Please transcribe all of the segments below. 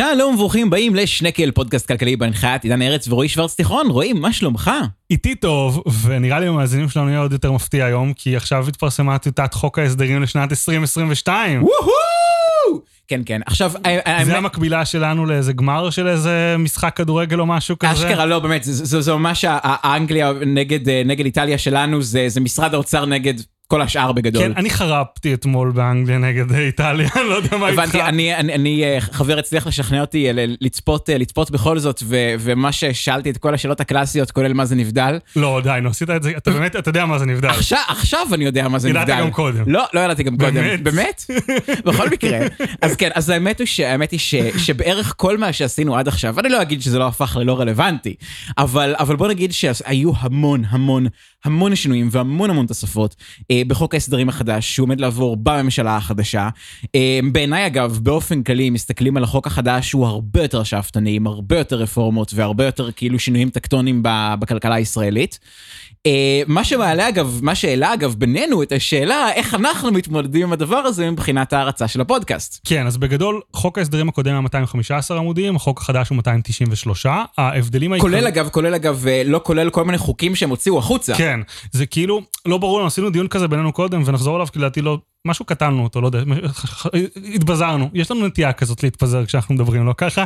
שלום וברוכים הבאים לשנקל, פודקאסט כלכלי בהנחיית עידן ארץ ורועי שוורץ תיכון. רועי, מה שלומך? איתי טוב, ונראה לי המאזינים שלנו יהיה עוד יותר מפתיע היום, כי עכשיו התפרסמה טיוטת חוק ההסדרים לשנת 2022. וואו! כן, כן. עכשיו, זה האמת- המקבילה שלנו לאיזה גמר של איזה משחק כדורגל או משהו כזה? אשכרה לא, באמת, זה- ממש האנגליה נגד אה, נגד איטליה שלנו, זה זה משרד האוצר נגד כל השאר בגדול. כן, אני חרפתי אתמול באנגליה נגד איטליה, אני לא יודע מה איתך. הבנתי, אני, אני, אני, אה, חבר הצליח לשכנע אותי אה, לצפות, אה, לצפות בכל זאת, ו- ומה ששאלתי את כל השאלות הקלאסיות, כולל מה זה נבדל. לא, די, נו, עשית את זה, אתה באמת, אתה יודע מה זה נבדל. עכשיו, עכשיו אני יודע מה זה ידעת נבדל. גם קודם. לא, לא ידעתי גם קודם. באמת? באמת? בכל מקרה. אז כן, אז האמת היא, ש, האמת היא ש, שבערך כל מה שעשינו עד עכשיו, אני לא אגיד שזה לא הפך ללא רלוונטי, אבל, אבל בוא נגיד שהיו המון המון המון שינויים והמון המון תוספות אה, בחוק ההסדרים החדש שהוא עומד לעבור בממשלה החדשה. אה, בעיניי אגב, באופן כללי, אם מסתכלים על החוק החדש, הוא הרבה יותר שאפתני, עם הרבה יותר רפורמות והרבה יותר כאילו שינויים טקטוניים ב- בכלכלה הישראלית. אה, מה שמעלה אגב, מה שהעלה אגב בינינו את השאלה איך אנחנו מתמודדים עם הדבר הזה מבחינת ההרצה של הפודקאסט. כן, אז בגדול, חוק ההסדרים הקודם היה 215 עמודים, החוק החדש הוא 293. ההבדלים העיקריים... כולל אגב, כולל אגב, אה, לא כולל כל מיני חוקים שהם הוציאו החוצה. כן, זה כאילו, לא ברור לנו, עשינו דיון כזה בינינו קודם, ונחזור אליו, כי לדעתי לא, משהו קטלנו אותו, לא יודע, התבזרנו. יש לנו נטייה כזאת להתפזר כשאנחנו מדברים, לא ככה?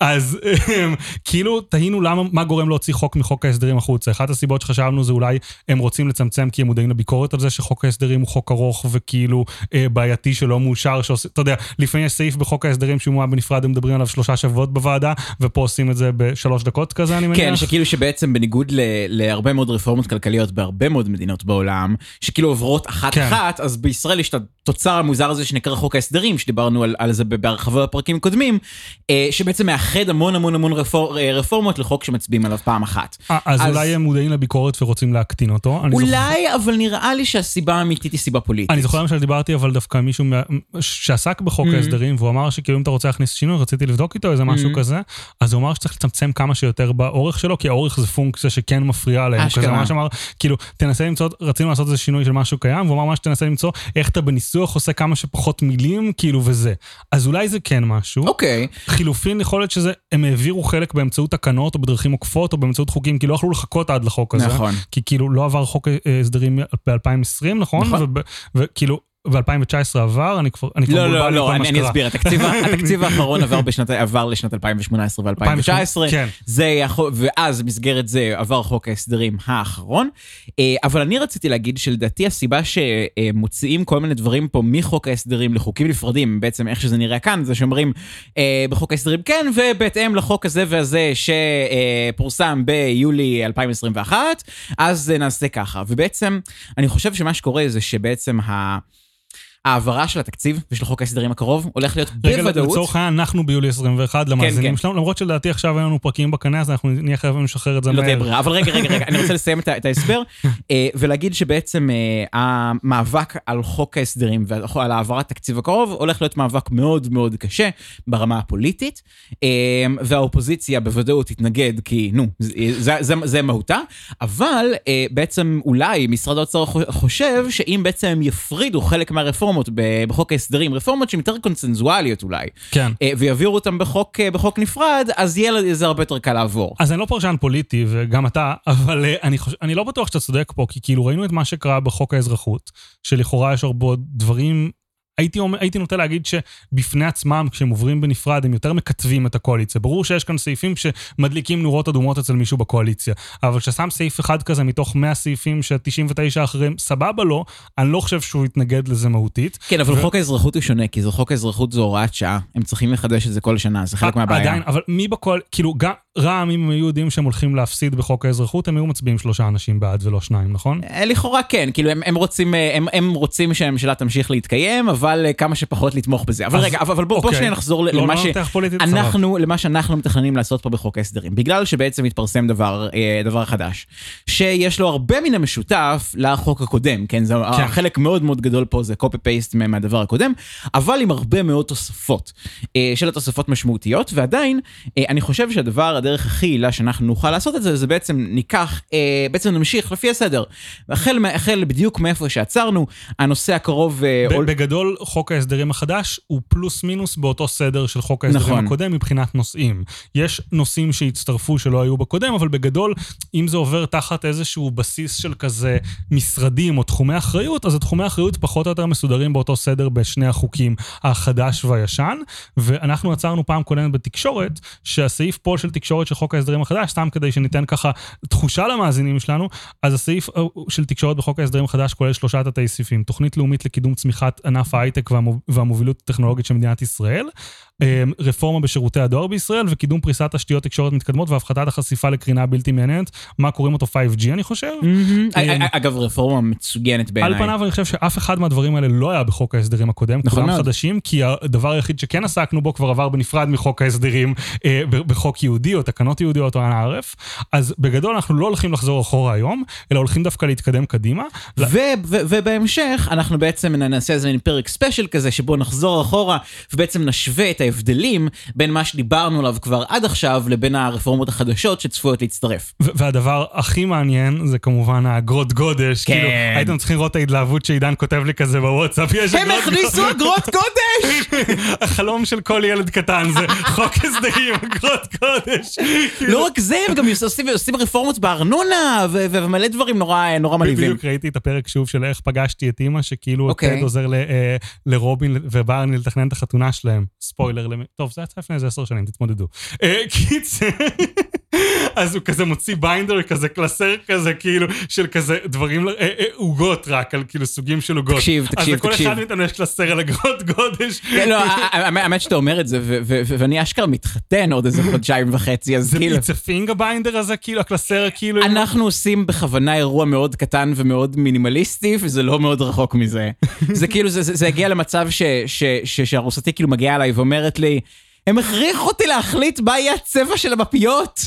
אז אמ, כאילו, תהינו למה, מה גורם להוציא חוק מחוק ההסדרים החוצה. אחת הסיבות שחשבנו זה אולי הם רוצים לצמצם, כי הם מודעים לביקורת על זה שחוק ההסדרים הוא חוק ארוך וכאילו אה, בעייתי שלא מאושר, שעושה, אתה יודע, לפעמים יש סעיף בחוק ההסדרים שהוא מועד בנפרד, הם מדברים עליו שלושה שבועות בוועדה, ופה עושים את זה בשלוש דקות כזה, אני מניח. כן, שכאילו שבעצם בניגוד ל- להרבה מאוד רפורמות כלכליות בהרבה מאוד מדינות בעולם, שכאילו עוברות כן. אחת-אחת, אז בישראל יש את התוצר המוזר הזה שנקרא חוק ההסדרים, שדיברנו על, על זה בהרחבה בפרקים קודמים, אה, שבעצם מאחד המון המון המון רפור, אה, רפורמות לחוק שמצביעים עליו פעם אחת. אה, אז אז- אולי הם מודעים לביקורת ורוצים להקטין אותו. אני זוכר- אולי, אבל נראה לי שהסיבה האמיתית היא סיבה פוליטית. אני זוכר למשל דיברתי אבל דווקא מישהו מה- שעסק בחוק Mm. ההסדרים והוא אמר שכאילו אם אתה רוצה להכניס שינוי רציתי לבדוק איתו איזה משהו Mm. כזה אז הוא אמר שצריך לצמצם כמה שיותר באורך שלו כי האורך זה פונקציה שכן מפריעה להם. אשכרה. כזה ממש אמר כאילו תנסה למצוא רצינו לעשות איזה שינוי של משהו קיים והוא אמר מה שתנסה למצוא איך אתה בניסוח עושה כמה שפחות מילים כאילו וזה אז אולי זה כן משהו. אוקיי, חילופין יכול להיות שזה הם העבירו חלק באמצעות תקנות או בדרכים עוקפות או באמצעות חוקים כי לא יכלו לחכות עד לחוק הזה. נכון. כי כאילו לא עבר חוק אה, הסדרים ב-2020, נכון? נכון. וכאילו, ב-2019 עבר, אני כבר, אני כבר לא, מבולבל לא, לא, מה אני, אני. אסביר, התקציב, התקציב האחרון עבר, בשנת, עבר לשנת 2018 ו-2019, כן. זה יכול, ואז במסגרת זה עבר חוק ההסדרים האחרון, אה, אבל אני רציתי להגיד שלדעתי הסיבה שמוציאים כל מיני דברים פה מחוק ההסדרים לחוקים נפרדים, בעצם איך שזה נראה כאן, זה שאומרים אה, בחוק ההסדרים כן, ובהתאם לחוק הזה והזה שפורסם ביולי 2021, אז נעשה ככה. ובעצם, אני חושב שמה שקורה זה שבעצם ה... ההעברה של התקציב ושל חוק ההסדרים הקרוב הולך להיות רגע, בוודאות. לצורך העניין, אנחנו ביולי 21 למאזינים כן. שלנו, למרות שלדעתי עכשיו אין לנו פרקים בקנה, אז אנחנו נהיה חייבים לשחרר את זה לא תהיה מהר. ברירה, אבל רגע, רגע, רגע, אני רוצה לסיים את ההסבר אה, ולהגיד שבעצם אה, המאבק על חוק ההסדרים ועל העברת תקציב הקרוב הולך להיות מאבק מאוד מאוד קשה ברמה הפוליטית, אה, והאופוזיציה בוודאות תתנגד כי נו, זה- זה- זה- זה מהותה, אבל בעצם אולי משרד האוצר חו- חושב שאם בעצם הם יפרידו חלק מהרפורמות ב- בחוק ההסדרים, רפורמות שהן יותר קונצנזואליות אולי, כן. אה, ויעבירו אותם בחוק, אה, בחוק נפרד, אז יהיה לזה הרבה יותר קל לעבור. אז אני לא פרשן פוליטי, וגם אתה, אבל אה, אני, חושב, אני לא בטוח שאתה צודק פה, כי כאילו ראינו את מה שקרה בחוק האזרחות, שלכאורה יש הרבה דברים... הייתי, אומר, הייתי נוטה להגיד שבפני עצמם, כשהם עוברים בנפרד, הם יותר מקטבים את הקואליציה. ברור שיש כאן סעיפים שמדליקים נורות אדומות אצל מישהו בקואליציה, אבל כששם סעיף אחד כזה מתוך 100 סעיפים ש-99 אחריהם סבבה לו, אני לא חושב שהוא יתנגד לזה מהותית. כן, אבל ו- חוק האזרחות הוא שונה, כי זה חוק האזרחות זו הוראת שעה, הם צריכים לחדש את זה כל שנה, זה חלק מהבעיה. עדיין, אבל מי בקואל... כאילו, גם רע"מ, אם הם היו יודעים שהם הולכים להפסיד בחוק האזרחות, הם היו מצביעים שלושה אנשים בעד ולא שניים, נכון? אה, לכאורה כן, כאילו הם, הם, רוצים, אה, הם, הם רוצים שהממשלה תמשיך להתקיים, אבל אה, כמה שפחות לתמוך בזה. אבל אז- רגע, אבל, בוא, בוא אוקיי. שנייה נחזור לא, למה לא ש... פוליטית. אנחנו, למה שאנחנו מתכננים לעשות פה בחוק ההסדרים, בגלל שבעצם התפרסם דבר, דבר חדש, שיש לו הרבה מן המשותף לחוק הקודם, כן? זה כן. חלק מאוד מאוד גדול פה זה copy paste מהדבר הקודם, אבל עם הרבה מאוד תוספות, של התוספות משמעותיות, ועדיין, אני חושב שהדבר הדרך הכי יעילה שאנחנו נוכל לעשות את זה, זה בעצם ניקח, אה, בעצם נמשיך לפי הסדר. החל, החל בדיוק מאיפה שעצרנו, הנושא הקרוב... אה, ב- בגדול, חוק ההסדרים החדש הוא פלוס מינוס באותו סדר של חוק ההסדרים נכון. הקודם מבחינת נושאים. יש נושאים שהצטרפו שלא היו בקודם, אבל בגדול, אם זה עובר תחת איזשהו בסיס של כזה משרדים או תחומי אחריות, אז התחומי האחריות פחות או יותר מסודרים באותו סדר בשני החוקים, החדש והישן. ואנחנו עצרנו פעם קודמת בתקשורת, שהסעיף פה של תקשורת של חוק ההסדרים החדש, סתם כדי שניתן ככה תחושה למאזינים שלנו, אז הסעיף אה, של תקשורת בחוק ההסדרים החדש כולל שלושה תתי סעיפים. תוכנית לאומית לקידום צמיחת ענף ההייטק והמו- והמובילות הטכנולוגית של מדינת ישראל, רפורמה בשירותי הדואר בישראל וקידום פריסת תשתיות תקשורת מתקדמות והפחתת החשיפה לקרינה בלתי מעניינת, מה קוראים אותו 5G אני חושב. מהמם. אגב, רפורמה מצוינת בעיניי. על פניו אני חושב שאף אחד מהדברים האלה לא היה בחוק ההסדרים הקודם, נכון כולם. חדשים, כי הדבר היחיד שכן עסקנו בו כבר עבר בנפרד מחוק ההסדרים אה, בחוק יהודי או תקנות יהודיות או ערף. אז בגדול אנחנו לא הולכים לחזור אחורה היום, אלא הולכים דווקא להתקדם קדימה. ובהמשך אנחנו בעצם נעשה איזה פרק ספיישל כזה שבו נחזור אחורה ובעצם נשווה את ההבדלים בין מה שדיברנו עליו כבר עד עכשיו לבין הרפורמות החדשות שצפויות להצטרף. והדבר הכי מעניין זה כמובן האגרות גודש. כן. כאילו, הייתם צריכים לראות את ההתלהבות שעידן כותב לי כזה בוואטסאפ, יש הם אגרות הכניסו אגרות קודש! החלום של כל ילד קטן זה חוק הסדרים, אגרות קודש. לא רק זה, הם גם עושים, רפורמות בארנונה ומלא דברים נורא, מלהיבים. בדיוק ראיתי את הפרק שוב של איך פגשתי את אימא, שכאילו אוקיי. טד עוזר אה, לרובין ובארני לתכנן את החתונה שלהם. ספוילר, למי- טוב, זה יצא לפני איזה עשר שנים, תתמודדו. אה, קיצר, אז הוא כזה מוציא binder, כזה קלסר כזה, כאילו, של כזה דברים, אה, אה, עוגות רק, על כאילו סוגים של עוגות. תקשיב, תקשיב, אז לכל תקשיב. אחד מאיתנו יש קלסר על אגרות גודש. כן, לא, האמת- האמת שאתה אומר את זה, ואני אשכרה מתחתן עוד איזה חודשיים וחצי, אז זה כאילו... it's been ה binder הזה, כאילו, הקלסר, כאילו... אנחנו עושים בכוונה אירוע מאוד קטן ומאוד מינימליסטי, וזה לא מאוד רחוק מזה. זה כאילו, זה, זה, זה הגיע למצב שארוסתי כאילו מגיעה אליי ואומרת לי, הם הכריחו אותי להחליט מה יהיה הצבע של המפיות.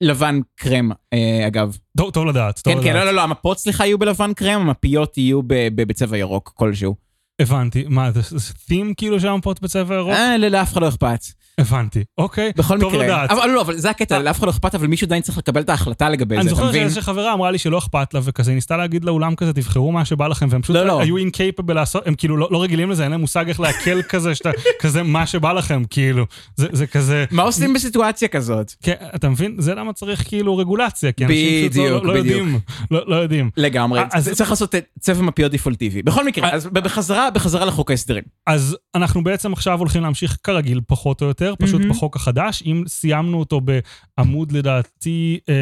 לבן קרם, אה, אגב. טוב טוב לדעת, טוב כן, לדעת. כן, לא, לא, לא, המפות סליחה יהיו בלבן קרם, המפיות יהיו ב- ב- בצבע ירוק כלשהו. הבנתי. מה, זה theme כאילו של המפות בצבע ירוק? אה, ל- לאף אחד לא אכפת. הבנתי, אוקיי. בכל טוב מקרה. לדעת. אבל לא, אבל זה הקטע, לאף אחד לא אכפת, אבל מישהו עדיין צריך לקבל את ההחלטה לגבי זה, אני אתה זוכר מבין? שאיזושהי חברה אמרה לי שלא אכפת לה, וכזה ניסתה להגיד לאולם כזה, תבחרו מה שבא לכם, והם פשוט לא, לא. היו אינקייפבל לעשות, הם כאילו לא לא רגילים לזה, אין להם מושג איך לעכל כזה, שאתה, כזה מה שבא לכם, כאילו. זה זה כזה, מה עושים בסיטואציה כזאת? כן, אתה מבין? זה למה צריך כאילו רגולציה, כי אנשים פשוט לא- לא. יודעים. לא לא יודעים. לגמרי, אז- צריך לעשות צבע מפיות דיפולטיבי. בכל מקרה. אז בחזרה, בחזרה לחוק ההסדרים. אז אנחנו בעצם עכשיו הולכים להמשיך כרגיל, פחות או יותר, פשוט מהמם. בחוק החדש. אם סיימנו אותו בעמוד לדעתי, אה,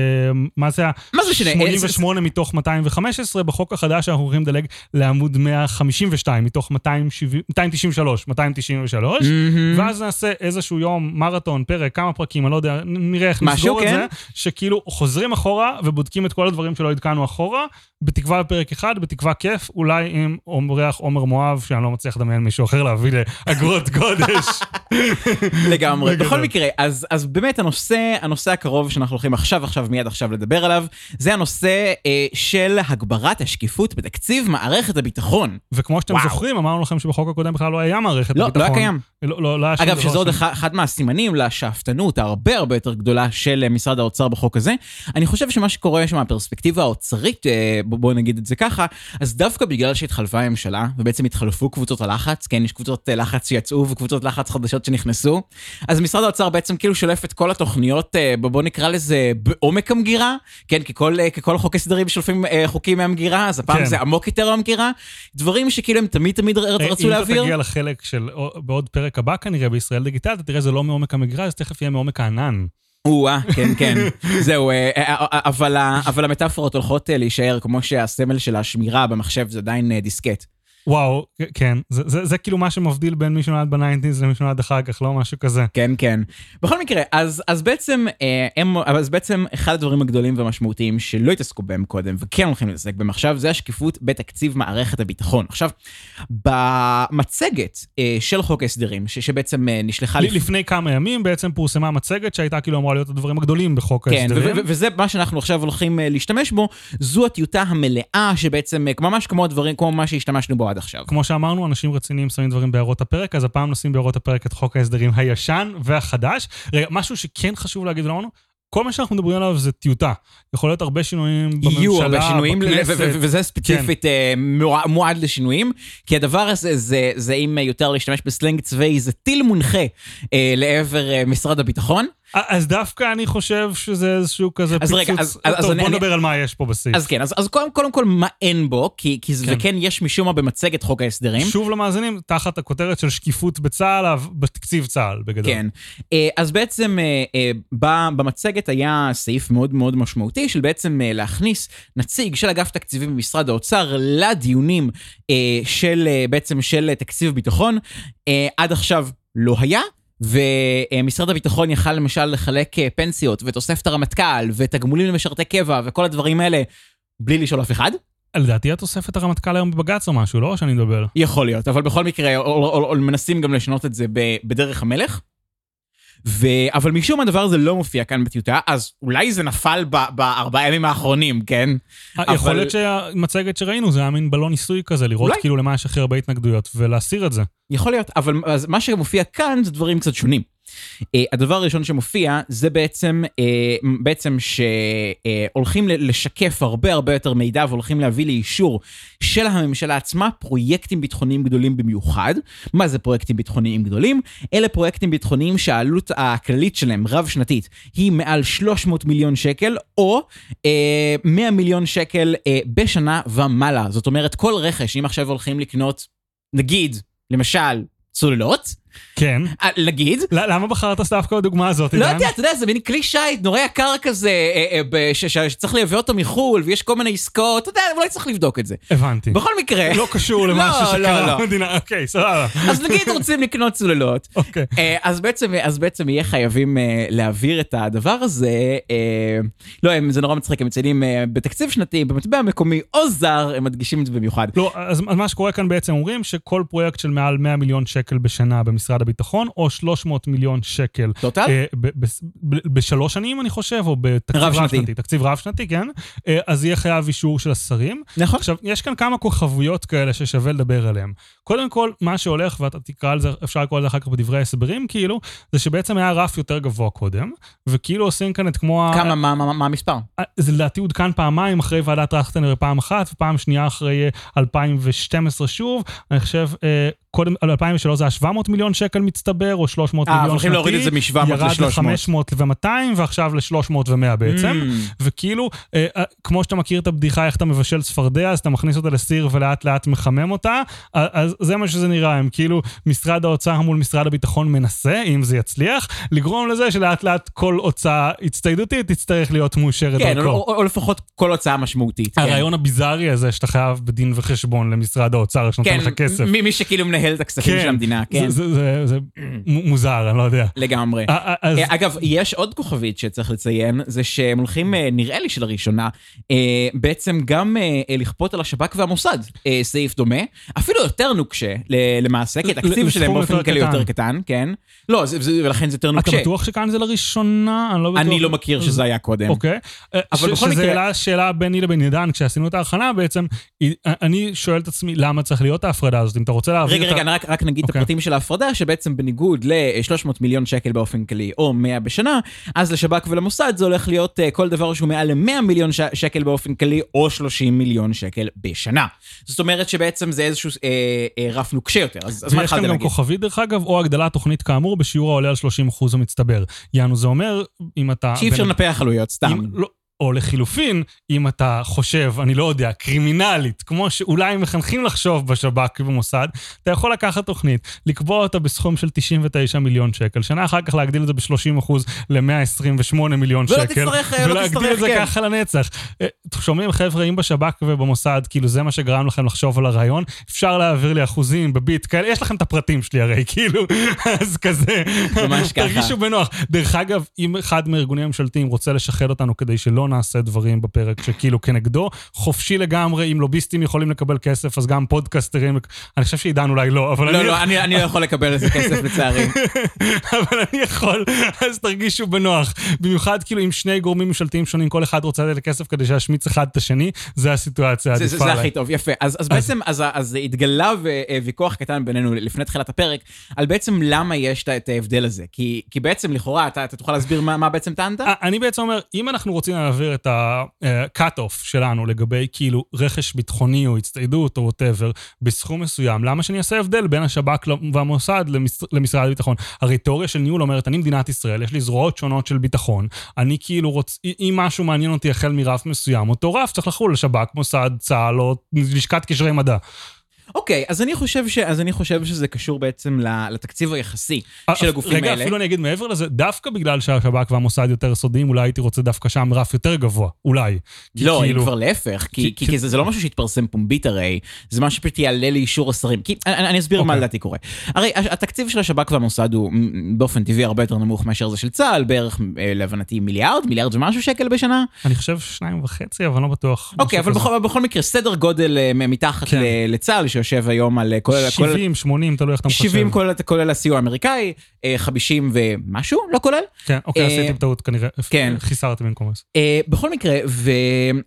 מה זה היה? מה זה משנה? 88 מתוך 215, בחוק החדש אנחנו הולכים לדלג לעמוד 152 מתוך 270 293, 293, מהמם. ואז נעשה איזשהו יום מרתון, פרק, כמה פרקים, אני לא יודע, נראה איך נסגור את כן. זה, שכאילו חוזרים אחורה ובודקים את כל הדברים שלא עדכנו אחורה, בתקווה בפרק אחד, בתקווה כיף, אולי עם אורח עומר מואב, שאני לא מצליח לדמיין מישהו אחר להביא לאגרות גודש. לגמרי. בכל מקרה, אז, אז באמת הנושא, הנושא הקרוב שאנחנו הולכים עכשיו, עכשיו, מיד עכשיו לדבר עליו, זה הנושא אה, של הגברת השקיפות בתקציב מערכת הביטחון. וכמו שאתם וואו. זוכרים, אמרנו לכם שבחוק הקודם בכלל לא היה מערכת לא, הביטחון. לא היה קיים. לא, לא, לא היה שום אגב, שזה עוד. אחד, אחד מהסימנים לשאפתנות הרבה הרבה יותר גדולה של אה, משרד האוצר בחוק הזה. אני חושב שמה שקורה שם מהפרספקטיבה האוצרית, אה, בוא- בוא נגיד את זה ככה, אז דווקא בגלל שהתחלפה הממשלה, ובעצם התחלפו קבוצות הלחץ, כן, יש קבוצות אה, לחץ שיצאו וקבוצות לחץ חדשות שנכנסו, אז משרד האוצר בעצם כאילו שולף את כל התוכניות, אה, בוא בוא נקרא לזה בעומק המגירה, כן, ככל, ככל חוק הסדרים שולפים חוקים מהמגירה, אז הפעם כן. זה עמוק יותר מהמגירה, דברים שכאילו הם תמיד תמיד רצו אם להעביר. אתה תגיע לחלק של בעוד פרק הבא כנראה בישראל דיגיטל, אתה תראה זה לא מעומק המגירה, זה תכף יהיה מעומק הענן. או-אה, כן, כן. זהו, אה, אה, אה, אבל המטאפורות הולכות להישאר כמו שהסמל של השמירה במחשב זה עדיין דיסקט. וואו, כן, זה, זה, זה כאילו מה שמבדיל בין מי שנולד ב nineties למי שנולד אחר כך, לא משהו כזה. כן, כן. בכל מקרה, אז, אז בעצם, אה, הם, אז בעצם אחד הדברים הגדולים והמשמעותיים שלא התעסקו בהם קודם וכן הולכים להתעסק בהם עכשיו, זה השקיפות בתקציב מערכת הביטחון. עכשיו, במצגת אה, של חוק ההסדרים, ש, שבעצם אה, נשלחה... לפ- לפני כמה ימים בעצם פורסמה מצגת שהייתה כאילו אמורה להיות הדברים הגדולים בחוק כן, ההסדרים. ו- ו- וזה מה שאנחנו עכשיו הולכים אה, להשתמש בו, זו הטיוטה המלאה שבעצם, אה, ממש כמו הדברים, כמו מה שהשתמשנו בו עד עד עכשיו. כמו שאמרנו, אנשים רציניים שמים דברים בהערות הפרק, אז הפעם נשים בהערות הפרק את חוק ההסדרים הישן והחדש. רגע, משהו שכן חשוב להגיד לנו, כל מה שאנחנו מדברים עליו זה טיוטה. יכול להיות הרבה שינויים בממשלה, יהיו הרבה שינויים, בכנסת. וזה ספציפית אה, מוע- מועד לשינויים, כי הדבר הזה, זה, זה אם יותר להשתמש בסלנג צבאי, זה טיל מונחה אה, לעבר אה, משרד הביטחון. אז דווקא אני חושב שזה איזשהו כזה אז פיצוץ. רגע, אז- אז טוב, אני- בוא אני- נדבר על מה יש פה בסעיף. אז כן, אז, אז קודם, קודם כל, מה אין בו, כי, כי זה כן. וכן יש משום מה במצגת חוק ההסדרים. שוב למאזינים, תחת הכותרת של שקיפות בצה"ל, בתקציב צה"ל, בגדול. כן. אה, אז בעצם אה, אה, במצגת היה סעיף מאוד מאוד משמעותי של בעצם להכניס נציג של אגף תקציבים במשרד האוצר לדיונים של בעצם של תקציב ביטחון. עד עכשיו לא היה. ומשרד הביטחון יכל למשל לחלק אה, פנסיות ותוספת הרמטכ"ל ותגמולים למשרתי קבע וכל הדברים האלה בלי לשאול אף אחד. לדעתי התוספת הרמטכ"ל היום בבג"ץ או משהו, לא? או שאני מדבר? יכול להיות, אבל בכל מקרה, או, או, או, מנסים גם לשנות את זה בדרך המלך. ו... אבל משום מה הדבר הזה לא מופיע כאן בטיוטה, אז אולי זה נפל בארבעה ימים האחרונים, כן? אה, יכול אבל- להיות שהמצגת שראינו זה היה מין בלון ניסוי כזה, לראות אולי. כאילו למה יש הכי הרבה התנגדויות, ולהסיר את זה. יכול להיות, אבל מה שמופיע כאן זה דברים קצת שונים. Uh, הדבר הראשון שמופיע זה בעצם, uh, בעצם שהולכים לשקף הרבה הרבה יותר מידע והולכים להביא לאישור של הממשלה עצמה פרויקטים ביטחוניים גדולים במיוחד. מה זה פרויקטים ביטחוניים גדולים? אלה פרויקטים ביטחוניים שהעלות הכללית שלהם, רב-שנתית, היא מעל 300 מיליון שקל, או uh, 100 מיליון שקל uh, בשנה ומעלה. זאת אומרת, כל רכש, אם עכשיו הולכים לקנות, נגיד, למשל, צוללות, כן. אה, נגיד, ל- למה בחרת דווקא בדוגמה הזאת, לא? יודע, אתה יודע, זה מין כלי שיט נורא יקר כזה, אה, אה, שצריך לייבא אותו מחו"ל, ויש כל מיני עסקאות, אתה יודע, אולי צריך לבדוק את זה. הבנתי. בכל מקרה, לא קשור למשהו לא, שקרה לא, לא. במדינה, אוקיי, סבבה. אז נגיד רוצים לקנות צוללות, אוקיי. אה, אז בעצם, יהיה חייבים אה, להעביר את הדבר הזה, אה, לא, זה נורא מצחיק, הם מציינים אה, בתקציב שנתי, במטבע מקומי או זר, הם מדגישים את זה במיוחד. לא, אז אז מה שקורה כאן בעצם אומרים שכל פרויקט של מעל 100 מיליון שקל בשנה במשרד הביטחון, או 300 מיליון שקל טוטל? אה, ב- ב- ב- בשלוש שנים, אני חושב, או בתקציב רב-שנתי. תקציב רב-שנתי, כן. אה, אז יהיה חייב אישור של השרים. נכון. עכשיו, יש כאן כמה כוכבויות כאלה ששווה לדבר עליהן. קודם כל, מה שהולך, ואתה תקרא על זה, אפשר לקרוא על זה אחר כך בדברי ההסברים, כאילו, זה שבעצם היה רף יותר גבוה קודם, וכאילו עושים כאן את כמו ה... כמה, מה- מה מה המספר? אה, זה לדעתי עודכן פעמיים אחרי ועדת טרכטנר פעם אחת, ופעם שנייה אחרי אה, 2012 שוב. אני חושב, קודם, על 2003 זה היה 700 מיליון שקל מצטבר, או 300 אה, מיליון שנתי. הולכים להוריד את זה מ-700 ירד ל-300. ל-500 ו-200, ועכשיו ל-300 ו-100 בעצם. Mm. וכאילו, אה, אה, כמו שאתה מכיר את הבדיחה איך אתה מבשל צפרדע, אז אתה מכניס אותה לסיר ולאט לאט מחמם אותה, אה, אז זה מה שזה נראה, הם כאילו, משרד האוצר מול משרד הביטחון מנסה, אם זה יצליח, לגרום לזה שלאט לאט כל הוצאה הצטיידותית תצטרך להיות מאושרת כן, דרכו. או- או או לפחות כל הוצאה משמעותית. כן. הרעיון הביזארי הזה שאתה חייב בדין וחשבון למשרד האוצר שנותן כן, לך כסף. מי מי שכאילו מנהל את הכספים של המדינה, כן, זה- זה- זה מ- מוזר, אני לא יודע. לגמרי. אה, אז אה, אגב, יש עוד כוכבית שצריך לציין, זה שהם הולכים, אה, נראה לי שלראשונה, אה, בעצם גם לכפות על השב"כ והמוסד סעיף דומה, אפילו יותר נוקשה למעשה, כי התקציב שלהם באופן כללי. יותר קטן, כן? לא, זה- זה- ולכן זה יותר אתה נוקשה. בטוח שכאן זה לראשונה? אני לא בטוח. אני לא מכיר שזה היה קודם. אוקיי. אבל בכל מקרה- שאלה ביני לבין עידן, כשעשינו את ההכנה בעצם, אני שואל את עצמי למה צריך להיות ההפרדה הזאת, אם אתה רוצה להעביר רגע. רגע, רק, רק נגיד את אוקיי. הפרטים של ההפרדה, שבעצם בניגוד ל-300 מיליון שקל באופן כללי, או 100 בשנה, אז לשב"כ ולמוסד זה הולך להיות אה, כל דבר שהוא מעל ל-100 מיליון ש- שקל באופן כללי, או 30 מיליון שקל בשנה. זאת אומרת שבעצם זה איזשהו אה, אה, רף נוקשה יותר, אז, אז מה ויש כאן התחלת גם להגיד? כוכבית דרך אגב, או הגדלת תוכנית כאמור בשיעור העולה על 30% המצטבר. יענו, זה אומר, אם אתה... שאי אפשר לנפח עלויות, סתם. אם, לא, או לחילופין, אם אתה חושב, אני לא יודע, קרימינלית, כמו שאולי מחנכים לחשוב בשב"כ ובמוסד, אתה יכול לקחת תוכנית, לקבוע אותה בסכום של 99 מיליון שקל, שנה אחר כך להגדיל את זה ב-30% ל-128 מיליון ולא שקל, תצטרך, אה, לא ולהגדיל תצטרך, את זה כן. ככה לנצח. אה, שומעים חבר'ה, אם בשב"כ ובמוסד, כאילו זה מה שגרם לכם לחשוב על הרעיון, אפשר להעביר לי אחוזים בביט כאלה, יש לכם את הפרטים שלי הרי, כאילו, אז כזה, ממש ככה. תרגישו בנוח. דרך אגב, אם אחד מהארגונים הממשלתיים רוצה לשחד אותנו כדי שלא לא נעשה דברים בפרק שכאילו כנגדו. חופשי לגמרי, אם לוביסטים יכולים לקבל כסף, אז גם פודקסטרים, אני חושב שעידן אולי לא, אבל לא, אני... לא, אני אני לא יכול לקבל איזה כסף לצערי. אבל אני יכול, אז תרגישו בנוח. במיוחד כאילו עם שני גורמים ממשלתיים שונים, כל אחד רוצה לתת כסף כדי שישמיץ אחד את השני, זה הסיטואציה העדיפה זה, זה עליי. הכי טוב, יפה. אז, אז בעצם, אז, אז התגלה אה, ויכוח קטן בינינו לפני תחילת הפרק, על בעצם למה יש את- את ההבדל הזה. כי, כי בעצם, לכאורה, אתה, אתה תוכל להסביר מה, מה בעצם טענת? אה, אני בעצם אומר, אם אנחנו רוצים להעביר את ה-cut-off שלנו לגבי כאילו רכש ביטחוני או הצטיידות או whatever בסכום מסוים, למה שאני אעשה הבדל בין השב"כ והמוסד למש, למשרד הביטחון? הרי תיאוריה של ניהול אומרת, אני מדינת ישראל, יש לי זרועות שונות של ביטחון, אני כאילו רוצ... אם משהו מעניין אותי החל מרף מסוים, אותו רף צריך לחול לשב"כ, מוסד, צה"ל או לשכת קשרי מדע. אוקיי, אז אני חושב, ש, אז אני חושב שזה קשור בעצם לתקציב היחסי של אה, הגופים רגע, האלה. אפילו אני אגיד מעבר לזה, דווקא בגלל שהשב"כ והמוסד יותר סודיים, אולי הייתי רוצה דווקא שם רף יותר גבוה, אולי. כי לא, כאילו- אם כבר להפך, כי, כי- כי, כי- כי זה, זה לא משהו שהתפרסם פומבית הרי, זה משהו שפשוט יעלה לאישור השרים. כי אני, אני אסביר מה אוקיי. לדעתי קורה. הרי התקציב של השב"כ והמוסד הוא באופן טבעי הרבה יותר נמוך מאשר זה של צה"ל, בערך אה, להבנתי מיליארד, מיליארד ומשהו שקל בשנה. אני חושב שניים וחצי, אבל לא בטוח. אוקיי, אבל. בכל, בכל מקרה, סדר גודל אה, מתחת כן. לצה"ל, שיושב היום על אה, כל... כל- 70, 80, תלוי איך אתה מחשב. 70 כולל, כולל הסיוע האמריקאי, אה, 50 ומשהו, לא כולל. כן, אוקיי, אה, עשיתי טעות כנראה. כן. חיסרתי במקום זה. אה, בכל מקרה, ו...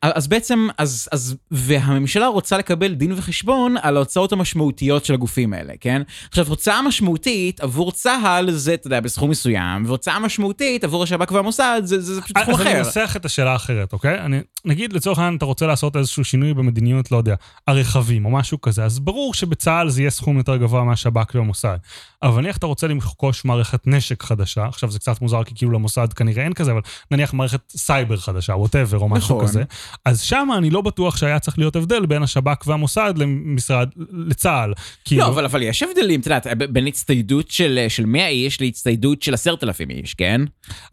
אז בעצם, אז, אז, והממשלה רוצה לקבל דין וחשבון על ההוצאות המשמעותיות של הגופים האלה, כן? עכשיו, הוצאה משמעותית עבור צה"ל זה, אתה יודע, בסכום מסוים, והוצאה משמעותית עבור השב"כ והמוסד זה, זה, זה פשוט סכום אז אני אחר. אנסח את השאלה האחרת, אוקיי? אני, נגיד לצורך העניין אתה רוצה לעשות איזשהו שינוי במדיניות, לא יודע, הרכבים או משהו כזה, אז ברור שבצה"ל זה יהיה סכום יותר גבוה מהשב"כ והמוסד. אבל נניח אתה רוצה לרכוש מערכת נשק חדשה, עכשיו זה קצת מוזר כי כאילו למוסד כנראה אין כזה, אבל נניח מערכת סייבר חדשה, whatever או משהו נכון. כזה, אז שם אני לא בטוח שהיה צריך להיות הבדל בין השב"כ והמוסד למשרד, לצה"ל. כאילו, לא, אבל, אבל יש הבדלים, אתה יודע, ב- בין הצטיידות של, של 100 איש להצטיידות של 10,000 איש, כן?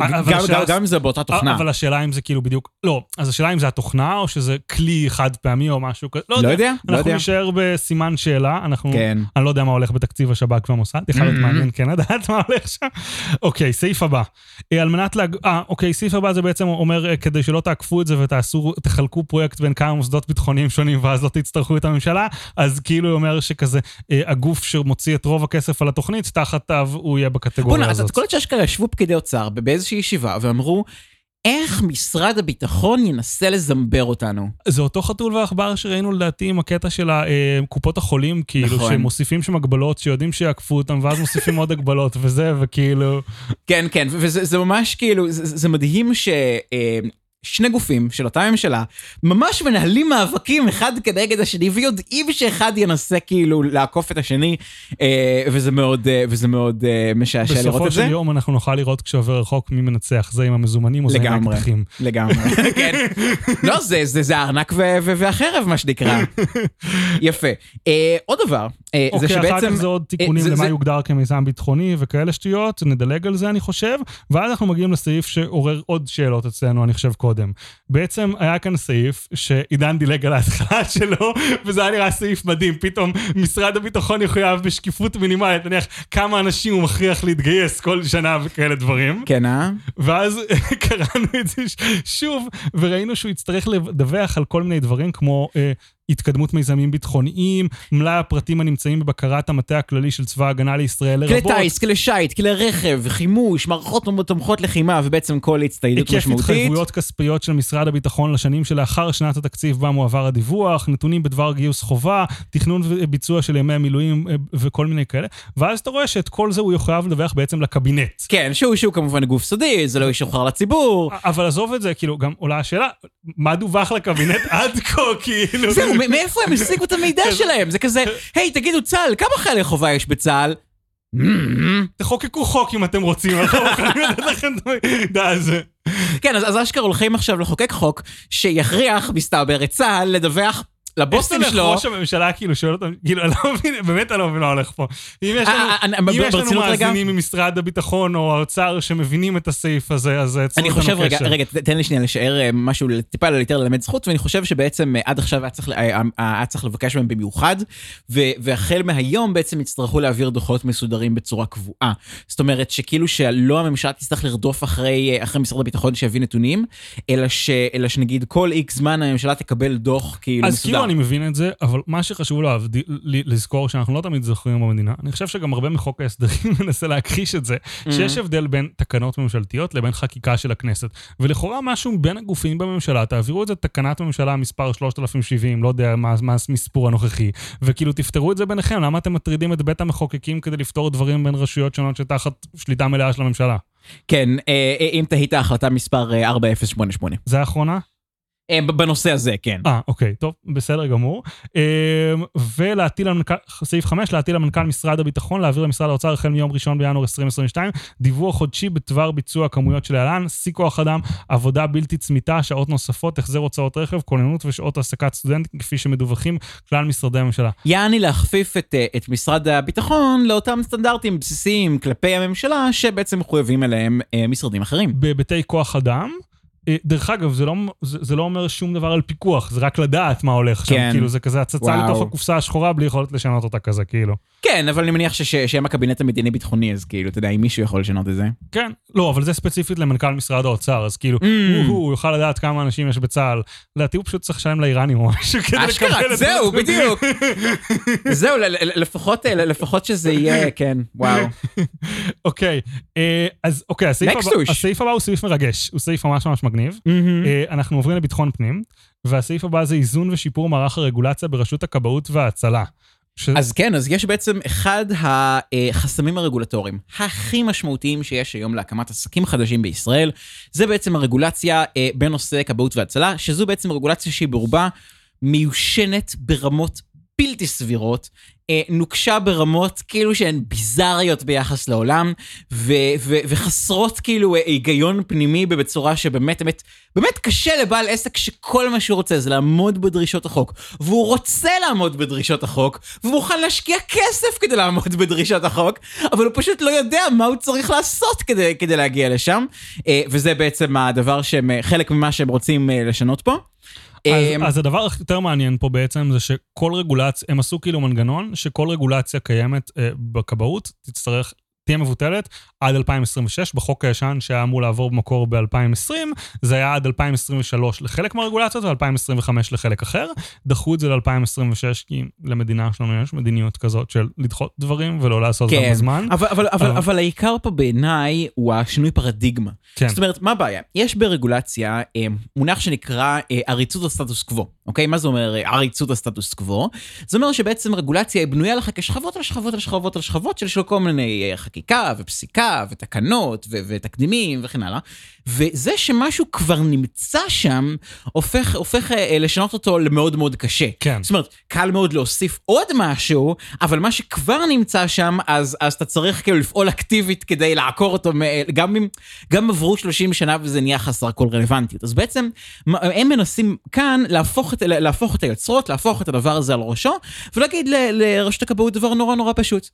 גם, השאלה- גם, גם אם זה באותה תוכנה. אבל השאלה אם זה כאילו בדיוק, לא, אז השאלה אם זה התוכנה או שזה כלי חד פעמי או משהו כזה, לא יודע, לא אנחנו יודע. נשאר בסימן שאלה, אנחנו, כן. אני לא יודע מה הולך בתקציב השב"כ והמוסד, יכול להיות Mhm. מעניין כן לדעת מה הולך שם. אוקיי, סעיף הבא. אה, על מנת להג... אה, אוקיי, סעיף הבא זה בעצם אומר, אה, כדי שלא תעקפו את זה ותעשו, תחלקו פרויקט בין כמה מוסדות ביטחוניים שונים ואז לא תצטרכו את הממשלה, אז כאילו אומר שכזה, אה, הגוף שמוציא את רוב הכסף על התוכנית, תחתיו הוא יהיה בקטגוריה בוא'נה, אז הזאת. את קולט שאשכרה ישבו פקידי אוצר באיזושהי ישיבה ואמרו, איך משרד הביטחון ינסה לזמבר אותנו? זה אותו חתול ועכבר שראינו לדעתי עם הקטע של אה, קופות החולים, כאילו, נכון. שמוסיפים שם הגבלות שיודעים שיעקפו אותם, ואז מוסיפים עוד הגבלות וזה, וכאילו... כן, כן, וזה זה ממש כאילו, זה, זה מדהים ש... שני גופים של אותה ממשלה ממש מנהלים מאבקים אחד כנגד השני ויודעים שאחד ינסה כאילו לעקוף את השני אה, וזה מאוד אה, וזה מאוד אה, משעשע לראות בסופו את זה. של יום אנחנו נוכל לראות כשעובר רחוק מי מנצח, זה עם המזומנים או זה עם לגמרי. האקדחים. לגמרי, כן. לא, זה, זה, זה הארנק ו- ו- והחרב, מה שנקרא. יפה. אה, עוד דבר, אה, זה אוקיי, אחר שבעצם... כך זה עוד תיקונים זה- למה זה- יוגדר כמיזם ביטחוני וכאלה שטויות, נדלג על זה אני חושב, ואז אנחנו מגיעים לסעיף שעורר עוד שאלות אצלנו, אני חושב קודם. בעצם היה כאן סעיף שעידן דילג על ההתחלה שלו, וזה היה נראה סעיף מדהים, פתאום משרד הביטחון יחויב בשקיפות מינימלית, נניח כמה אנשים הוא מכריח להתגייס כל שנה וכאלה דברים. כן, אה? ואז קראנו את זה שוב, וראינו שהוא יצטרך לדווח על כל מיני דברים כמו אה, התקדמות מיזמים ביטחוניים, מלאי הפרטים הנמצאים בבקרת המטה הכללי של צבא ההגנה לישראל, כלי לרבות טיס, כלי שיט, כלי רכב, חימוש, מערכות תומכות לחימה ובעצם כל הצטיידות היקף משמעותית. התחייבויות כספיות של משרד הביטחון לשנים שלאחר שנת התקציב בה מועבר הדיווח, נתונים בדבר גיוס חובה, תכנון וביצוע של ימי המילואים אה, וכל מיני כאלה, ואז אתה רואה שאת כל זה הוא יחויב לדווח בעצם לקבינט. כן, שהוא שהוא כמובן גוף סודי, זה לא ישוחרר לציבור. אבל עזוב את זה, כאילו, גם עולה השאלה, מה דווח לקבינט עד כה, כאילו? זהו, מאיפה הם השיגו את המידע כן. שלהם? זה כזה, היי, תגידו, צה"ל, כמה חיילי חובה יש בצה"ל? תחוקקו חוק אם אתם רוצים, אנחנו יכולים לתת לכם את המידע הזה. כן, אז אז אשכרה הולכים עכשיו לחוקק חוק שיכריח, מסתבר, את צה"ל לדווח לבוסים איך שלו... ראש הממשלה כאילו שואל אותם, כאילו, אני לא מבין, באמת אני לא מבין מה הולך פה. אם יש לנו, אה, אה, אם יש לנו ברצינות רגע? מאזינים ממשרד הביטחון או האוצר שמבינים את הסעיף הזה, אז צרו אני איתנו חושב, רגע, קשר. רגע, תן לי שנייה לשער אה, משהו, טיפה יותר ללמד זכות, ואני חושב שבעצם אה, עד עכשיו היה צריך, צריך לבקש מהם במיוחד, והחל מהיום בעצם יצטרכו להעביר דוחות מסודרים בצורה קבועה. זאת אומרת שכאילו שלא הממשלה תצטרך לרדוף אחרי, אה, משרד הביטחון שיביא נתונים, אלא, שנגיד כל איקס זמן הממשלה תקבל דוח כאילו מסודר. אני מבין את זה, אבל מה שחשוב להבדיל- לזכור שאנחנו לא תמיד זוכרים במדינה, אני חושב שגם הרבה מחוק ההסדרים מנסה להכחיש את זה, Mm-hmm. שיש הבדל בין תקנות ממשלתיות לבין חקיקה של הכנסת. ולכאורה משהו בין הגופים בממשלה, תעבירו את זה תקנת ממשלה מספר 3070, לא יודע מה מה המספור הנוכחי, וכאילו תפתרו את זה ביניכם, למה אתם מטרידים את בית המחוקקים כדי לפתור דברים בין רשויות שונות שתחת שליטה מלאה של הממשלה? כן, אה, אה, אם תהית החלטה מספר אה, 4088. זה האחרונה? אה, בנושא הזה, כן. אה, אוקיי, טוב, בסדר גמור. אמ, ולהטיל על מנכ"ל, סעיף 5, להטיל על מנכ"ל משרד הביטחון, להעביר למשרד האוצר החל מיום ראשון בינואר 2022, דיווח חודשי בדבר ביצוע כמויות שלהלן, שיא כוח אדם, עבודה בלתי צמיתה, שעות נוספות, החזר הוצאות רכב, כוננות ושעות העסקת סטודנטים, כפי שמדווחים כלל משרדי הממשלה. יעני להכפיף את, אה, את משרד הביטחון לאותם סטנדרטים בסיסיים כלפי הממשלה, שבעצם מחויבים אליהם אה, משרדים אחרים. בהיבטי כוח אדם, אה, דרך אגב, זה לא, זה, זה לא אומר שום דבר על פיקוח, זה רק לדעת מה הולך שם, כן. כאילו זה כזה הצצה וואו. לתוך הקופסה השחורה בלי יכולת לשנות אותה כזה, כאילו. כן, אבל אני מניח שהם הקבינט המדיני-ביטחוני, אז כאילו, אתה יודע, אם מישהו יכול לשנות את זה. כן, לא, אבל זה ספציפית למנכ"ל משרד האוצר, אז כאילו, Mm. הוא, הוא יוכל לדעת כמה אנשים יש בצה"ל. לדעתי הוא פשוט צריך לשלם לאיראנים או משהו כדי לקבל אשכרה, את זהו, זה. בדיוק. זהו, ל- ל- לפחות, אה, לפחות שזה יהיה, כן, וואו. אוקיי, אה, אז אוקיי, נקסטוש. הסעיף הבא הוא סעיף מרגש, הוא סעיף ממש ממש מגניב. אה, אנחנו עוברים לביטחון פנים, והסעיף הבא זה איזון ושיפור מערך הרגולציה ברשות הכבאות וההצלה. ש... אז כן, אז יש בעצם אחד החסמים הרגולטוריים הכי משמעותיים שיש היום להקמת עסקים חדשים בישראל, זה בעצם הרגולציה אה, בנושא כבאות והצלה, שזו בעצם רגולציה שהיא ברובה מיושנת ברמות בלתי סבירות, נוקשה ברמות כאילו שהן ביזריות ביחס לעולם, ו- ו- וחסרות כאילו אה, היגיון פנימי בצורה שבאמת באמת, באמת קשה לבעל עסק שכל מה שהוא רוצה זה לעמוד בדרישות החוק, והוא רוצה לעמוד בדרישות החוק, והוא מוכן להשקיע כסף כדי לעמוד בדרישות החוק, אבל הוא פשוט לא יודע מה הוא צריך לעשות כדי, כדי להגיע לשם, אה, וזה בעצם הדבר שהם, אה, חלק ממה שהם רוצים אה, לשנות פה. אז, אה, אז הדבר היותר מעניין פה בעצם זה שכל רגולציה, הם עשו כאילו מנגנון שכל רגולציה קיימת אה, בכבאות תצטרך, תהיה מבוטלת עד 2026, בחוק הישן שהיה אמור לעבור במקור ב-2020, זה היה עד 2023 לחלק מהרגולציות ו-2025 לחלק אחר. דחו את זה ל-2026 כי למדינה שלנו יש מדיניות כזאת של לדחות דברים ולא לעשות אותם כן, בזמן. אבל, אבל, אבל, אבל- אבל העיקר פה בעיניי הוא השינוי פרדיגמה. כן. זאת אומרת, מה הבעיה? יש ברגולציה אה, מונח שנקרא אה, עריצות הסטטוס קוו, אוקיי? מה זה אומר אה, עריצות הסטטוס קוו? זה אומר שבעצם רגולציה היא בנויה לך כשכבות על שכבות על שכבות על שכבות של כל מיני אה, חקיקה ופסיקה ותקנות ו- ותקדימים וכן הלאה. וזה שמשהו כבר נמצא שם, הופך, הופך אה, לשנות אותו למאוד מאוד קשה. כן. זאת אומרת, קל מאוד להוסיף עוד משהו, אבל מה שכבר נמצא שם, אז, אז אתה צריך כאילו לפעול אקטיבית כדי לעקור אותו, מ- גם אם גם עברו 30 שנה וזה נהיה חסר כל רלוונטיות. אז בעצם, הם מנסים כאן להפוך את, להפוך את היוצרות, להפוך את הדבר הזה על ראשו, ולהגיד ל- לרשות הכבאות דבר נורא נורא פשוט.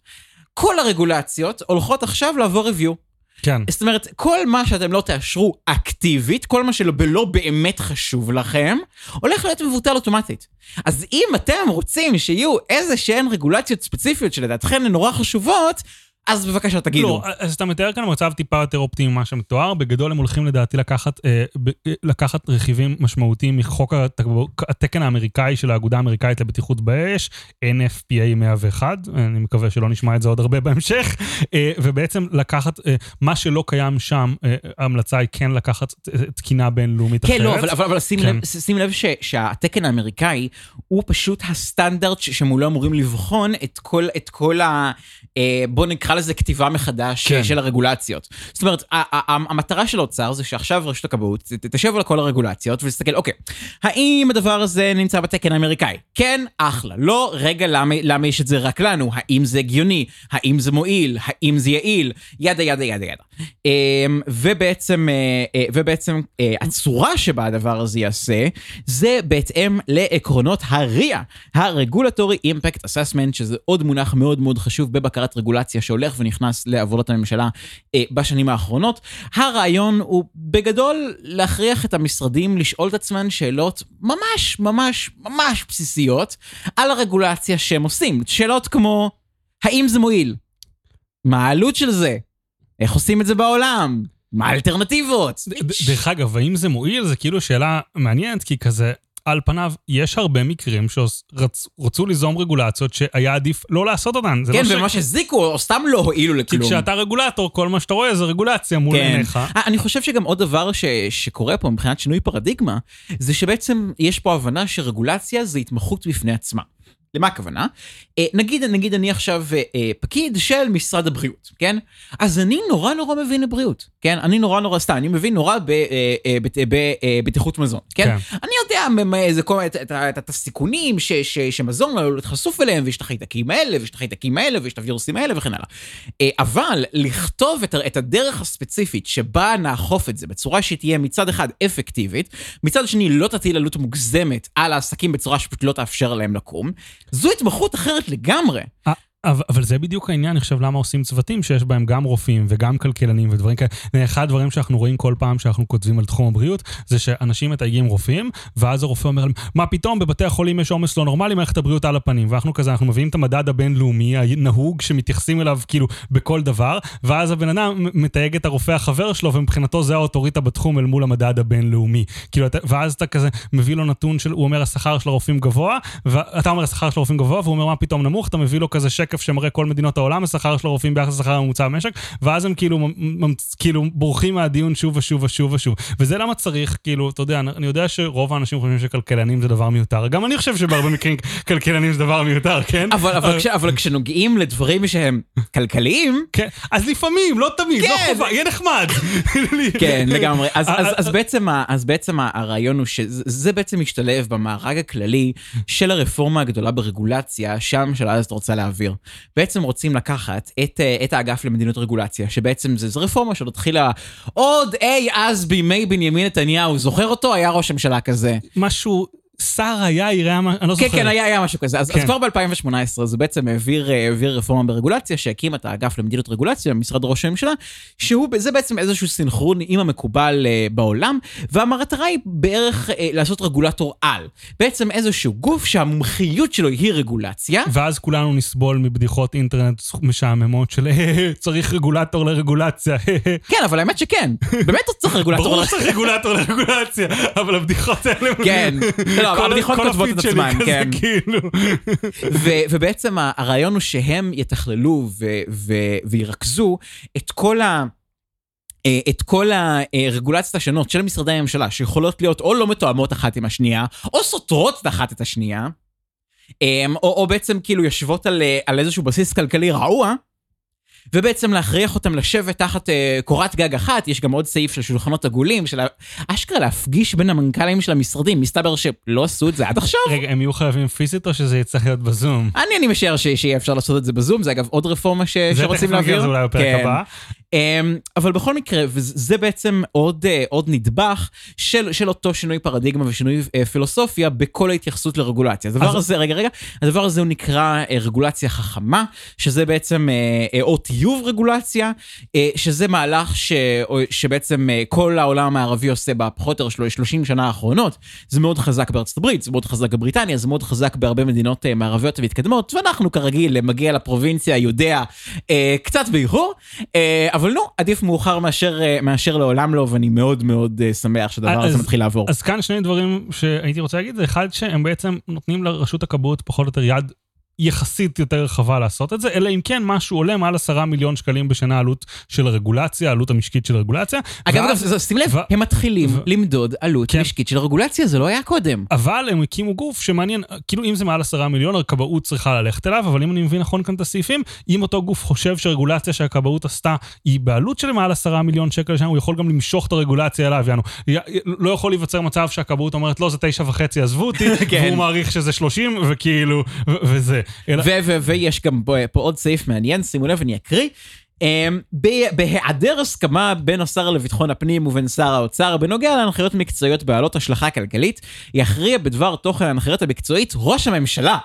כל הרגולציות הולכות עכשיו לעבור review. כן. זאת אומרת, כל מה שאתם לא תאשרו אקטיבית, כל מה שלא לא באמת חשוב לכם, הולך להיות מבוטל אוטומטית. אז אם אתם רוצים שיהיו איזה שהן רגולציות ספציפיות שלדעתכם הן נורא חשובות, אז בבקשה תגידו. לא, אז אתה מתאר כאן מצב טיפה יותר אופטימי ממה שמתואר. בגדול הם הולכים לדעתי לקחת, אה, ב, אה, לקחת רכיבים משמעותיים מחוק התק- התקן האמריקאי של האגודה האמריקאית לבטיחות באש, NFPA 101, אני מקווה שלא נשמע את זה עוד הרבה בהמשך, אה, ובעצם לקחת, אה, מה שלא קיים שם, אה, ההמלצה היא כן לקחת אה, תקינה בינלאומית אחרת. כן, לא, אבל, אבל, אבל שים, כן. לב, שים לב ש, שהתקן האמריקאי הוא פשוט הסטנדרט ש- שמולו אמורים לבחון את כל, את כל ה... אה, בוא נקרא לזה כתיבה מחדש כן. של הרגולציות. זאת אומרת, המטרה של האוצר זה שעכשיו רשות הכבאות תשב על כל הרגולציות ולהסתכל, אוקיי, האם הדבר הזה נמצא בתקן האמריקאי? כן, אחלה. לא, רגע, למה, למה יש את זה רק לנו? האם זה הגיוני? האם זה מועיל? האם זה יעיל? ידה ידה ידה ידה. אמ, ובעצם, אה, אה, ובעצם אה, הצורה שבה הדבר הזה ייעשה, זה בהתאם לעקרונות ה-RIA, ה-Regulatory Impact Assessment, שזה עוד מונח מאוד מאוד חשוב בבקרת רגולציה שהולך ונכנס לעבודת הממשלה אה, בשנים האחרונות. הרעיון הוא בגדול להכריח את המשרדים לשאול את עצמם שאלות ממש ממש ממש בסיסיות על הרגולציה שהם עושים. שאלות כמו, האם זה מועיל? מה העלות של זה? איך עושים את זה בעולם? מה האלטרנטיבות? דרך אגב, האם זה מועיל? זה כאילו שאלה מעניינת, כי כזה, על פניו, יש הרבה מקרים שרצו ליזום רגולציות שהיה עדיף לא לעשות אותן. זה כן, לא ש- וממש הזיקו, או סתם לא הועילו כי לכלום. כשאתה רגולטור, כל מה שאתה רואה זה רגולציה מול כן. עיניך. אה, אני חושב שגם עוד דבר ש, שקורה פה מבחינת שינוי פרדיגמה, זה שבעצם יש פה הבנה שרגולציה זה התמחות בפני עצמה. למה הכוונה? אה, נגיד, נגיד אני עכשיו אה, אה, פקיד של משרד הבריאות, כן? אז אני נורא נורא מבין לבריאות, כן? אני נורא נורא, סתם, אני מבין נורא בבטיחות מזון, כן? כן. אני יודע מ- מ- זה כל, את, את, הסיכונים ש, ש, שמזון עלול להיות חשוף אליהם, ויש את החיידקים האלה, ויש את החיידקים האלה, ויש את הווירוסים האלה וכן הלאה. אה, אבל לכתוב את, את הדרך הספציפית שבה נאכוף את זה בצורה שתהיה מצד אחד אפקטיבית, מצד שני לא תטיל עלות מוגזמת על העסקים בצורה שפשוט לא תאפשר להם לקום, זו התמחות אחרת לגמרי. אבל, אבל זה בדיוק העניין, אני חושב, למה עושים צוותים שיש בהם גם רופאים וגם כלכלנים ודברים כאלה. אחד הדברים שאנחנו רואים כל פעם שאנחנו כותבים על תחום הבריאות, זה שאנשים מתייגים רופאים, ואז הרופא אומר להם, מה פתאום, בבתי החולים יש עומס לא נורמלי, מערכת הבריאות על הפנים. ואנחנו כזה, אנחנו מביאים את המדד הבינלאומי הנהוג, שמתייחסים אליו כאילו בכל דבר, ואז הבן אדם מתייג את הרופא החבר שלו, ומבחינתו זה האוטוריטה בתחום אל מול המדד הבינלאומי. כאילו, ואז אתה כזה מביא לו נתון של, הוא אומר, השכר של הרופאים גבוה, ואתה אומר, השכר של הרופאים גבוה, והוא אומר, מה פתאום נמוך, אתה מביא לו כזה שקף שמראה כל מדינות העולם, השכר של הרופאים ביחס לשכר הממוצע במשק, ואז הם כאילו, ממ- כאילו בורחים מהדיון שוב ושוב ושוב ושוב. וזה למה צריך, כאילו, אתה יודע, אני יודע שרוב האנשים חושבים שכלכלנים זה דבר מיותר. גם אני חושב שבהרבה מקרים כלכלנים זה דבר מיותר, כן? אבל, אבל, כש, אבל כשנוגעים לדברים שהם כלכליים, כן, אז לפעמים, לא תמיד, לא כן. חובה, יהיה נחמד. כן, לגמרי. אז, אז, אה, אז, בעצם, אז בעצם הרעיון הוא שזה בעצם משתלב במארג הכללי של הרפורמה הגדולה ברגולציה שהממשלה הזאת רוצה להעביר. בעצם רוצים לקחת את, אה, את האגף למדיניות רגולציה, שבעצם זה, רפורמה שעוד התחילה עוד אי אז בימי בנימין נתניהו, זוכר אותו? היה ראש ממשלה כזה. משהו, שר היה, יראה אני לא כן, זוכר. כן, היה, היה משהו כזה. אז, כן. אז כבר ב-2018 זה בעצם העביר, אה, העביר רפורמה ברגולציה, שהקים את האגף למדיניות רגולציה במשרד ראש הממשלה, שהוא, זה בעצם איזשהו סינכרון עם המקובל אה, בעולם, והמטרה היא בערך אה, לעשות רגולטור על. בעצם איזשהו גוף שהמומחיות שלו היא רגולציה. ואז כולנו נסבול מבדיחות אינטרנט משעממות של "אה, צריך רגולטור לרגולציה. כן, אבל האמת שכן, באמת צריך רגולטור. ברור על- שצריך רגולטור לרגולציה, אבל הבדיחות האלה... כן, הבדיחות כל כותבות את עצמן, כזה, כן. כאילו. ו- ובעצם הרעיון הוא שהם יתכללו ו- ו- וירכזו את כל ה... אה, את כל הרגולציות השונות של משרדי הממשלה, שיכולות להיות או לא מתואמות אחת עם השנייה, או סותרות אחת את השנייה, אמ, או, או בעצם כאילו יושבות על, אה, על איזשהו בסיס כלכלי רעוע, ובעצם להכריח אותם לשבת תחת אה, קורת גג אחת, יש גם עוד סעיף של שולחנות עגולים, של אשכרה להפגיש בין המנכ"לים של המשרדים, מסתבר שלא עשו את זה עד עכשיו. רגע, הם יהיו חייבים פיזית או שזה יצטרך להיות בזום? אני, אני משער שיהיה אפשר לעשות את זה בזום, זה אגב עוד רפורמה ש- זה שרוצים תכף נגיע להעביר. לזה אולי בפרק כן. הבא. אמ, אבל בכל מקרה, וזה בעצם עוד, אה, עוד נדבך של, של אותו שינוי פרדיגמה ושינוי אה, פילוסופיה בכל ההתייחסות לרגולציה. הדבר אז- הזה, רגע, רגע, הדבר הזה הוא נקרא אה, רגולציה חכמה, שזה בעצם, או טיוב רגולציה, שזה מהלך ש, שבעצם כל העולם המערבי עושה בפחות או יותר 30 שנה האחרונות. זה מאוד חזק בארצות הברית, זה מאוד חזק בבריטניה, זה מאוד חזק בהרבה מדינות מערביות ומתקדמות, ואנחנו כרגיל מגיע לפרובינציה, יודע, קצת באיחור, אה, אבל נו, עדיף מאוחר מאשר, אה, מאשר לעולם לא, ואני מאוד מאוד אה, שמח שהדבר הזה אז- מתחיל לעבור. אז כאן שני דברים שהייתי רוצה להגיד, זה אחד שהם בעצם נותנים לרשות הכבאות פחות או יותר יד יחסית יותר רחבה לעשות את זה, אלא אם כן משהו עולה מעל עשרה מיליון שקלים בשנה עלות של רגולציה, עלות המשקית של רגולציה. אגב, ואז- אגב, שים לב, ו- הם מתחילים ו- למדוד עלות כן. משקית של רגולציה, זה לא היה קודם. אבל הם הקימו גוף שמעניין, כאילו אם זה מעל עשרה מיליון, הכבאות צריכה ללכת אליו, אבל אם אני מבין נכון כאן את הסעיפים, אם אותו גוף חושב שרגולציה שהכבאות עשתה היא בעלות של מעל עשרה מיליון שקל לשנה, הוא יכול גם למשוך את הרגולציה אליו, יענו. לא יכול להיווצר מצב שהכבאות אומרת, לא, זה תשע וחצי, עזבו אותי, כן. והוא מעריך שזה שלושים, וכאילו, ו- וזה. ויש גם פה, עוד סעיף מעניין, שימו לב, אני אקריא. אמ, בהיעדר הסכמה בין השר לביטחון הפנים ובין שר האוצר בנוגע להנחיות מקצועיות בעלות השלכה כלכלית, יכריע בדבר תוכן ההנחיות המקצועית ראש הממשלה.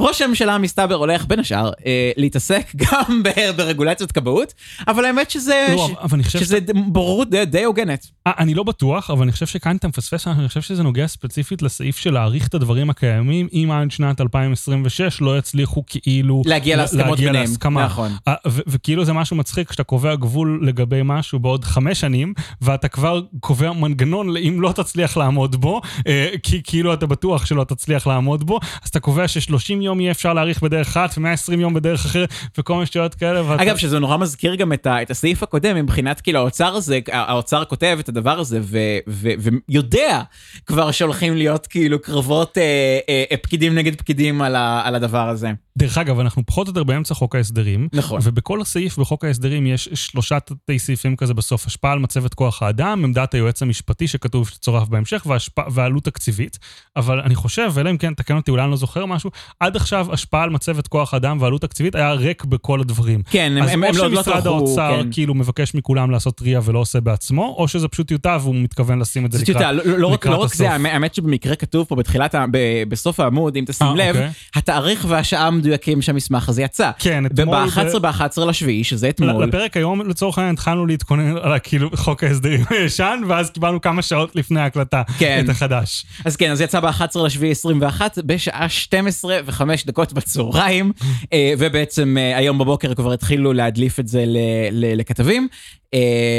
ראש הממשלה מסתבר הולך בין השאר אה, להתעסק גם ב- ברגולציות כבאות, אבל האמת שזה, לא, ש- אבל אני חושב שזה בוררות די, די הוגנת. אה, אני לא בטוח, אבל אני חושב שכאן אתה מפספס, אני חושב שזה נוגע ספציפית לסעיף של להאריך את הדברים הקיימים, אם עד שנת 2026 לא יצליחו כאילו... להגיע להסכמות להגיע ביניהם. להסכמה. נכון. אה, ו- וכאילו זה משהו מצחיק, כשאתה קובע גבול לגבי משהו בעוד חמש שנים, ואתה כבר קובע מנגנון אם לא תצליח לעמוד בו, אה, כי כאילו אתה בטוח שלא תצליח לעמוד בו, אז אתה קובע ש-30 יום יהיה אפשר להאריך בדרך אחת, ו-120 יום בדרך אחרת, וכל מיני שטויות כאלה. ואתה- אגב, שזה נורא מזכיר גם את, ה, את הסעיף הקודם, מבחינת כאילו האוצר הזה, האוצר כותב את הדבר הזה ו, ו, ויודע כבר שהולכים להיות כאילו קרבות אה, אה, פקידים נגד פקידים על, ה, על הדבר הזה. דרך אגב, אנחנו פחות או יותר באמצע חוק ההסדרים. נכון. ובכל סעיף בחוק ההסדרים יש שלושה תתי סעיפים כזה בסוף, השפעה על מצבת כוח האדם, עמדת היועץ המשפטי שכתוב שצורף בהמשך, והשפע, ועלות תקציבית. אבל אני חושב, אלא אם כן, תקן אותי, אולי אני לא זוכר משהו, עד עכשיו השפעה על מצבת כוח האדם ועלות תקציבית היה ריק בכל הדברים. כן, הם, אז הם, או הם לא, לא שמשרד טרחו, האוצר כן. כאילו מבקש מכולם לעשות טריה ולא עושה בעצמו, או שזה פשוט טיוטה והוא מתכוון לשים את זה לקראת, טיוטה, לא, לא, רק, לקראת לא רק זה, הסוף. האמת- האמת שבמקרה כתוב פה בתחילת, ב- בסוף העמוד, אם תשים אה, לב, אוקיי. התאריך והשעה המדויקים שהמסמך הזה יצא. כן, אתמול... ב-11 ב-11 לשביעי, שזה אתמול. לפרק היום, לצורך העניין, התחלנו להתכונן על כאילו חוק ההסדרים הישן, ואז קיבלנו כמה שעות לפני ההקלטה כן. את החדש. אז כן, אז יצא ב-11 לשביעי 21 בשעה 12 ו-5 דקות בצהריים, אה, ובעצם אה, היום בבוקר כבר התחילו להדליף את זה לכתבים,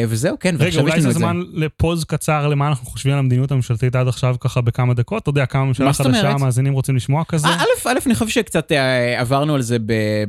וזהו, כן, רגע, ועכשיו יש אולי לנו זה את זה. זמן לפוז קצר למה אנחנו חושבים על המדיניות הממשלתית עד עכשיו ככה בכמה דקות. אתה יודע כמה ממשלה חדשה? המאזינים רוצים לשמוע כזה? אה, א', א', אני חושב שקצת אה, עברנו על זה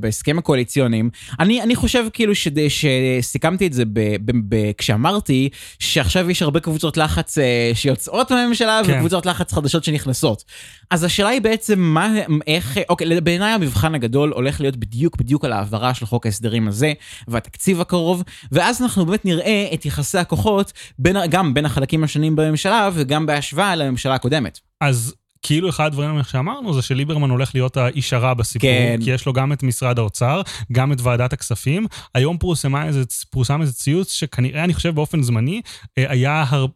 בהסכם הקואליציוניים. אני, אני חושב כאילו שסיכמתי את זה ב, ב, ב, כשאמרתי שעכשיו יש הרבה קבוצות לחץ אה, שיוצאות מהממשלה כן. וקבוצות לחץ חדשות שנכנסות. אז השאלה היא בעצם מה, איך, אוקיי, בעיניי המבחן הגדול הולך להיות בדיוק בדיוק על העברה של חוק ההסדרים הזה והתקציב הקרוב, ואז אנחנו באמת נראה את יחסי הכוחות בין, גם בין החלקים השונים בממשלה וגם בהשוואה לממשלה הקודמת. אז כאילו אחד הדברים שאמרנו זה שליברמן הולך להיות האיש הרע בסיפור, כן. כי יש לו גם את משרד האוצר, גם את ועדת הכספים. היום פורסמה איזה, פורסם איזה ציוץ שכנראה, אני חושב באופן זמני, אה, היה הר...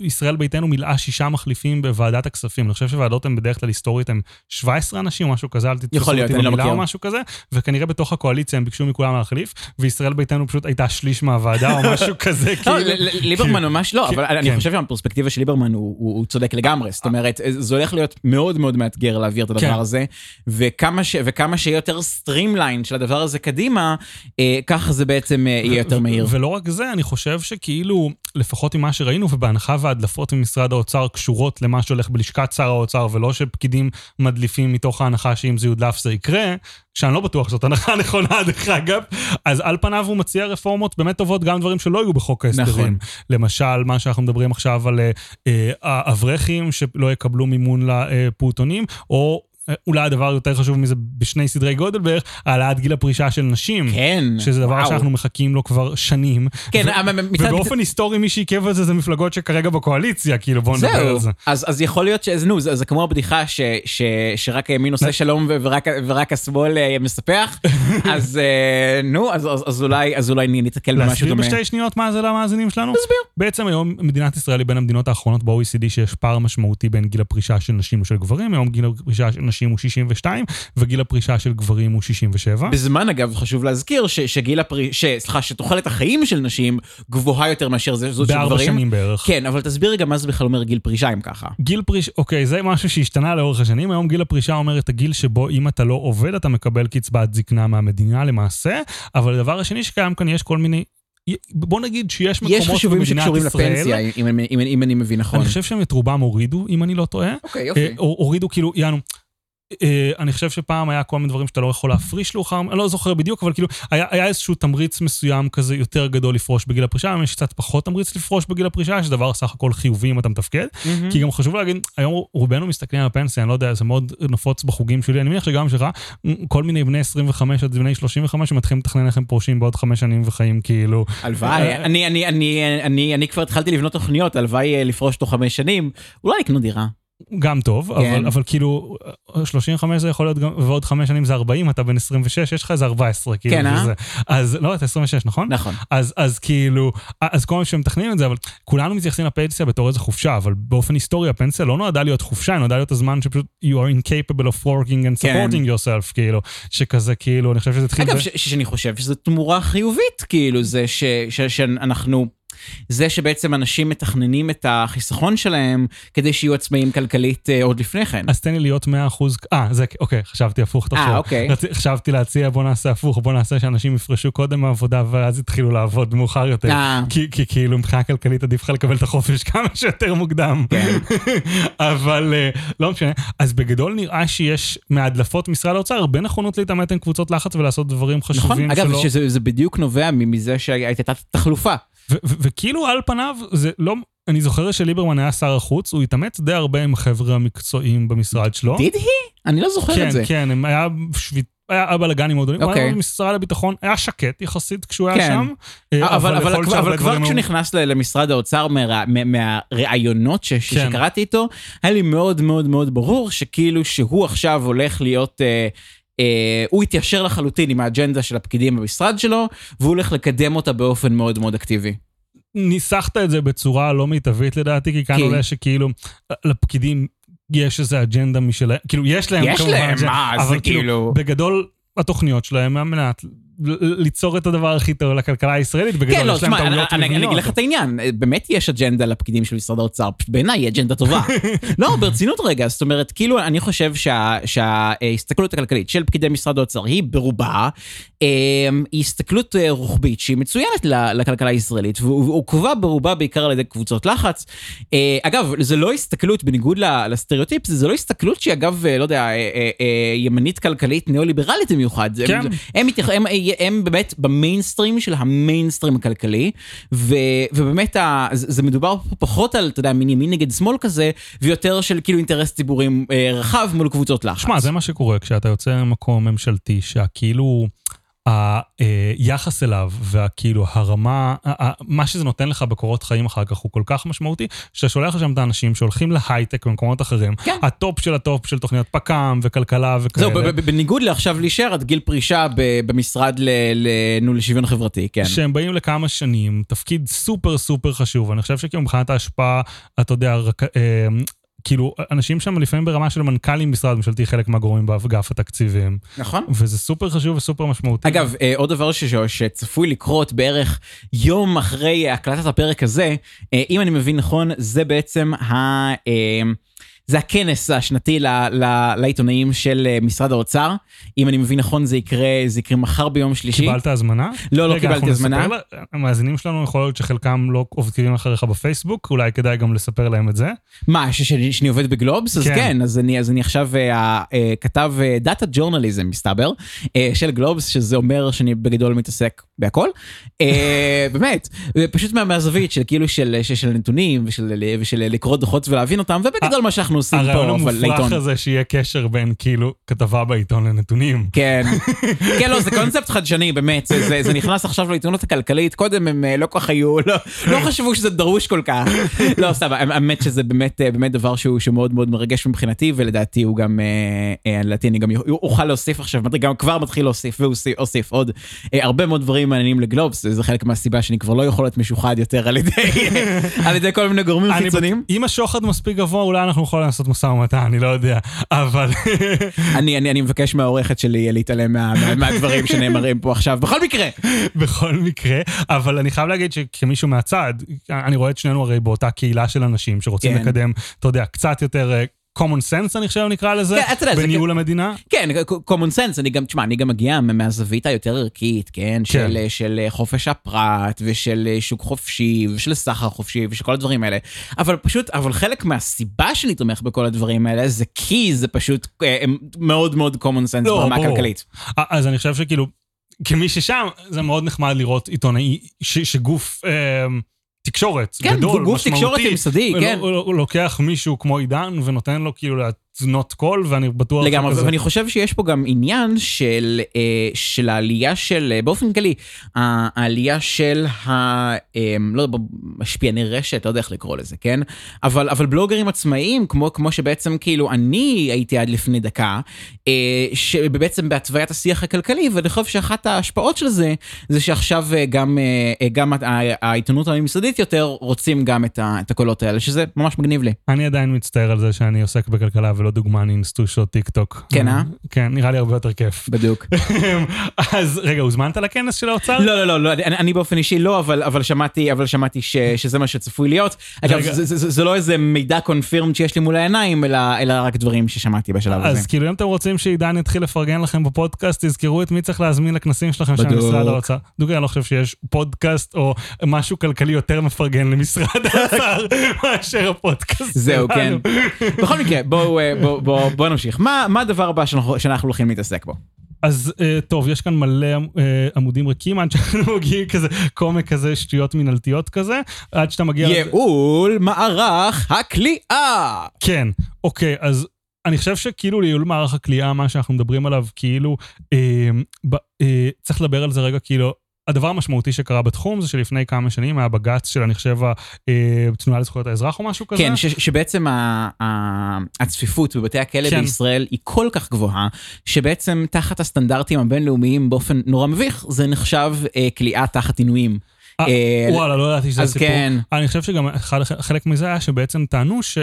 ישראל ביתנו מילאה שישה מחליפים בוועדת הכספים. אני חושב שוועדות הן בדרך כלל היסטורית הן 17 אנשים או משהו כזה, אל תתפסו אותי לא במילה מכיר. או משהו כזה, וכנראה בתוך הקואליציה הם ביקשו מכולם להחליף, וישראל ביתנו פשוט הייתה שליש מהוועדה או משהו כזה, לא, כאילו. ליברמן ממש לא, כן, אבל אני כן. חושב שהפרספקטיבה של ליברמן הוא- צודק לגמרי. זאת אומרת, זה הולך להיות מאוד מאוד מאתגר להעביר את כן. הדבר הזה, וכמה שיהיה יותר streamline של הדבר הזה קדימה, אה, ככה זה בעצם אה, יהיה יותר מהיר. ולא רק זה, אני חושב שכאילו, לפחות ממה שראינו, ובהנחה וההדלפות ממשרד האוצר קשורות למה שהולך בלשכת שר האוצר, ולא שפקידים מדליפים מתוך ההנחה שאם זה יודלף זה יקרה, שאני לא בטוח שזאת הנחה נכונה, דרך אגב, אז על פניו הוא מציע רפורמות באמת טובות, גם דברים שלא היו בחוק ההסדרים. נכון. למשל, מה שאנחנו מדברים עכשיו על אה, אה, האברכים שלא יקבלו מימון לפעוטונים, או... אה, אולי הדבר יותר חשוב מזה בשני סדרי גודל בערך, העלאת גיל הפרישה של נשים. כן, שזה דבר וואו. שאנחנו מחכים לו כבר שנים. כן, ו- אבל מצד- ובאופן היסטורי מי שעיכב את זה זה מפלגות שכרגע בקואליציה, כאילו בואו נדבר על זה. אז, אז יכול להיות שזה, נו, זה, זה כמו הבדיחה ש, ש, שרק הימין עושה שלום ורק, ורק השמאל אה, מספח, אז אה, נו, אז, אז, אז אולי, אז אולי ניתקל במשהו להסביר דומה. בשתי שניות מה זה למאזינים שלנו? תסביר. בעצם היום מדינת ישראל היא בין המדינות האחרונות ב-OECD שיש פער משמעותי בין גיל הפרישה של נשים ושל גברים, היום גיל הפרישה של נשים הוא 62 וגיל הפרישה של גברים הוא 67. בזמן אגב חשוב להזכיר ש, שגיל הפרי... ש... סליחה, שתוחלת החיים של נשים גבוהה יותר מאשר זה- זאת של בארבע גברים. שנים בערך. כן, אבל תסביר רגע מה זה בכלל אומר גיל פרישה אם ככה. גיל פרישה, אוקיי, זה משהו שהשתנה לאורך השנים. היום גיל הפרישה אומר את הגיל שבו אם אתה לא עובד, אתה מקבל קצבת זקנה מהמדינה למעשה, אבל הדבר השני שקיים כאן, יש כל מיני... בוא נגיד שיש מקומות יש חישובים במדינת שקשורים ישראל, לפנסיה, אם, אם, אם, אם אני מבין נכון. אני חושב שהם את רובם הורידו, אם אני לא טועה. אוקיי, אה, יופי. או- הורידו כאילו, יענו, אה, אני חושב שפעם היה כל מיני דברים שאתה לא יכול להפריש לאוחר, אני לא זוכר בדיוק, אבל כאילו, היה, היה איזשהו תמריץ מסוים כזה יותר גדול לפרוש בגיל הפרישה, היום יש קצת פחות תמריץ לפרוש בגיל הפרישה, שזה דבר סך הכל חיובי אם אתה מתפקד. Mm-hmm. כי גם חשוב להגיד, היום רובנו מסתכלים על הפנסיה, אני לא יודע, זה מאוד נפוץ בחוגים שלי, אני מניח שגם שלך, כל מיני בני 25 עד בני 35 שמתחילים לתכנן איך הם פורשים בעוד חמש שנים וחיים כאילו... הלוואי, אה, אני, אני, אני, אני, אני כבר התחלתי לבנות תוכניות, הלוואי אה, לפרוש תוך חמש שנים, אולי לקנות דירה. גם טוב, כן. אבל, אבל כאילו, 35 זה יכול להיות גם, ועוד 5 שנים זה 40, אתה בן 26, יש לך איזה 14, כאילו, כן, אה? אז לא, אתה 26, נכון? נכון. אז, אז כאילו, אז כל מה שמתכננים את זה, אבל כולנו מתייחסים לפנסיה בתור איזה חופשה, אבל באופן היסטורי הפנסיה לא נועדה להיות חופשה, היא נועדה להיות הזמן שפשוט you are incapable of working and כן. supporting yourself, כאילו, שכזה, כאילו, אני חושב שזה התחיל... אגב, ב- ש- שאני חושב שזו תמורה חיובית, כאילו, זה ש- ש- שאנחנו... זה שבעצם אנשים מתכננים את החיסכון שלהם כדי שיהיו עצמאים כלכלית אה, עוד לפני כן. אז תן לי להיות 100%, אה, זה, אוקיי, חשבתי הפוך תחשוב. אה, אוקיי. חשבתי להציע, בוא נעשה הפוך, בוא נעשה שאנשים יפרשו קודם מהעבודה ואז יתחילו לעבוד מאוחר יותר. אה, כי, כי כאילו מבחינה כלכלית עדיף לך לקבל את החופש כמה שיותר מוקדם. כן. אבל אה, לא משנה. אז בגדול נראה שיש מהדלפות משרד האוצר הרבה נכונות להתעמת עם קבוצות לחץ ולעשות דברים נכון, חשובים אגב, שלא... שזה זה בדיוק נובע מזה שהייתה תחלופה. וכאילו על פניו זה לא... אני זוכר שליברמן היה שר החוץ, הוא התאמץ די הרבה עם החבר'ה המקצועיים במשרד שלו. דיד היא? אני לא זוכר כן, את זה. כן, הם היה שביט... היה בלאגנים מאוד גדולים, הוא אוקיי. היה במשרד הביטחון, היה שקט יחסית כשהוא היה כן. שם. אה, אבל, כבר כשהוא נכנס למשרד האוצר מה- מה- מהראיונות ש- ש- כן. שקראתי איתו, היה לי מאוד מאוד מאוד ברור שכאילו שהוא עכשיו הולך להיות... אה, הוא התיישר לחלוטין עם האג'נדה של הפקידים במשרד שלו, והוא הולך לקדם אותה באופן מאוד מאוד אקטיבי. ניסחת את זה בצורה לא מיטבית לדעתי, כי כאן כי- עולה שכאילו לפקידים יש איזה אג'נדה משלהם, כאילו יש להם יש כמובן להם, מה, אבל זה כאילו... בגדול התוכניות שלהם על מנת ליצור את הדבר הכי טוב לכלכלה הישראלית, בגדול כן, לא, יש להם תשמע, אני- טעויות אני אני אגיד מבניות. לך את העניין, באמת יש אג'נדה לפקידים של משרד האוצר, בעיניי היא אג'נדה טובה. לא, ברצינות רגע, זאת אומרת, כאילו, אני חושב שה- שההסתכלות הכלכלית של פקידי משרד האוצר היא ברובה, אה, היא הסתכלות אה, רוחבית שהיא מצוינת לכלכלה הישראלית, ועוקבה ברובה בעיקר על ידי קבוצות לחץ. אה, אגב, זה לא הסתכלות, בניגוד לסטריאוטיפ, זה לא הסתכלות שהיא אגב, אה, לא יודע, אה, אה, אה, ימנית כלכלית ניאו-ליברלית במיוחד. כן. הם, הם, הם, הם באמת במיינסטרים של המיינסטרים הכלכלי, ו, ובאמת ה, זה, מדובר פחות על, אתה יודע, מין ימין נגד שמאל כזה, ויותר של כאילו אינטרס ציבורי אה, רחב מול קבוצות לחץ. שמע, זה מה שקורה כשאתה יוצא ממקום ממשלתי, שהכאילו היחס אליו והכאילו הרמה, מה שזה נותן לך בקורות חיים אחר כך הוא כל כך משמעותי, שאתה שולח לשם את האנשים שהולכים להייטק במקומות אחרים, כן. הטופ של הטופ של תוכניות פק"ם וכלכלה וכאלה. זהו, בניגוד לעכשיו להישאר עד גיל פרישה במשרד נו, לשוויון חברתי, כן. שהם באים לכמה שנים, תפקיד סופר סופר חשוב. אני חושב שכאילו מבחינת ההשפעה, אתה יודע, רק, אה, כאילו, אנשים שם לפעמים ברמה של מנכ"לים משרד ממשלתי, חלק מהגורמים באגף התקציבים, נכון. וזה סופר חשוב וסופר משמעותי. אגב, אה, עוד דבר ש- שצפוי לקרות בערך יום אחרי הקלטת הפרק הזה, אה, אם אני מבין נכון, זה בעצם ה... זה הכנס השנתי ל- ל- לעיתונאים של אה, משרד האוצר. אם אני מבין נכון, זה יקרה, זה יקרה מחר ביום שלישי. קיבלת הזמנה? לא, לא רגע, קיבלתי אנחנו הזמנה. נספר לה- המאזינים שלנו יכול להיות שחלקם לא עוקבים אחריך בפייסבוק, אולי כדאי גם לספר להם את זה. מה, ש- ש- שאני עובד בגלובס? אז כן. כן, אז אני, אז אני עכשיו אה, אה, כתב דאטה ג'ורנליזם, מסתבר, של גלובס, שזה אומר שאני בגדול מתעסק בהכל. באמת, פשוט מה- מהזווית של כאילו של, של, של נתונים ושל, ושל לקרוא דוחות ולהבין אותם, ובגדול מה שאנחנו עושים פה, הרעיון אבל המופרך לעיתון. הזה שיהיה קשר בין כאילו כתבה בעיתון לנתונים. כן, כן, לא, זה קונספט חדשני, באמת, זה, זה, זה נכנס עכשיו לעיתונות הכלכלית, קודם הם אה, לא כל כך היו, לא, לא חשבו שזה דרוש כל כך. לא, סתם, האמת שזה באמת, אה, באמת דבר שהוא, שהוא מאוד מאוד מרגש מבחינתי, ולדעתי הוא גם, אה, לדעתי אני גם אוכל להוסיף עכשיו, גם כבר מתחיל להוסיף ואוסיף עוד הרבה מאוד דברים מעניינים לגלובס, זה חלק מהסיבה שאני כבר לא יכול להיות משוחד יותר על ידי, על ידי כל מיני גורמים חיצוניים. אם השוחד מספיק גבוה, אולי אנחנו יכולים לעשות משא ומתן, אני לא יודע. אבל אני, אני, אני מבקש מהעורכת שלי להתעלם מה, מה, מהדברים שנאמרים פה עכשיו, בכל מקרה. בכל מקרה, אבל אני חייב להגיד שכמישהו מהצד, אני רואה את שנינו הרי באותה קהילה של אנשים שרוצים כן. לקדם, אתה יודע, קצת יותר אה, common sense, אני חושב נקרא לזה, כן, אתה יודע, זה בניהול המדינה. כן, common sense, אני גם, תשמע, אני גם מגיע מהזווית היותר ערכית, כן? של, של חופש הפרט, ושל שוק חופשי, ושל סחר חופשי, ושל כל הדברים האלה. אבל פשוט, אבל חלק מהסיבה שאני תומך בכל הדברים האלה, זה כי זה פשוט אה, מאוד מאוד common sense לא, ברמה הכלכלית. אז אני חושב שכאילו, כמי ששם, זה מאוד נחמד לראות עיתונאי, ש, שגוף... אה, תקשורת כן, גדול, גוף תקשורת ממסדי, כן. הוא לוקח מישהו כמו עידן ונותן לו כאילו not call, ואני בטוח... לגמרי, ואני חושב שיש פה גם עניין של, אה, של העלייה של, אה, באופן כללי, העלייה של ה... אה, לא יודע, משפיעני רשת, לא יודע איך לקרוא לזה, כן? אבל, אבל בלוגרים עצמאיים, כמו, כמו שבעצם כאילו אני הייתי עד לפני דקה, שבעצם בהתוויית השיח הכלכלי, ואני חושב שאחת ההשפעות של זה, זה שעכשיו גם, גם העיתונות הממסדית יותר רוצים גם את, ה, את הקולות האלה, שזה ממש מגניב לי. אני עדיין מצטער על זה שאני עוסק בכלכלה ולא דוגמן אינסטושות טיק טוק. כן, אה? כן, נראה לי הרבה יותר כיף. בדיוק. אז רגע, הוזמנת לכנס של האוצר? לא, לא, לא, לא אני, באופן אישי לא, אבל, אבל שמעתי, אבל שמעתי ש, שזה מה שצפוי להיות. אגב, זה, לא איזה מידע קונפירם שיש לי מול העיניים, אלא, אלא רק דברים ששמעתי בשלב הזה. אז כאילו אם אתם רוצים שעידן יתחיל לפרגן לכם בפודקאסט, תזכרו את מי צריך להזמין לכנסים שלכם של משרד האוצר. דוגרי, אני לא חושב שיש פודקאסט או משהו כלכלי יותר מפרגן למשרד האוצר מאשר הפודקאסט זהו, כן. בכל מקרה, בואו בוא, בוא, נמשיך. מה, מה הדבר הבא שאנחנו, שאנחנו הולכים להתעסק בו? אז uh, טוב, יש כאן מלא uh, עמודים ריקים עד שאנחנו מגיעים כזה קומק כזה, שטויות מנהלתיות כזה, עד שאתה מגיע... ייעול לת... מערך הכליאה! כן, אוקיי, אז אני חושב שכאילו לייעול מערך הכליאה, מה שאנחנו מדברים עליו, כאילו, אה, ב, אה, צריך לדבר על זה רגע, כאילו, הדבר המשמעותי שקרה בתחום זה שלפני כמה שנים היה בג"ץ של, אני חושב, התנועה אה, לזכויות האזרח או משהו כזה. כן, ש- שבעצם ה- ה- הצפיפות בבתי הכלא כן. בישראל היא כל כך גבוהה, שבעצם תחת הסטנדרטים הבינלאומיים באופן נורא מביך, זה נחשב אה, כליאה תחת עינויים. אה, אה, וואלה, לא ידעתי שזה סיפור. אז כן. אני חושב שגם חלק מזה היה שבעצם טענו ש...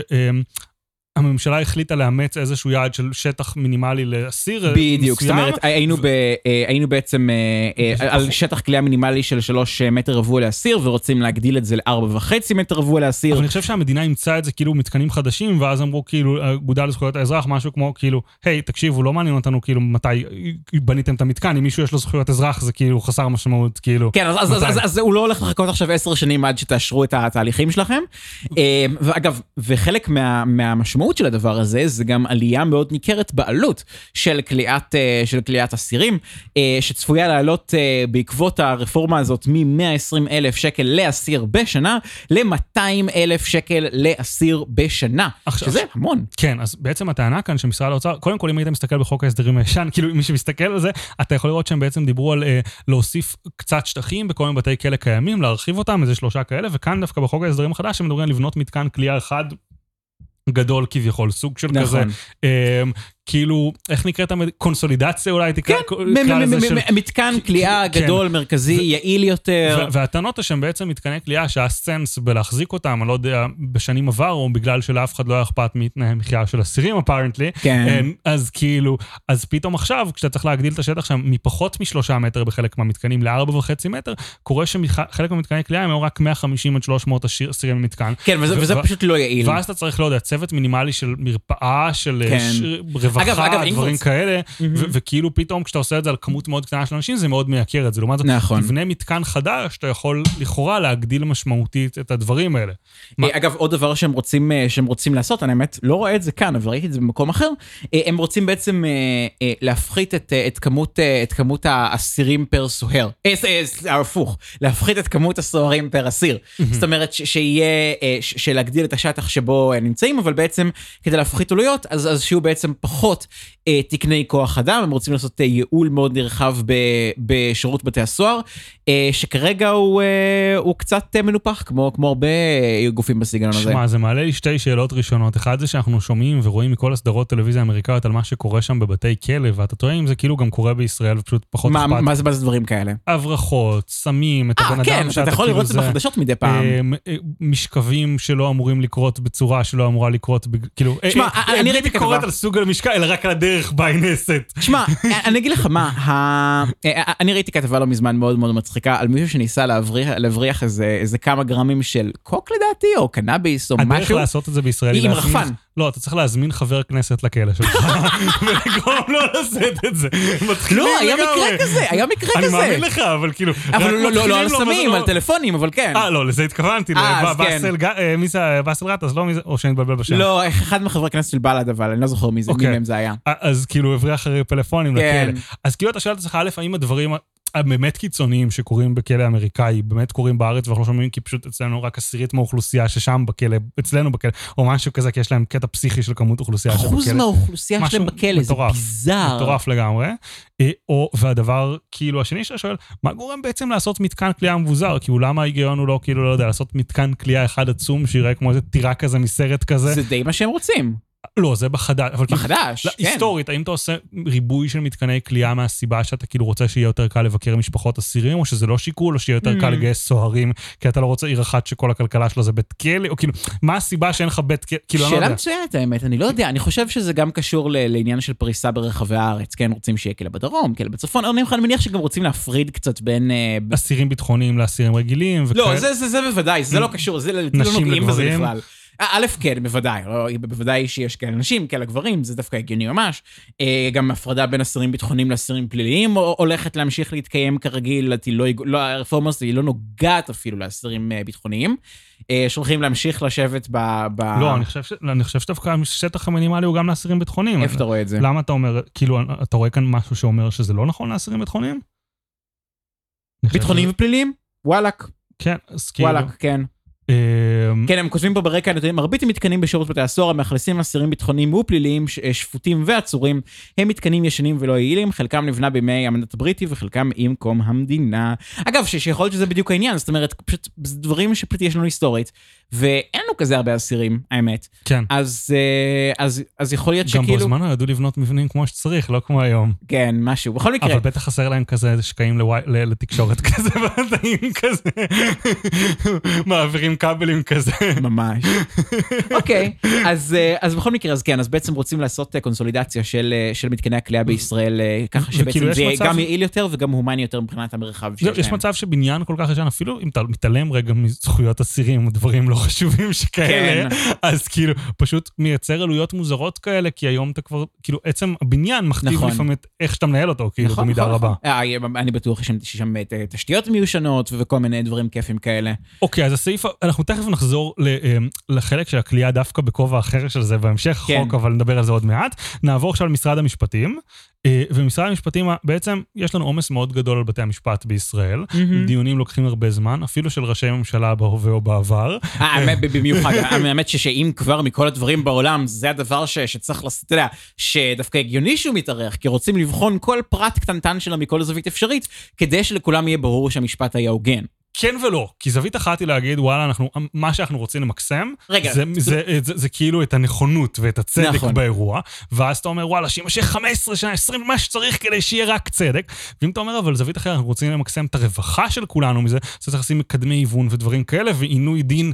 הממשלה החליטה לאמץ איזשהו יעד של שטח מינימלי לאסיר מסוים. בדיוק, זאת אומרת, היינו, ב, אה, היינו בעצם אה, אה, על שטח כליאה מינימלי של 3 מטר רבוע לאסיר, ורוצים להגדיל את זה ל-4.5 מטר רבוע לאסיר. אבל אני חושב שהמדינה אימצה את זה כאילו מתקנים חדשים, ואז אמרו כאילו, אגודה לזכויות האזרח, משהו כמו כאילו, היי, תקשיבו, לא מעניין אותנו כאילו מתי בניתם את המתקן, אם מישהו יש לו זכויות אזרח זה כאילו חסר משמעות, כאילו. כן, אז, אז, אז, אז הוא לא הולך לחכות עכשיו 10 שנים עד שתאשרו את התהליכים שלכם. ואגב, וחלק מה, מהמשמעות המשמעות של הדבר הזה זה גם עלייה מאוד ניכרת בעלות של כליאת, אה, של כליאת אסירים, אה, שצפויה לעלות אה, בעקבות הרפורמה הזאת מ-120 אלף שקל לאסיר בשנה ל-200 אלף שקל לאסיר בשנה, עכשיו, שזה המון. כן, אז בעצם הטענה כאן שמשרד האוצר, קודם כל אם היית מסתכל בחוק ההסדרים הישן, כאילו מי שמסתכל על זה, אתה יכול לראות שהם בעצם דיברו על אה, להוסיף קצת שטחים בכל מיני בתי כלא קיימים, להרחיב אותם, איזה שלושה כאלה, וכאן דווקא בחוק ההסדרים החדש הם מדברים על לבנות מתקן כליאה אחד גדול כביכול, סוג של נכון. כזה. כאילו, איך נקראת קונסולידציה אולי תקרא כן, לזה של... מתקן כליאה כן. גדול, מרכזי, יעיל יותר. והטענות שהם בעצם מתקני כליאה שהסנס בלהחזיק אותם, אני לא יודע, בשנים עבר, או בגלל שלאף אחד לא היה אכפת מתנאי מחיה של אסירים אפרנטלי. כן. אמ, אז כאילו, אז פתאום עכשיו, כשאתה צריך להגדיל את השטח שם מפחות משלושה מטר בחלק מהמתקנים לארבע וחצי מטר, קורה שחלק מהמתקני כליאה הם רק 150 עד 300 אסירים במתקן. כן, וזה פשוט לא יעיל. ואז אתה צריך, לא יודע, צוות מינימלי של מרפאה, של כן. רווחה, אגב, אגב, דברים כאלה, mm-hmm. וכאילו פתאום כשאתה עושה את זה על כמות מאוד קטנה של אנשים, זה מאוד מייקר את זה. לעומת זאת, נכון. תבנה מתקן חדש, אתה יכול לכאורה להגדיל משמעותית את הדברים האלה. מה... אגב, עוד דבר שהם רוצים, אה, שהם רוצים לעשות, אני באמת לא רואה את זה כאן, אבל ראיתי את זה במקום אחר, אה, הם רוצים בעצם אה, להפחית את, את, כמות, את כמות האסירים פר סוהר. הפוך, להפחית את כמות הסוהרים פר אסיר. Mm-hmm. זאת אומרת, שיהיה, שלהגדיל את השטח שבו נמצאים, אבל בעצם כדי להפחית עלויות, אז, אז שיהיו בעצם פחות אה, תקני כוח אדם, הם רוצים לעשות אה, ייעול מאוד נרחב ב, בשירות בתי הסוהר, אה, שכרגע הוא, אה, הוא קצת אה, מנופח, כמו, כמו הרבה אה, גופים בסגנון הזה. שמע, זה מעלה לי שתי שאלות ראשונות. אחד זה שאנחנו שומעים ורואים מכל הסדרות טלוויזיה האמריקאיות על מה שקורה שם בבתי כלא, ואתה טועה אם זה כאילו גם קורה בישראל ופשוט פחות מה, אכפת. מה זה, מה זה דברים כאלה? הברחות, סמים, את הבן כן, אדם שאתה יכול כאילו לראות את זה בחדשות מדי פעם. אה, משכבים שלא אמורים לקרות בצורה שלא אמורה לקרות, כאילו... שמע, אני ראיתי כתבה. על סוג המשכב, אלא רק על הדרך בה היא נעשית. שמע, אני אגיד לך מה, אני ראיתי כתבה לא מזמן מאוד מאוד מצחיקה על מישהו שניסה להבריח, איזה, כמה גרמים של קוק לדעתי, או קנאביס, או הדרך משהו, לעשות את זה בישראל היא עם רחפן. לא, אתה צריך להזמין חבר כנסת לכלא שלך, ולגרום לו לשאת את זה. לא, היה. מקרה כזה, היה מקרה אני כזה. מאמין לך, אבל כאילו... אבל לא- לא- לא על סמים, אבל על לא- טלפונים, אבל כן. אה, לא, לזה התכוונתי, אה, ג- אה, באסל גטאס, לא מי זה, או שאני מתבלבל בשם. לא, אחד מחברי הכנסת של בל"ד, אבל אני לא זוכר מי זה, מי אוקיי. זה היה. אז כאילו הבריח פלאפונים כן. לכלא. אז כאילו אתה שואל את עצמך, א', האם הדברים הבאמת קיצוניים שקורים בכלא האמריקאי באמת קורים בארץ ואנחנו לא שומעים כי פשוט אצלנו רק עשירית מהאוכלוסייה ששם בכלא, אצלנו בכלא, או משהו כזה, כי יש להם קטע פסיכי של כמות אוכלוסייה שבכלא. אחוז מהאוכלוסייה שלהם בכלא, זה. ביזאר. מטורף לגמרי. אה, או, והדבר, כאילו, השני שאתה שואל, מה גורם בעצם לעשות מתקן כליאה מבוזר? כאילו, למה ההיגיון הוא לא, כאילו, לא יודע, לעשות מתקן כליאה אחד עצום שיראה כמו איזה טירה כזה מסרט כזה? זה די מה שהם רוצים. לא, זה בחדש. אבל כאילו, בחדש, לא, כן. היסטורית, האם אתה עושה ריבוי של מתקני כליאה מהסיבה שאתה כאילו רוצה שיהיה יותר קל לבקר משפחות אסירים, או שזה לא שיקול, או שיהיה יותר קל Mm. לגייס סוהרים, כי אתה לא רוצה עיר אחת שכל הכלכלה שלה זה בית כלא, או כאילו, מה הסיבה שאין לך בית כלא? כאילו, אני לא שאלה. מצוינת האמת, אני לא יודע, אני חושב שזה גם קשור ל- לעניין של פריסה ברחבי הארץ, כן, רוצים שיהיה כלא בדרום, כלא בצפון, אני מניח שגם רוצים להפריד קצת בין... אה, אסירים ביטחוניים לאסירים רגילים, לא, וכאלה. זה- זה זה בוודאי, זה לא קשור, זה לא נוגעים בזה. בכלל. אה, א', כן, בוודאי, לא, בוודאי שיש כאלה נשים, כאלה גברים, זה דווקא הגיוני ממש. אה, גם הפרדה בין אסירים ביטחוניים לאסירים פליליים הולכת להמשיך להתקיים כרגיל, לא, לא, הרפורמה הזאת היא לא נוגעת אפילו לאסירים אה, ביטחוניים. שהולכים להמשיך לשבת ב... ב... לא, אני חושב אני חושב שדווקא השטח המינימלי הוא גם לאסירים ביטחוניים. איפה אתה רואה את זה? למה אתה אומר, כאילו, אתה רואה כאן משהו שאומר שזה לא נכון לאסירים ביטחוניים? ביטחוניים ופליליים? וואלאק, כן, אז כאילו... וואלאק, כן. אמ, כן, הם כותבים פה ברקע הנתונים, מרבית המתקנים בשירות בתי הסוהר המאכלסים אסירים ביטחוניים ופליליים, ש- שפוטים ועצורים, הם מתקנים ישנים ולא יעילים, חלקם נבנה בימי המנדט הבריטי וחלקם עם קום המדינה. אגב, שיכול להיות שזה בדיוק העניין, זאת אומרת, פשוט דברים שפשוט יש לנו היסטורית, ואין לנו כזה הרבה אסירים, האמת. כן. אז, אה, אז, אז יכול להיות גם שכאילו, בזמנו ידעו לבנות מבנים כמו שצריך, לא כמו היום. כן, משהו, בכל מקרה. אבל בטח חסר להם כזה שקעים לוואי- ל- לתקשורת כזה, בתאים כזה, מעבירים כבלים כזה. ממש. אוקיי, אז, אה, אז בכל מקרה, אז כן, אז בעצם רוצים לעשות אה, קונסולידציה של, של מתקני הכליאה בישראל, ככה שבעצם זה מצב- גם יעיל יותר וגם הומני יותר מבחינת המרחב זהו, שיש יש. מצב שבניין כל כך ישן, אפילו אם אתה מתעלם רגע מזכויות אסירים דברים לא חשובים שכאלה, כן. אז כאילו פשוט מייצר עלויות מוזרות כאלה, כי היום אתה כבר, כאילו עצם הבניין מכתיב נכון. לפעמים את איך שאתה מנהל אותו, כאילו במידה נכון, רבה. נכון. אה, אני בטוח שיש שם- אה, תשתיות מיושנות וכל מיני דברים כיפים כאלה. אוקיי, אז הסעיף, אנחנו תכף נחזור אה, לחלק של הכלייה דווקא בכובע אחר של זה בהמשך כן. החוק, אבל נדבר על זה עוד מעט. נעבור עכשיו למשרד המשפטים, ומשרד המשפטים, בעצם יש לנו עומס מאוד גדול על בתי המשפט בישראל. דיונים לוקחים הרבה זמן, אפילו של ראשי ממשלה בהווה או בעבר. אה, האמת, במיוחד, האמת שאם כבר מכל הדברים בעולם, זה הדבר ש- שצריך לעשות, אתה יודע, שדווקא הגיוני שהוא מתארך, כי רוצים לבחון כל פרט קטנטן שלה מכל זווית אפשרית, כדי שלכולם יהיה ברור שהמשפט היה הוגן. כן ולא, כי זווית אחת היא להגיד, וואלה, אנחנו, מה שאנחנו רוצים למקסם, רגע, זה, זה, זה, זה, זה כאילו את הנכונות ואת הצדק נכון. באירוע, ואז אתה אומר, וואלה, שיימשך 15 שנה, 20, מה שצריך כדי שיהיה רק צדק. ואם אתה אומר, אבל זווית אחרת, אנחנו רוצים למקסם את הרווחה של כולנו מזה, אז צריך לשים מקדמי היוון ודברים כאלה, ועינוי דין.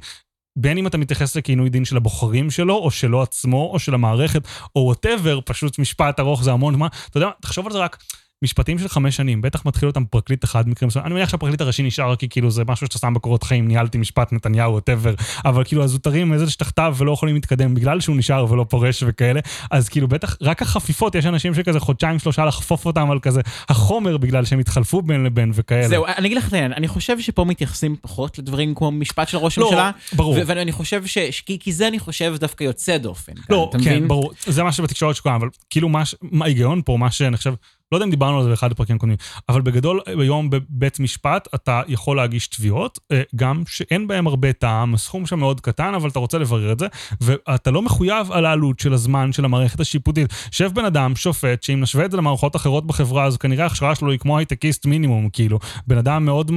בין אם אתה מתייחס לכעינוי דין של הבוחרים שלו, או שלו עצמו, או של המערכת, או whatever, פשוט משפט ארוך זה המון זמן. אתה יודע מה, תחשוב על זה רק, משפטים של חמש שנים, בטח מתחיל אותם פרקליט אחד במקרים מסוימים. אני מניח שהפרקליט הראשי נשאר כי כאילו זה משהו שאתה שם בקורות חיים, ניהלתי משפט נתניהו, whatever, אבל כאילו הזוטרים, איזה שתחתיו ולא יכולים להתקדם בגלל שהוא נשאר ולא פורש וכאלה, אז כאילו בטח רק החפיפות, יש אנשים שכזה חודשיים שלושה לחפוף אותם על כזה החומר בגלל שהם התחלפו בין לבין וכאלה. זהו, אני אגיד לך את העניין, אני חושב שפה מתייחסים פחות לדברים כמו משפט של ראש לא, הממשלה, ברור. ואני חושב ש... כי- כי זה אני חושב דווקא יוצא דופן. כאן, לא, אתה כן, מבין? ברור, זה מה שבתקשורת שקורה, אבל כאילו מה מה ההיגיון פה, מה שאני חושב, לא יודע אם דיברנו על זה באחד הפרקים הקודמים, אבל בגדול, היום בבית משפט אתה יכול להגיש תביעות, אה, גם שאין בהן הרבה טעם, הסכום שם מאוד קטן, אבל אתה רוצה לברר את זה, ואתה לא מחויב על העלות של הזמן של המערכת השיפוטית. יושב בן אדם, שופט, שאם נשווה את זה למערכות אחרות בחברה, אז כנראה ההכשרה שלו היא כמו הייטקיסט מינימום, כאילו, בן אדם מאוד...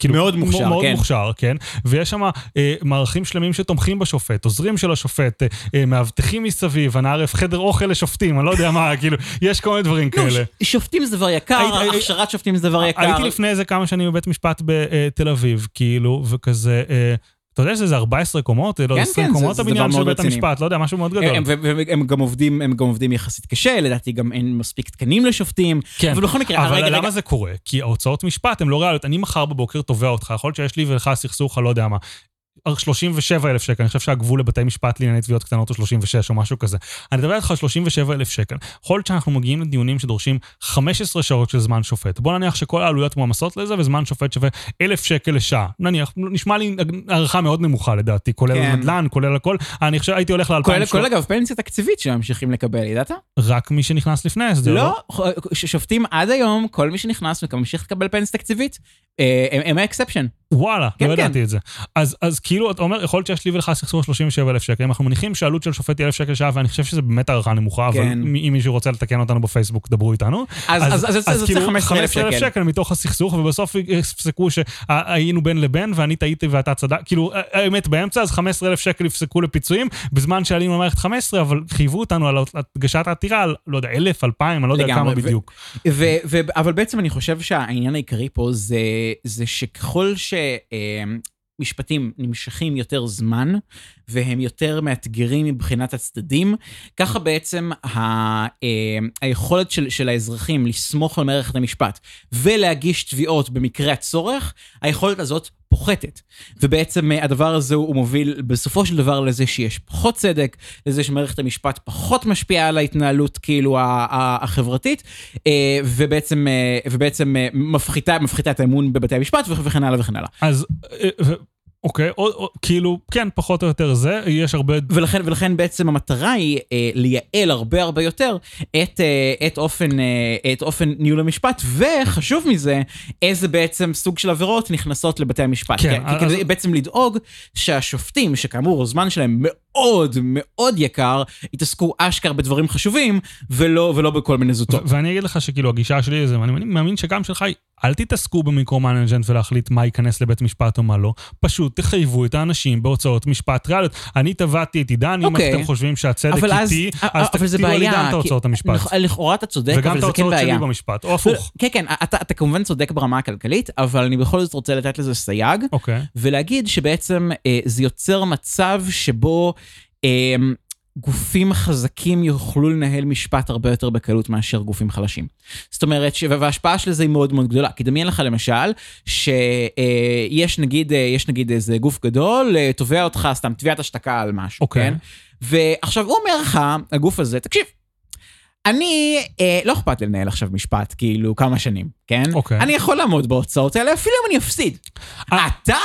כאילו, מאוד מוכשר, מאוד כן. מוכשר, כן. ויש שם אה, מערכים שלמים שתומכים בשופט, עוזרים של השופט, אה, אה, מאבטחים מסביב, הנאה ערף חדר אוכל לשופטים, אני לא יודע מה, כאילו, יש כל מיני דברים לא, כאלה. ש- שופטים זה דבר יקר, היית- הכשרת שופטים זה דבר יקר. הייתי לפני איזה כמה שנים בבית משפט בתל אביב, כאילו, וכזה, אה, אתה יודע שזה 14 קומות, לא, כן, 20 כן, זה- קומות זה הבניין של בית. המשפט, לא יודע, משהו מאוד גדול. הם, גם עובדים, הם גם עובדים יחסית קשה, לדעתי גם אין מספיק תקנים לשופטים. כן, אבל למה זה קורה? כי ההוצאות משפט הן לא ריאליות. אני מחר בבוקר תובע אותך, יכול להיות שיש לי ולך סכסוך, אני לא יודע מה. 37 אלף שקל, אני חושב שהגבול לבתי משפט לענייני תביעות קטנות הוא 36 או משהו כזה. אני מדבר איתך על 37 אלף שקל. יכול להיות שאנחנו מגיעים לדיונים שדורשים 15 שעות של זמן שופט. בוא נניח שכל העלויות מועמסות לזה וזמן שופט שווה אלף שקל לשעה. נניח, נשמע לי הערכה מאוד נמוכה לדעתי, כולל כן. נדל"ן, כולל הכל. אני חושב, הייתי הולך כולל, ל-2000 כולל אגב פנסיה תקציבית שממשיכים לקבל, ידעת? רק מי שנכנס לפני ההסדר. לא, שופטים עד היום, כל מי שנכנס וממשיך לקבל פנסיה תקציבית, אה, הם ה exception. וואלה, כן, לא כן. ידעתי את זה. אז, אז כאילו, אתה אומר, יכול להיות שיש לי ולך סכסוך 37 אלף שקל, אם אנחנו מניחים שהעלות של שופט היא אלף שקל לשעה, ואני חושב שזה באמת הערכה נמוכה, אבל כן. מ- אם מישהו רוצה לתקן אותנו בפייסבוק, דברו איתנו. אז- אז- אז זה יוצא 15,000 שקל. שקל מתוך הסכסוך, ובסוף יפסקו שהיינו בין לבין, ואני טעיתי ואתה צדק, כאילו, האמת באמצע, אז 15 אלף שקל יפסקו לפיצויים, בזמן שעלינו למערכת 15, אבל חייבו אותנו על הגשת העתירה, על, לא יודע, אלף, אלפיים, אני לא יודע כמה ו- בדיוק. ו- ו- אבל בעצם אני חושב שהעניין העיקרי פה זה, זה שככל שמשפטים נמשכים יותר זמן, והם יותר מאתגרים מבחינת הצדדים, ככה בעצם ה, אה, היכולת של, של האזרחים לסמוך על מערכת המשפט ולהגיש תביעות במקרה הצורך, היכולת הזאת פוחתת. ובעצם אה, הדבר הזה הוא מוביל בסופו של דבר לזה שיש פחות צדק, לזה שמערכת המשפט פחות משפיעה על ההתנהלות כאילו החברתית, אה, ובעצם, אה, ובעצם מפחיתה, מפחיתה את האמון בבתי המשפט וכ- וכן הלאה וכן הלאה. אז, אוקיי, או, או, כאילו, כן, פחות או יותר זה, יש הרבה ולכן, ולכן בעצם המטרה היא אה, לייעל הרבה הרבה יותר את, אה, את, אופן, אה, את אופן ניהול המשפט, וחשוב מזה, איזה בעצם סוג של עבירות נכנסות לבתי המשפט. כן, כי- אז- כדי בעצם לדאוג שהשופטים, שכאמור הזמן שלהם מאוד מאוד יקר, יתעסקו אשכרה בדברים חשובים, ולא, ולא בכל מיני זוטות. ואני אגיד לך שכאילו הגישה שלי לזה, ואני מאמין שגם שלך היא, אל תתעסקו ב micromanagement ולהחליט מה ייכנס לבית משפט או מה לא, פשוט תחייבו את האנשים בהוצאות משפט ריאליות. אני תבעתי את עידן, אם אוקיי. אתם חושבים שהצדק אז, איתי, אבל אז זה תקטיעו על בעיה, עידן את ההוצאות המשפט. לכאורה אתה צודק, וגם אבל את זה כן ההוצאות בעיה. שלי במשפט, או הפוך. כן, כן, אתה, אתה כמובן צודק ברמה הכלכלית, אבל אני בכל זאת רוצה לתת לזה סייג, אוקיי. ולהגיד שבעצם אה, זה יוצר מצב שבו אה, גופים חזקים יוכלו לנהל משפט הרבה יותר בקלות מאשר גופים חלשים. זאת אומרת, ש... וההשפעה של זה היא מאוד מאוד גדולה. כי דמיין לך למשל, שיש נגיד, אה, יש נגיד איזה גוף גדול, אה, תובע אותך סתם תביעת השתקה על משהו, אוקיי. כן? ועכשיו הוא אומר לך, הגוף הזה, תקשיב, אני, אה, לא אכפת לי לנהל עכשיו משפט, כאילו, כמה שנים, כן? אוקיי. אני יכול לעמוד בהוצאות האלה, אפילו אם אני אפסיד. אה. אתה,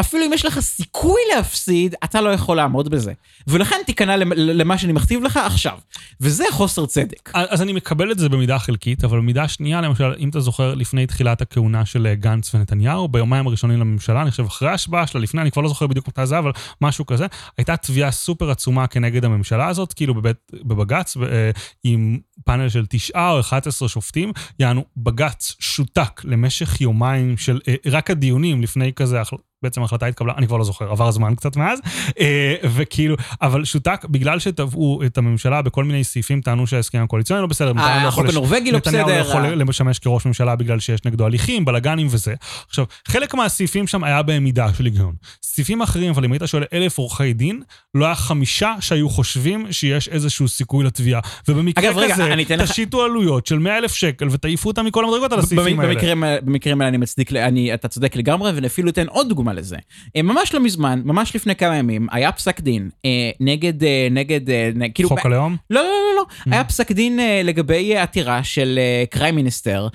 אפילו אם יש לך סיכוי להפסיד, אתה לא יכול לעמוד בזה. ולכן תיכנע למ- למה שאני מכתיב לך עכשיו. וזה חוסר צדק. אז אני מקבל את זה במידה חלקית, אבל במידה שנייה, למשל, אם אתה זוכר, לפני תחילת הכהונה של אה, גנץ ונתניהו, ביומיים הראשונים לממשלה, אני חושב אחרי ההשבעה שלה, לפני, אני כבר לא זוכר בדיוק מתי זה, אבל משהו כזה, הייתה תביעה סופר עצומה כנגד הממשלה הזאת, כאילו בבית, בבג"ץ, אה, עם פאנל של תשעה או 11 שופטים, יענו, בג"ץ שותק למשך יומיים של אה, רק הדיונים לפני כזה, בעצם ההחלטה התקבלה, אני כבר לא זוכר, עבר זמן קצת מאז, אה, וכאילו, אבל שותק, בגלל שתבעו את הממשלה בכל מיני סעיפים, טענו שההסכם הקואליציוני לא בסדר, אה, החוק הנורבגי לא נתניהו לא בסדר. יכול. לשמש כראש ממשלה בגלל שיש נגדו הליכים, בלאגנים וזה. עכשיו, חלק מהסעיפים שם היה בהם מידה של היגיון. סעיפים אחרים, אבל אם היית שואל אלף עורכי דין, לא היה חמישה שהיו חושבים שיש איזשהו סיכוי לתביעה. ובמקרה אגב, כזה, לך- תשיתו עלויות של 100 אלף שקל ותעיפו אותם מכל המדרגות על הסעיפים האלה. במקרים, במקרים האלה אני מצדיק, אני, אתה צודק לגמרי, ואני אפילו אתן עוד דוגמה לזה. אה, ממש לא מזמן, ממש לפני כמה ימים, היה פסק דין אה, נגד, אה, נגד, אה, נג, כאילו... חוק הלאום? לא, לא, לא, לא. Mm. היה פסק דין לגבי עתירה של קריים מיניסטר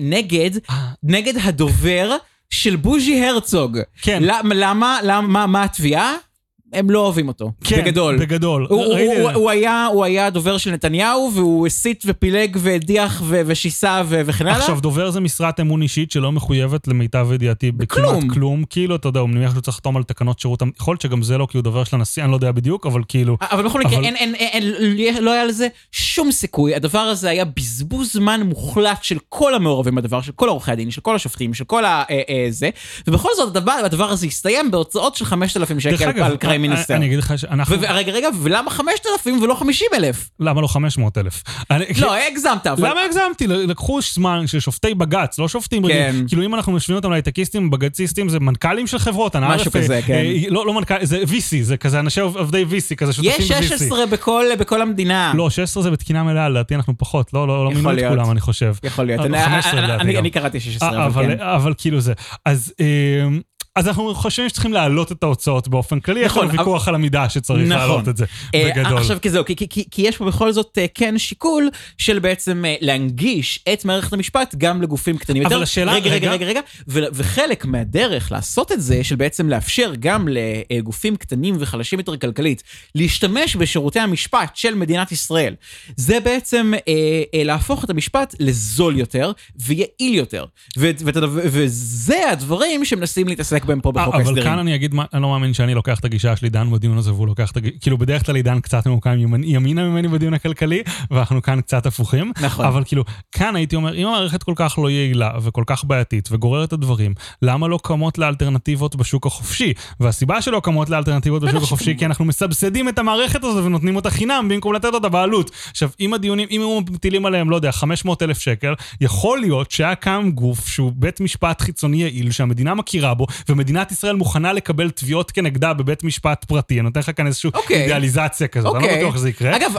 נגד. נגד הדובר של בוז'י הרצוג. כן. למה, למה, למה, מה- מה התביעה? הם לא אוהבים אותו. כן, בגדול. בגדול. הוא, הוא, זה. הוא, היה, הוא היה דובר של נתניהו, והוא הסית ופילג והדיח ו- ושיסה ו- וכן הלאה. עכשיו, דובר זה משרת אמון אישית שלא מחויבת למיטב ידיעתי בכמעט. כלום. כאילו, אתה יודע, הוא מניח שהוא צריך לחתום על תקנות שירות, יכול להיות שגם זה לא, כי הוא דובר של הנשיא, אני לא יודע בדיוק, אבל כאילו... אבל בכל מקרה, אבל- אין, אין, אין, אין, לא היה לזה שום סיכוי. הדבר הזה היה בזבוז זמן מוחלט של כל המעורבים בדבר, של כל עורכי הדין, של כל השופטים, של כל ה... אה, אה, זה, ובכל זאת הדבר, הדבר הזה הסתיים בהוצאות של 5,000 דרך שקל על קריים מיניסטר. אני אגיד לך שאנחנו... רגע, רגע, ולמה 5,000 ולא 50 אלף? למה לא 500 אלף? לא, הגזמת, אבל... למה הגזמתי? לקחו זמן של שופטי בג"ץ, לא שופטים רגילים. כאילו אם אנחנו משווים אותם להייטקיסטים, בג"ציסטים, זה מנכ"לים של חברות, משהו כזה, כן. לא מנכ"ל, זה VC, זה כזה אנשי עובדי VC, כזה שותפים ב-VC. יש 16 בכל המדינה. לא, 16 זה בתקינה מלאה, לדעתי אנחנו פחות, לא מינו את כולם, אני חושב. יכול להיות. אני קראתי 16, אבל כאילו זה. אז... אז אנחנו חושבים שצריכים להעלות את ההוצאות באופן כללי, נכון, יש לנו ויכוח אבל... על המידה שצריך נכון. להעלות את זה, אה, בגדול. עכשיו, כי זהו, כי, כי, כי יש פה בכל זאת אה, כן שיקול של בעצם אה, להנגיש את מערכת המשפט גם לגופים קטנים יותר. אבל השאלה, רגע, רגע, רגע, רגע, ו, וחלק מהדרך לעשות את זה, של בעצם לאפשר גם לגופים קטנים וחלשים יותר כלכלית, להשתמש בשירותי המשפט של מדינת ישראל, זה בעצם אה, אה, להפוך את המשפט לזול יותר ויעיל יותר. ו, ו, ו, וזה הדברים שמנסים להתעסק בהם פה בחוק ההסדרים. אבל כאן אני אגיד, אני לא מאמין שאני לוקח את הגישה של עידן בדיון הזה והוא לוקח את הגישה, כאילו בדרך כלל עידן קצת ממוקם ימינה ממני בדיון הכלכלי, ואנחנו כאן קצת הפוכים. נכון. אבל כאילו, כאן הייתי אומר, אם המערכת כל כך לא יעילה וכל כך בעייתית וגוררת את הדברים, למה לא קמות לאלטרנטיבות בשוק החופשי? והסיבה שלא קמות לאלטרנטיבות בשוק החופשי, כי אנחנו מסבסדים את המערכת הזאת ונותנים אותה חינם במקום לתת אותה בעלות. עכשיו, אם הדיונים, אם הם מטילים עליהם, לא יודע, 500 אלף שקל, יכול להיות שהיה קם גוף שהוא בית משפט חיצוני יעיל, שהמדינה מכירה בו, ומדינת ישראל מוכנה לקבל תביעות כנגדה בבית משפט פרטי. אני נותן לך כאן איזושהי okay. אוקיי. אידיאליזציה כזאת, okay. אני לא אוקיי. בטוח שזה יקרה. אגב,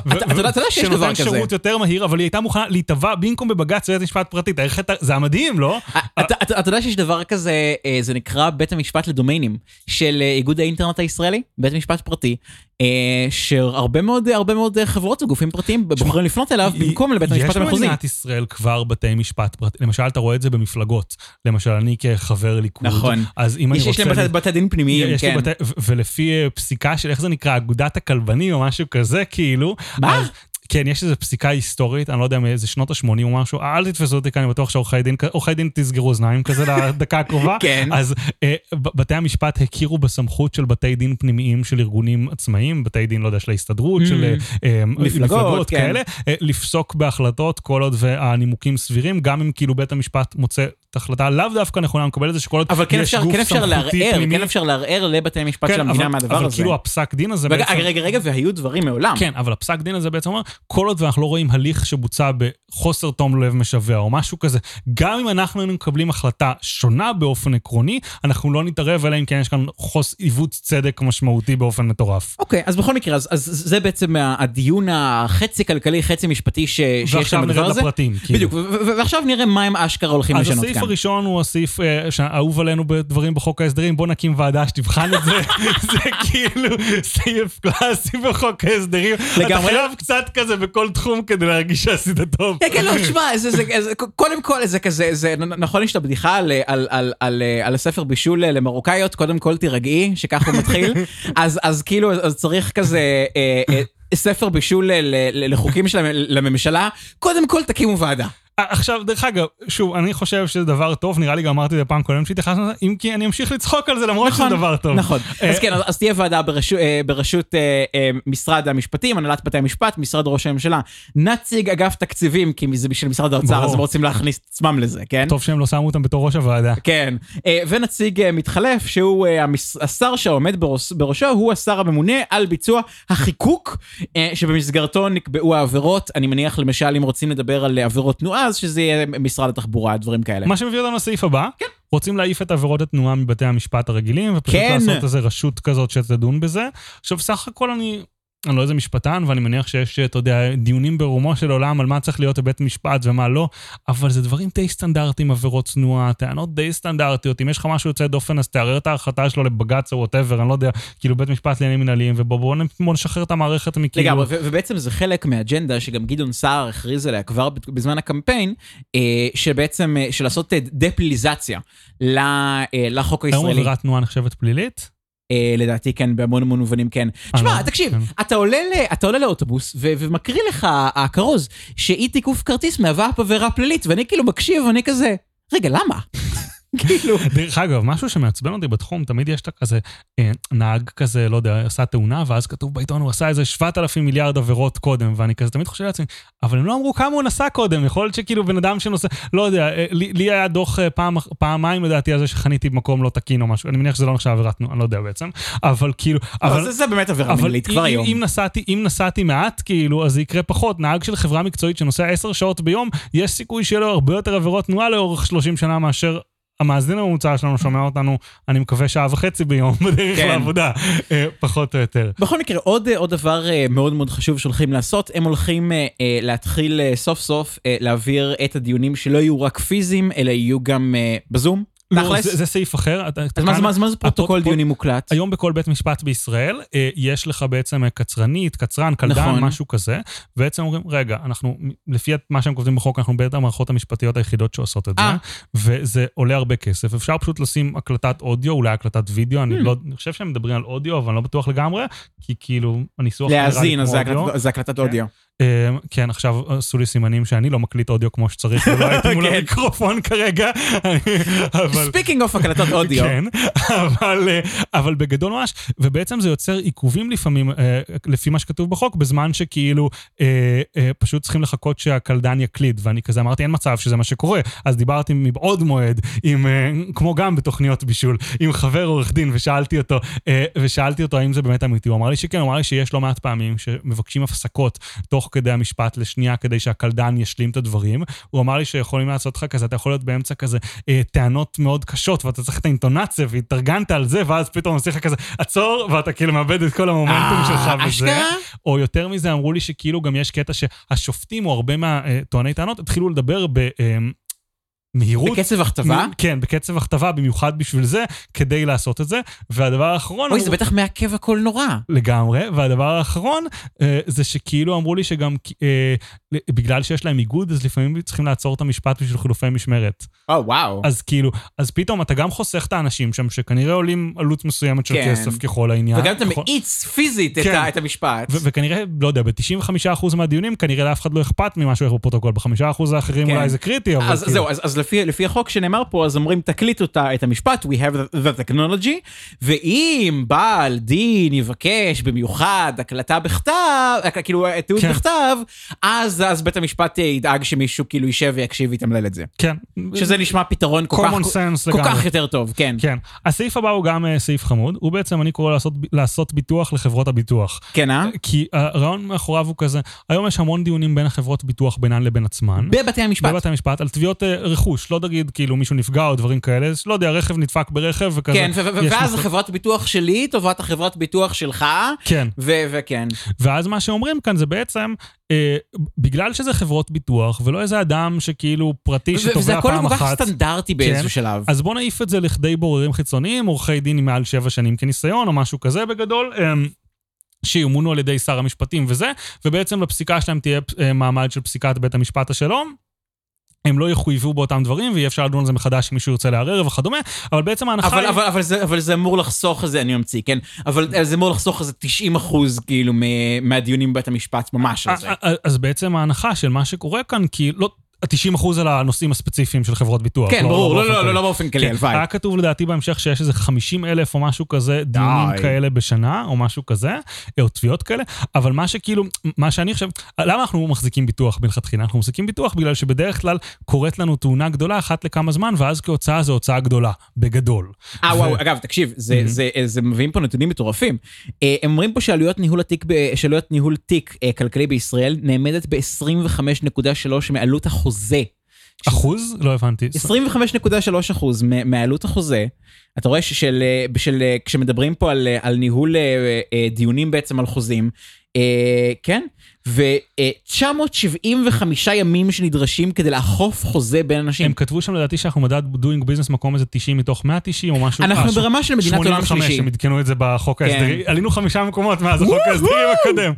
אתה יודע שיש דבר כזה. שנותן שירות יותר מהיר, אבל היא הייתה מוכנה להיתבע במקום בבג"ץ בבית משפט פרטי. זה המדהים, לא? אתה יודע שיש דבר כזה, אה, זה נקרא בית המשפט לדומיינים, של אה, איגוד האינטרנט הישראלי, בית משפט פרטי. אה, שהרבה מאוד הרבה מאוד חברות וגופים פרטיים בוחרים לפנות אליו במקום לבית המשפט המחוזי. יש במדינת ישראל כבר בתי משפט פרטיים, למשל אתה רואה את זה במפלגות, למשל אני כחבר ליכוד, נכון, אז אם אני רוצה... יש להם בתי דין פנימיים, כן. ולפי פסיקה של איך זה נקרא, אגודת הכלבנים או משהו כזה, כאילו, מה? כן, יש איזו פסיקה היסטורית, אני לא יודע מאיזה שנות ה-80 או משהו, אל תתפסו אותי כאן, אני בטוח שעורכי דין, עורכי דין תסגרו אוזניים כזה לדקה הקרובה. כן. אז אה, בתי המשפט הכירו בסמכות של בתי דין פנימיים של ארגונים עצמאיים, בתי דין, לא יודע, של ההסתדרות, mm. של אה, מפלגות, מפלגות כן. כאלה, אה, לפסוק בהחלטות כל עוד והנימוקים סבירים, גם אם כאילו בית המשפט מוצא את ההחלטה לאו דווקא נכונה, מקבל את זה שכל עוד אבל כן אפשר, כן אפשר לערער, כן אפשר לערער לבתי המשפט כן, של המדינה אבל, מהדבר אבל הזה. כאילו הפסק דין הזה רגע, בעצם... רגע, רגע, והיו דברים מעולם. כן, אבל הפסק דין הזה בעצם אומר, כל עוד ואנחנו לא רואים הליך שבוצע בחוסר תום לב משווע או משהו כזה, גם אם אנחנו היינו מקבלים החלטה שונה באופן עקרוני, אנחנו לא נתערב, אלא אם כן יש כאן חוס עיוות צדק משמעותי באופן מטורף. אוקיי, אז בכל מקרה, אז, אז זה בעצם הדיון החצי כלכלי, חצי משפטי ש, שיש שם בדבר הזה. לפרטים, כאילו. בדיוק, ועכשיו נראה מה הם אשכרה הולכים לשנות כאן. אז הסעיף הראשון הוא הסעיף אה, שאהוב עלינו בדברים בחוק ההסדרים, בוא נקים ועדה שתבחן את זה. זה כאילו סעיף קלאסי בחוק ההסדרים. לגמרי. אתה חייב קצת כזה בכל תחום כדי להרגיש שעשית טוב. כן, כן, לא, תשמע, קודם כל זה כזה, זה נכון יש את הבדיחה על הספר בישול למרוקאיות, קודם כל תירגעי, שככה הוא מתחיל. אז כאילו, אז צריך כזה... אה, אה, ספר בישול לחוקים של הממשלה, קודם כל תקימו ועדה. עכשיו, דרך אגב, שוב, אני חושב שזה דבר טוב, נראה לי גם אמרתי את זה פעם קודמת שהתייחסנו לזה, אם כי אני אמשיך לצחוק על זה למרות נכון, שזה דבר טוב. נכון, אה, אז כן, אז תהיה ועדה בראשות אה, אה, משרד המשפטים, הנהלת בתי המשפט, משרד ראש הממשלה, נציג אגף תקציבים, כי זה בשביל משרד האוצר, אז הם רוצים להכניס את עצמם לזה, כן? טוב שהם לא שמו אותם בתור ראש הוועדה. כן, אה, ונציג אה, מתחלף, שהוא אה, השר שעומד בראש, בראשו, הוא השר הממונה על ביצוע החיקוק, אה, שבמסגרתו נקבעו העבירות, אני מניח למשל אם רוצים לדבר על עבירות תנועה, אז שזה יהיה משרד התחבורה, דברים כאלה. מה שמביא אותנו לסעיף הבא. כן. רוצים להעיף את עבירות התנועה מבתי המשפט הרגילים, ופשוט כן. לעשות איזה רשות כזאת שתדון בזה. עכשיו, סך הכל אני אני לא איזה משפטן, ואני מניח שיש, אתה יודע, דיונים ברומו של עולם על מה צריך להיות בבית משפט ומה לא, אבל זה דברים די סטנדרטיים, עבירות תנועה, טענות די סטנדרטיות. אם יש לך משהו יוצא דופן, אז תערער את ההחלטה שלו לבג"ץ או whatever, אני לא יודע, כאילו בית משפט לעניינים מנהליים, ובואו בוא נשחרר את המערכת מכאילו... לגמרי, ובעצם זה חלק מהאג'נדה שגם גדעון סער הכריז עליה כבר בזמן הקמפיין, אה, שבעצם, אה, של לעשות אה, לחוק הישראלי. היום עבירת תנועה נחשבת פלילית? אה, לדעתי כן, בהמון המון מובנים כן. תשמע, תקשיב, כן. אתה עולה אתה עולה לאוטובוס ומקריא לך הכרוז שאי תיקוף כרטיס מהווה עבירה פלילית, ואני כאילו מקשיב, ואני כזה, רגע, למה? כאילו... דרך אגב, משהו שמעצבן אותי בתחום, תמיד יש את כזה אה, נהג כזה, לא יודע, עשה תאונה, ואז כתוב בעיתון, הוא עשה איזה 7,000 מיליארד עבירות קודם, ואני כזה תמיד חושב לעצמי, אבל הם לא אמרו כמה הוא נסע קודם, יכול להיות שכאילו בן אדם שנוסע, לא יודע, אה, לי, לי היה דוח אה, פעם, פעמיים לדעתי על זה שחניתי במקום לא תקין או משהו, אני מניח שזה לא נחשב עבירת תנועה, אני לא יודע בעצם, אבל כאילו, אבל אבל... זה, זה באמת עבירה מנהלית כבר אם, היום. אם, נסעתי, אם נסעתי מעט, כאילו, אז זה יקרה פחות. נהג של חברה מקצועית שנוסע 10 שעות ביום, יש סיכוי שיהיה לו הרבה יותר עבירות תנועה לאורך 30 שנה מאשר המאזין הממוצע שלנו שומע אותנו, אני מקווה שעה וחצי ביום בדרך כן. לעבודה, אה, פחות או יותר. בכל מקרה, עוד, עוד דבר אה, מאוד מאוד חשוב שהולכים לעשות, הם הולכים אה, אה, להתחיל אה, סוף סוף אה, להעביר את הדיונים שלא יהיו רק פיזיים, אלא יהיו גם אה, בזום. לא. זה, זה סעיף אחר. אז מה זה- כאן- מה זה מה זה פרוטוקול דיונים מוקלט? היום בכל בית משפט בישראל אה, יש לך בעצם אה, קצרנית, קצרן, קלדן, נכון. משהו כזה, ובעצם אומרים, רגע, אנחנו, לפי מה שהם כותבים בחוק, אנחנו בין המערכות המשפטיות היחידות שעושות את זה, אה. וזה עולה הרבה כסף. אפשר פשוט לשים הקלטת אודיו, אולי הקלטת וידאו, אני Hmm. לא, אני חושב שהם מדברים על אודיו, אבל אני לא בטוח לגמרי, כי כאילו, הניסוח להאזין, אז זה. הקלטת- זה הקלטת אודיו. אה, כן, עכשיו עשו לי סימנים שאני לא מקליט אודיו כמו שצריך, ולא הייתי מול כן. המיקרופון כרגע. speaking of הקלטות אודיו. כן, אבל, אה, אבל בגדול ממש, ובעצם זה יוצר עיכובים לפעמים, אה, לפי מה שכתוב בחוק, בזמן שכאילו אה, פשוט צריכים לחכות שהקלדן יקליד, ואני כזה אמרתי, אין מצב שזה מה שקורה. אז דיברתי מבעוד מועד, כמו גם בתוכניות בישול, עם חבר עורך דין, ושאלתי אותו, ושאלתי אותו האם זה באמת אמיתי. הוא אמר לי שכן, הוא אמר לי שיש לא מעט פעמים שמבקשים הפסקות תוך כדי המשפט לשנייה כדי שהקלדן ישלים את הדברים. הוא אמר לי שיכולים לעשות לך כזה, אתה יכול להיות באמצע כזה אה, טענות מאוד קשות, ואתה צריך את האינטונציה, והתארגנת על זה, ואז פתאום עושים לך כזה, עצור, ואתה כאילו מאבד את כל המומנטום שלך אה, וזה. אשכרה? או יותר מזה, אמרו לי שכאילו גם יש קטע שהשופטים, או הרבה מהטועני טענות, התחילו לדבר במהירות. בקצב הכתבה? כן, בקצב הכתבה, במיוחד בשביל זה, כדי לעשות את זה. והדבר האחרון... אוי, אמרו- זה בטח מעכב הכל נורא. לגמרי, והדבר האחרון אה, זה שכאילו אמרו לי שגם אה, בגלל שיש להם איגוד, אז לפעמים צריכים לעצור את המשפט בשביל חילופי משמרת. או, וואו. אז כאילו, אז פתאום אתה גם חוסך את האנשים שם, שכנראה עולים עלות מסוימת של כן. כסף ככל העניין. וגם אתה ככל- מאיץ פיזית את כן. ה- את המשפט. ו- וכנראה, לא יודע, ב-95% מהדיונים, כנראה לאף אחד לא אכפת ממה שהולך בפרוטוקול. ב-5% האחרים כן. אולי זה קריטי, אבל אז כאילו... זהו, אז, אז לפי, לפי החוק שנאמר פה, אז אומרים תקליטו את ה- את המשפט, we have the, technology, ואם בעל דין יבקש במיוחד הקלטה בכתב, אה, כאילו אה, תיעוד כן. בכתב, אז, אז בית המשפט ידאג שמישהו כאילו יישב ויקשיב ויתמלל את זה. כן. שזה נשמע פתרון כל כך, sense כל לגמרי. כך יותר טוב, כן. כן. הסעיף הבא הוא גם אה, סעיף חמוד. הוא בעצם, אני קורא לעשות, לעשות ביטוח לחברות הביטוח. כן, אה? כי הרעיון מאחוריו הוא כזה, היום יש המון דיונים בין החברות ביטוח בינן לבין עצמן. בבתי המשפט. בבתי המשפט על תביעות אה, רכוש, לא תגיד כאילו מישהו נפגע או דברים כאלה, לא יודע, רכב נדפק ברכב וכזה. כן, ואז מחלק- החברת ביטוח שלי טובת החברת ביטוח שלך, כן, וכן. ואז מה שאומרים כאן זה בעצם, אה, בגלל שזה חברות ביטוח ולא איזה אדם שכאילו פרטי ו- וזה שתובע הכל פעם כל כך אחת, סטנדרטי באיזשהו כן. שלב. אז בוא נעיף את זה לכדי בוררים חיצוניים, עורכי דין מעל שבע שנים כניסיון או משהו כזה בגדול. אה, שימונו על ידי שר המשפטים וזה, ובעצם לפסיקה שלהם תהיה אה, מעמד של פסיקת בית המשפט השלום. הם לא יחויבו באותם דברים, ויהיה אפשר לדון על זה מחדש אם מישהו ירצה לערער וכדומה, אבל בעצם ההנחה אבל, היא... אבל, אבל, זה, אבל זה אמור לחסוך איזה, אני אמציא, כן? אבל זה אמור לחסוך איזה 90 אחוז, כאילו, מהדיונים בבית המשפט, ממש על זה. אז בעצם ההנחה של מה שקורה כאן, כי לא... 90 אחוז על הנושאים הספציפיים של חברות ביטוח. כן, ברור, לא, לא, כללי. לא, לא באופן כללי, כן, הלוואי. היה כתוב לדעתי בהמשך שיש איזה 50 אלף או משהו כזה, דיונים די. כאלה בשנה, או משהו כזה, או תביעות כאלה, אבל מה שכאילו, מה שאני חושב, למה אנחנו מחזיקים ביטוח מלכתחילה? אנחנו מחזיקים ביטוח בגלל שבדרך כלל קורית לנו תאונה גדולה אחת לכמה זמן, ואז כהוצאה זו הוצאה גדולה, בגדול. אה, ו- וואו, אגב, תקשיב, זה, Mhm. זה, זה מביאים פה נתונים מטורפים. אה, הם אומרים פה שעלויות ניהול התיק, ב- שעלויות ניהול תיק אה, כלכלי בישראל נאמדת ב-25.3 מעלות החוזה. אחוז? לא הבנתי. 25.3 אחוז מעלות החוזה. אתה רואה ששל, אה, בשל, אה, כשמדברים פה על, אה, על ניהול דיונים בעצם על חוזים, כן, ו-975 ימים שנדרשים כדי לאכוף חוזה בין אנשים. הם כתבו שם לדעתי שאנחנו מדד doing business מקום איזה 90 מתוך 190 או משהו. אנחנו אה, ברמה של מדינת עולם 85, שלישי. הם עדכנו את זה בחוק כן. ההסדרי. עלינו חמישה מקומות מאז החוק ההסדרים הקודם.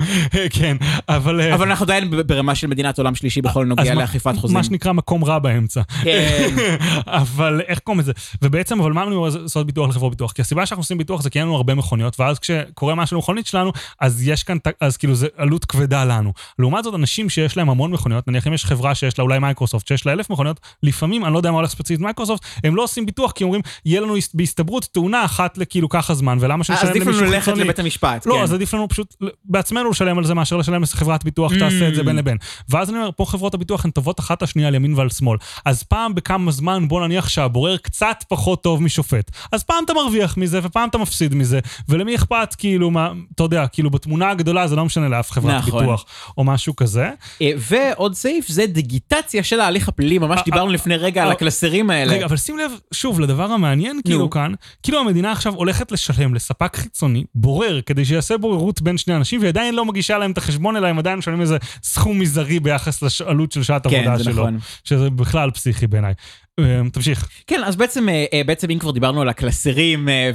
כן, אבל... אה, אבל אנחנו עדיין ברמה של מדינת עולם שלישי בכל נוגע לאכיפת חוזים. מה שנקרא מקום רע באמצע. כן. אבל איך קוראים לזה? ובעצם, אבל מה לנו לעשות ביטוח לחברות ביטוח? כי הסיבה שאנחנו עושים ביטוח זה כי אין לנו הרבה מכוניות, ואז כשקורה משהו למכונית שלנו, אז יש כאן, אז כאילו זה עלות כבדה לנו. איתנו. לעומת זאת, אנשים שיש להם המון מכוניות, נניח אם יש חברה שיש לה אולי מייקרוסופט, שיש לה אלף מכוניות, לפעמים, אני לא יודע מה הולך ספציפית מייקרוסופט, הם לא עושים ביטוח כי אומרים, יהיה לנו בהסתברות תאונה אחת לכאילו ככה זמן, ולמה שנשלם אז עדיף למישהו לנו ללכת חיצוני? לבית המשפט. לא, כן. אז עדיף לנו פשוט בעצמנו לשלם על זה מאשר לשלם לחברת ביטוח תעשה את זה Mm. בין לבין. ואז אני אומר, פה חברות הביטוח הן טובות אחת לשנייה על ימין ועל שמאל. אז פעם בכמה זמן בוא נניח שהבורר קצת פחות טוב משופט. אז פעם אתה מרוויח מזה ופעם אתה מפסיד מזה, ולמי אכפת כאילו מה, אתה יודע, כאילו בתמונה הגדולה זה לא משנה לאף חברת נכון. ביטוח או משהו כזה. אה, ועוד סעיף זה דיגיטציה של ההליך הפלילי, ממש אה, דיברנו אה, לפני רגע על אה, הקלסרים האלה. רגע, אבל שים לב, שוב, לדבר המעניין כאילו כאן, כאילו המדינה עכשיו הולכת לשלם לספק חיצוני, בורר, כדי שיעשה בוררות בין שני אנשים, והיא עדיין לא מגישה להם את החשבון, אלא הם עדיין משלמים איזה סכום מזערי ביחס לעלות של שעת כן, עבודה זה שלו. נכון. שזה בכלל פסיכי בעיניי. אה, תמשיך. כן, אז בעצם, אה, אה, בעצם אם כבר דיברנו על הקלסרים אה,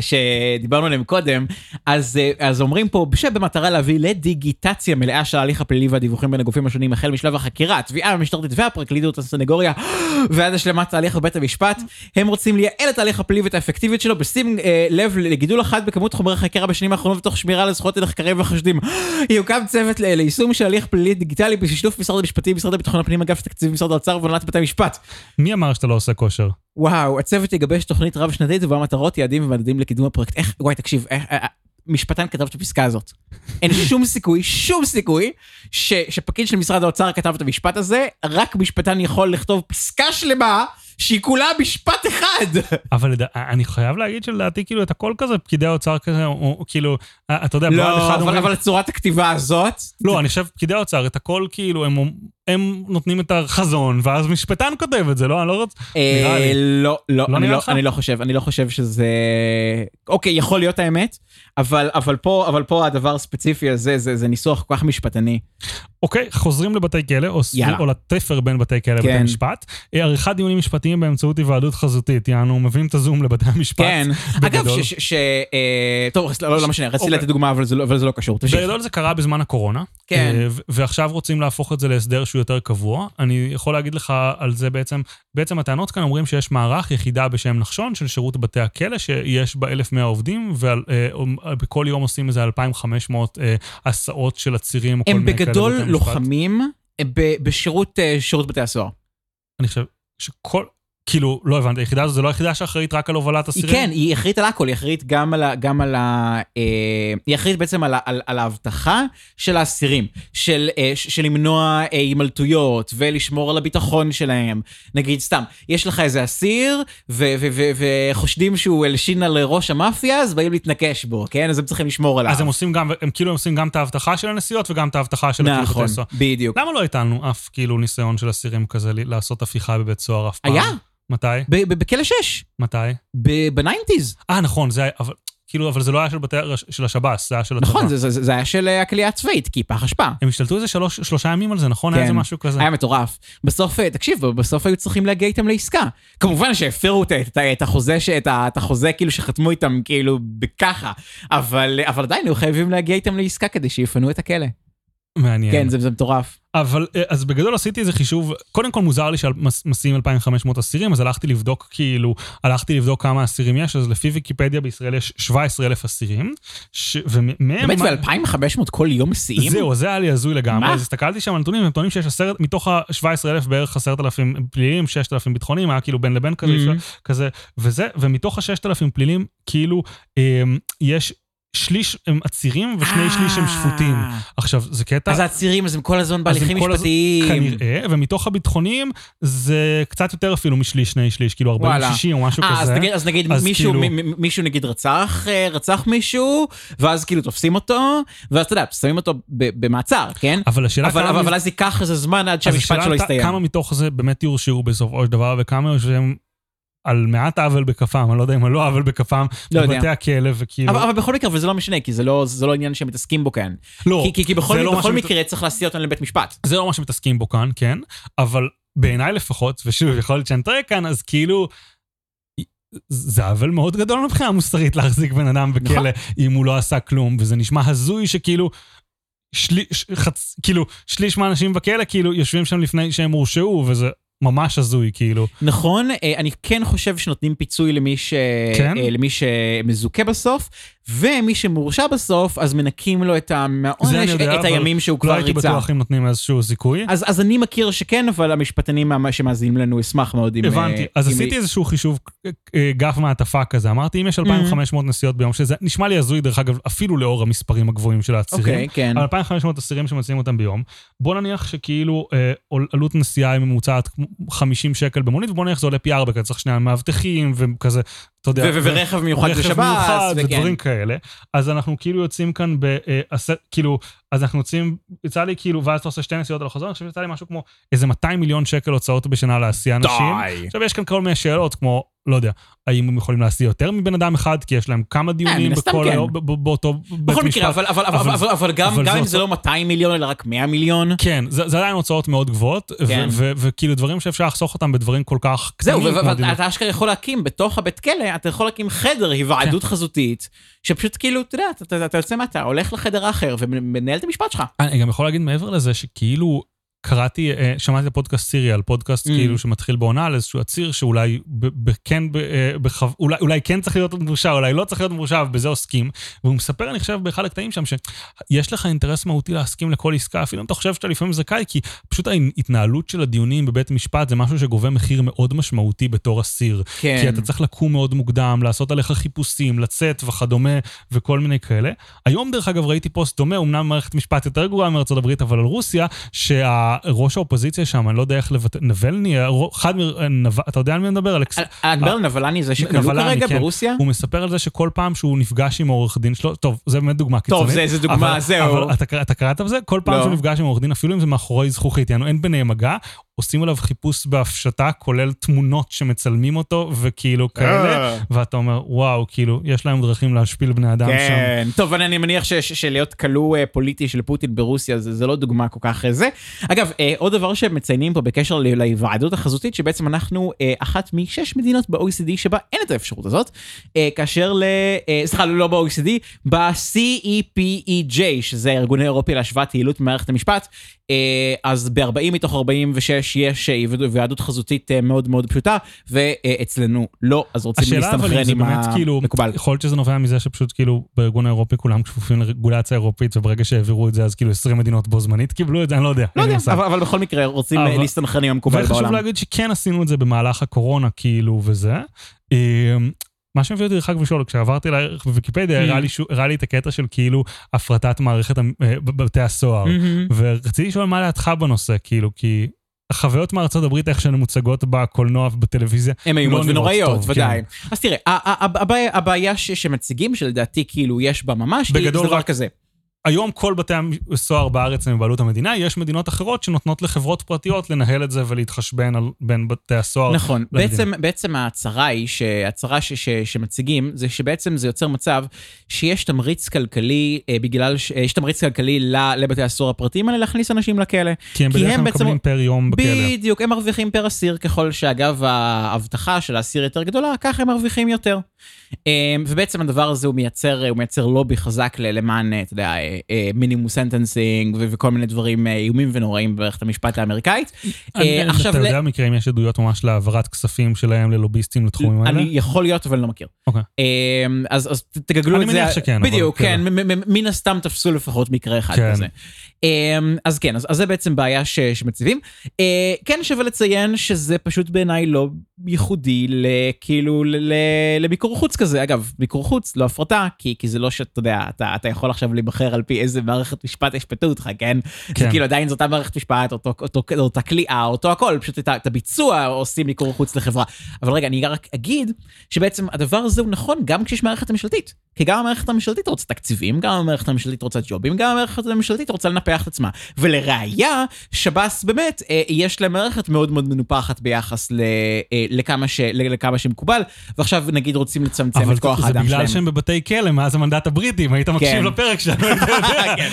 שדיברנו עליהם קודם, אז, אז אומרים פה שבמטרה להביא לדיגיטציה מלאה של ההליך הפלילי והדיווחים בין הגופים השונים החל משלב החקירה, התביעה המשטרתית והפרקליטות, הסנגוריה, ועד השלמת ההליך בבית המשפט, הם רוצים לייעל את ההליך הפלילי ואת האפקטיביות שלו בשים לב לגידול אחד בכמות חומרי החקירה בשנים האחרונות ותוך שמירה על זכויות הנחקרים והחשודים. יוקם צוות ליישום של הליך פלילי דיגיטלי בשיתוף משרד המשפטים, משרד הביטחון הפנים, אגף תקציב, משרד האוצר והנהלת בתי המשפט. מי אמר שאתה לא עושה כושר? וואו, הצוות יגבש תוכנית רב שנתית ובה מטרות, יעדים ומדדים לקידום הפרויקט. איך, וואי, תקשיב, איך, אה, אה, משפטן כתב את הפסקה הזאת. אין שום סיכוי, שום סיכוי, ש, שפקיד של משרד האוצר כתב את המשפט הזה, רק משפטן יכול לכתוב פסקה שלמה, שהיא כולה משפט אחד. אבל לדע- אני חייב להגיד שלדעתי כאילו את הכל כזה, פקידי האוצר כזה, או, כאילו, אה, אתה יודע, בבה"ד לא, אבל, אומרים- אבל צורת הכתיבה הזאת, לא, אני חושב, פקידי האוצר, את הכל כאילו, הם, הם נותנים את החזון, ואז משפטן כותב את זה, לא? אני לא רוצה... נראה אה, לי. לא, לא, לא אני נראה לא? אני לא חושב, אני לא חושב שזה... אוקיי, יכול להיות האמת, אבל, אבל, פה, אבל פה הדבר הספציפי הזה, זה, זה ניסוח כל כך משפטני. אוקיי, חוזרים לבתי כלא, או, סביב, יאללה. או לתפר בין בתי כלא לבתי כן. משפט. אה, עריכת דיונים משפטיים באמצעות היוועדות חזותית, יענו, מביאים את הזום לבתי המשפט. כן, אגב. ש... ש, ש אה, טוב, לא, לא משנה, רציתי אוקיי. לתת דוגמה, אבל זה לא, אבל זה לא קשור. בגדול זה קרה בזמן הקורונה. כן. אה, ועכשיו רוצים להפוך את זה להסדר שהוא יותר קבוע. אני יכול להגיד לך על זה בעצם, בעצם הטענות כאן אומרים שיש מערך, יחידה בשם נחשון של שירות בתי הכלא, שיש בה 1,100 עובדים, ובכל יום עושים איזה 2,500 אה, הסעות של עצירים הם בגדול. לוחמים אה, בשירות אה, שירות בתי הסוהר. אני חושב שכל, כאילו, לא הבנתי, היחידה הזו זה לא היחידה שאחראית רק על הובלת היא אסירים? כן, היא אחראית על הכל, היא אחראית גם על ה... גם על ה אה, היא אחראית בעצם על, על, על האבטחה של האסירים, של, אה, של למנוע אה, הימלטויות ולשמור על הביטחון שלהם. נגיד, סתם, יש לך איזה אסיר, וחושדים שהוא הלשין על ראש המאפיה, אז באים להתנקש בו, כן? אז הם צריכים לשמור עליו. אז הם עושים גם, הם כאילו עושים גם את האבטחה של הנסיעות וגם את האבטחה של נכון, בתי סוהר. בדיוק. למה לא הייתנו אף כאילו ניסיון של אסירים כזה לעשות הפיכה בבית סוהר אף פעם? היה, מתי? בכלא 6, מתי? בניינטיז. אה, נכון, זה היה, אבל, כאילו, אבל זה לא היה של בתי, של השב"ס, זה היה של הצבא. נכון, זה- זה זה- היה של אה, הכלייה הצבאית, כי פח אשפה. הם השתלטו איזה שלוש, שלושה ימים על זה, נכון? היה כן. איזה משהו כזה. היה מטורף. בסוף, אה, תקשיב, בסוף היו צריכים להגיע איתם לעסקה. כמובן שהפרו את, את, את החוזה, את, את החוזה כאילו שחתמו איתם כאילו בככה, אבל, אבל עדיין היו חייבים להגיע איתם לעסקה כדי שיפנו את הכלא. מעניין. כן, זה, זה מטורף. אבל, אה, אז בגדול עשיתי איזה חישוב, קודם כל מוזר לי שמסיעים 2,500 אסירים, אז הלכתי לבדוק כאילו, הלכתי לבדוק כמה אסירים יש, אז לפי ויקיפדיה בישראל יש 17,000 אסירים, ש- ומהם... באמת, ו-2,500 כל יום מסיעים? זהו, זה היה לי הזוי לגמרי. מה? אז הסתכלתי שם על נתונים, הם טוענים שיש עשרת, מתוך ה-17,000 בערך 10,000 פליליים, 6,000 ביטחוניים, היה כאילו בין לבין כזה, Mhm. כזה, וזה, ומתוך ה-6,000 פלילים, כאילו, אמ, יש שליש הם עצירים ושני שליש הם שפוטים. אה, עכשיו, זה קטע... אז העצירים, אז הם כל הזמן בהליכים משפטיים. כנראה, ומתוך הביטחוניים זה קצת יותר אפילו משליש, שני שליש, כאילו 40-60 וואלה. או משהו אה, כזה. אז נגיד מישהו, כאילו- מישהו נגיד רצח, אה, רצח מישהו, ואז כאילו תופסים אותו, ואז אתה יודע, שמים אותו במעצר, כן? אבל השאלה כמה אבל, אז ייקח איזה זמן עד שהמשפט שלו יסתיים. כמה מתוך זה באמת יורשעו בסופו של דבר, וכמה יושבים על מעט עוול בכפם, אני לא יודע אם על לא עוול בכפם, לא. בבתי הכלא, וכאילו... אבל, אבל בכל מקרה, וזה לא משנה, כי זה לא, זה לא עניין שמתעסקים בו כאן. לא, כי, כי, כי בכל, לא בכל שמת- מקרה צריך להסיע אותם לבית משפט. זה לא מה שמתעסקים בו כאן, כן, אבל בעיניי לפחות, ושוב, יכול להיות שאני טועה כאן, אז כאילו... זה עוול מאוד גדול מבחינה מוסרית להחזיק בן אדם בכלא נכון. אם הוא לא עשה כלום, וזה נשמע הזוי שכאילו... שליש, חצ, כאילו, שליש מהאנשים בכלא כאילו יושבים שם לפני שהם הורשעו, וזה ממש הזוי, כאילו. נכון, אה, אני כן חושב שנותנים פיצוי למי, ש... כן? אה, למי שמזוכה בסוף, ומי שמורשע בסוף, אז מנקים לו את זה העונש, יודע, את הימים שהוא לא כבר הייתי ריצה. בטוח אם נותנים איזשהו זיכוי. אז, אז אני מכיר שכן, אבל המשפטנים שמאזינים לנו אשמח מאוד אם... הבנתי. אה, אז אם- עשיתי איזשהו חישוב אה, גף מעטפה כזה. אמרתי, אם יש Mm-hmm. 2,500 נסיעות ביום, שזה נשמע לי הזוי, דרך אגב, אפילו לאור המספרים הגבוהים של אוקיי, העצירים. כן. על 2,500 אסירים שמציעים אותם ביום, בוא נניח שכאילו אה, עלות נסיעה היא ממוצעת כמו 50 שקל במונית, ובוא נניח שזה עולה פי 4, כי צריך שני מאבטחים וכזה, אתה יודע. ורכב מיוחד רכב בשב"ס, מיוחד וכן. כאלה. אז אנחנו כאילו יוצאים כאן ב... אה, כאילו, אז אנחנו יוצאים, יצא לי כאילו, ואז אתה עושה שתי נסיעות על החוזר, אני חושב שיצא לי משהו כמו איזה 200 מיליון שקל הוצאות בשנה להסיע אנשים. די. עכשיו יש כאן כל מיני שאלות, כמו, לא יודע, האם הם יכולים להסיע יותר מבן אדם אחד, כי יש להם כמה דיונים אה, הסתם בכל כן. היום, באותו בית בכל משפט. מקרה, אבל, אבל, אבל, אבל- אבל, אבל גם, אבל גם זה אם זה לא 200 מיליון, אלא רק 100 מיליון, כן, זה, זה עדיין הוצאות מאוד גבוהות, כן. וכאילו דברים שאפשר לחסוך אותם בדברים כל כך זהו, קטנים. דיון. ואתה אשכרה יכול להקים בתוך הבית כלא, אתה יכול להקים חדר היוועדות חזותית, שפשוט כאילו, אתה יודע, אתה- יוצא מה, אתה הולך לחדר האחר ומנהל את המשפט שלך. אני גם יכול להגיד מעבר לזה שכאילו קראתי, אה, שמעתי את הפודקאסט סיריאל, פודקאסט Mm. כאילו שמתחיל בעונה על איזשהו עציר שאולי ב- ב- כן, ב- אה, בחו- אולי, אולי כן צריך להיות מורשע, אולי לא צריך להיות מורשע, ובזה עוסקים. והוא מספר, אני חושב, באחד הקטעים שם, שיש לך אינטרס מהותי להסכים לכל עסקה, אפילו אם אתה חושב שאתה לפעמים זכאי, כי פשוט ההתנהלות של הדיונים בבית משפט זה משהו שגובה מחיר מאוד משמעותי בתור אסיר. כן. כי אתה צריך לקום מאוד מוקדם, לעשות עליך חיפושים, לצאת וכדומה, וכל מיני כאלה. היום, דרך אגב, ראיתי פוסט דומה, אמנם מערכת משפט יותר גרועה מארצות הברית, אבל על רוסיה, שהראש האופוזיציה שם, אני לא יודע איך לבטא, נבלני, אחד. אתה יודע על מי אני מדבר? אלכס... אנבר נבלני זה שכלוא כרגע כן. ברוסיה? הוא מספר על זה שכל פעם שהוא נפגש עם עורך דין שלו, טוב, זה באמת דוגמה קיצונית. טוב, זה- זה דוגמה, זהו. אתה קראת על זה? כל פעם לא. שהוא נפגש עם עורך דין, אפילו אם זה מאחורי זכוכית, יענו, אין ביניהם מגע, עושים עליו חיפוש בהפשטה, כולל תמונות שמצלמים אותו, וכאילו כאלה, אה. ואתה אומר, וואו, כאילו, יש להם דרכים להשפיל בני אדם שם. כן, טוב, אני אני מניח ש- ש- שלהיות כלוא אה, פוליטי של פוטין ברוסיה זה זה לא דוגמה כל כך אה, זה. אגב, אה, עוד דבר שמציינים פה בקשר להיוועדות החזותית, שבעצם אנחנו אה, אחת משש מדינות ב-OECD שבה אין את האפשרות הזאת, אה, כאשר ל... סליחה, לא ב-OECD, ב-CEPEJ, שזה הארגון האירופי להשוואת יעילות במערכת המשפט, אז ב-40 מתוך 46 יש אה, היוועדות חזותית אה, מאוד מאוד פשוטה, ואצלנו לא, אז רוצים להסתנכרן עם באמת כאילו, המקובל. יכול להיות שזה נובע מזה שפשוט כאילו בארגון האירופי כולם כפופים לרגולציה אירופית, וברגע שהעבירו את זה אז כאילו 20 מדינות בו זמנית קיבלו את זה, אני לא יודע. לא יודע. אבל, אבל בכל מקרה רוצים אבל-. להסתנכרן עם המקובל וחשוב בעולם. להגיד שכן עשינו את זה במהלך הקורונה, כאילו, וזה. מה שמביא אותי אגב לשאול, כשעברתי לערך בוויקיפדיה, Mm. הראה לי הראה לי את הקטע של כאילו הפרטת מערכת אה, בבתי הסוהר. מהמם. ורציתי לשאול מה דעתך בנושא, כאילו, כי החוויות מארצות הברית, איך שהן מוצגות בקולנוע ובטלוויזיה, הן איומות לא ונוראיות, ודאי. כן. אז תראה, הבעיה- שמציגים, שלדעתי כאילו יש בה ממש, היא- בגדול זה דבר כזה. היום כל בתי הסוהר בארץ הם בבעלות המדינה, יש מדינות אחרות שנותנות לחברות פרטיות לנהל את זה ולהתחשבן על, בין בתי הסוהר. נכון, למדינה. בעצם, בעצם ההצהרה היא, שההצהרה ש, ש, שמציגים, זה שבעצם זה יוצר מצב שיש תמריץ כלכלי, אה, בגלל, ש- אה, יש תמריץ כלכלי ל- לבתי הסוהר הפרטיים האלה להכניס אנשים לכלא. כי הם כי בדרך כלל בעצם- מקבלים per יום בכלא. בדיוק, הם מרוויחים per אסיר, ככל שאגב האבטחה של האסיר יותר גדולה, ככה הם מרוויחים יותר. אמ, ובעצם הדבר הזה הוא מייצר, הוא מייצר לובי חזק ל- למען, אה, אתה יודע, minimum sentencing וכל מיני דברים אה, איומים ונוראים במערכת המשפט האמריקאית. אני- אה, עכשיו, אתה יודע מקרה אם יש עדויות ממש להעברת כספים שלהם ללוביסטים לתחומים האלה? אני יכול להיות, אבל לא מכיר. אוקיי. אז תגגלו אני את זה. מניח שכן, בדיוק, כן. כן, מן הסתם תפסו לפחות מקרה אחד כן. כזה. אמ, אז כן, אז אז זה בעצם בעיה ש- שמציבים. אה, כן שווה לציין שזה פשוט בעיניי לא ייחודי לכאילו לביקור חוץ כזה. אגב, ביקור חוץ, לא הפרטה, כי כי זה לא שאתה יודע, אתה אתה יכול עכשיו להיבחר על פי איזה מערכת משפט ישפטו אותך, כן? זה כן. כאילו עדיין זו אותה מערכת משפט, אותו- אותו- אותה כליאה, אותו הכל, פשוט את הביצוע עושים ביקור חוץ לחברה. אבל רגע, אני רק אגיד שבעצם הדבר הזה הוא נכון גם כשיש מערכת ממשלתית. כי גם המערכת הממשלתית רוצה תקציבים, גם המערכת הממשלתית רוצה ג'ובים, גם המערכת הממשלתית רוצה לנפח את עצמה. ולראיה, שב"ס באמת, אה, יש להם מערכת מאוד מאוד מנופחת ביחס ל, אה, לכמה, ש, לכמה שמקובל, ועכשיו נגיד רוצים לצמצם אבל את כוח זה האדם בגלל שלהם. שהם בבתי כלא מאז המנדט הבריטי, אם היית מקשיב כן. לפרק שלנו, היית יודע. כן.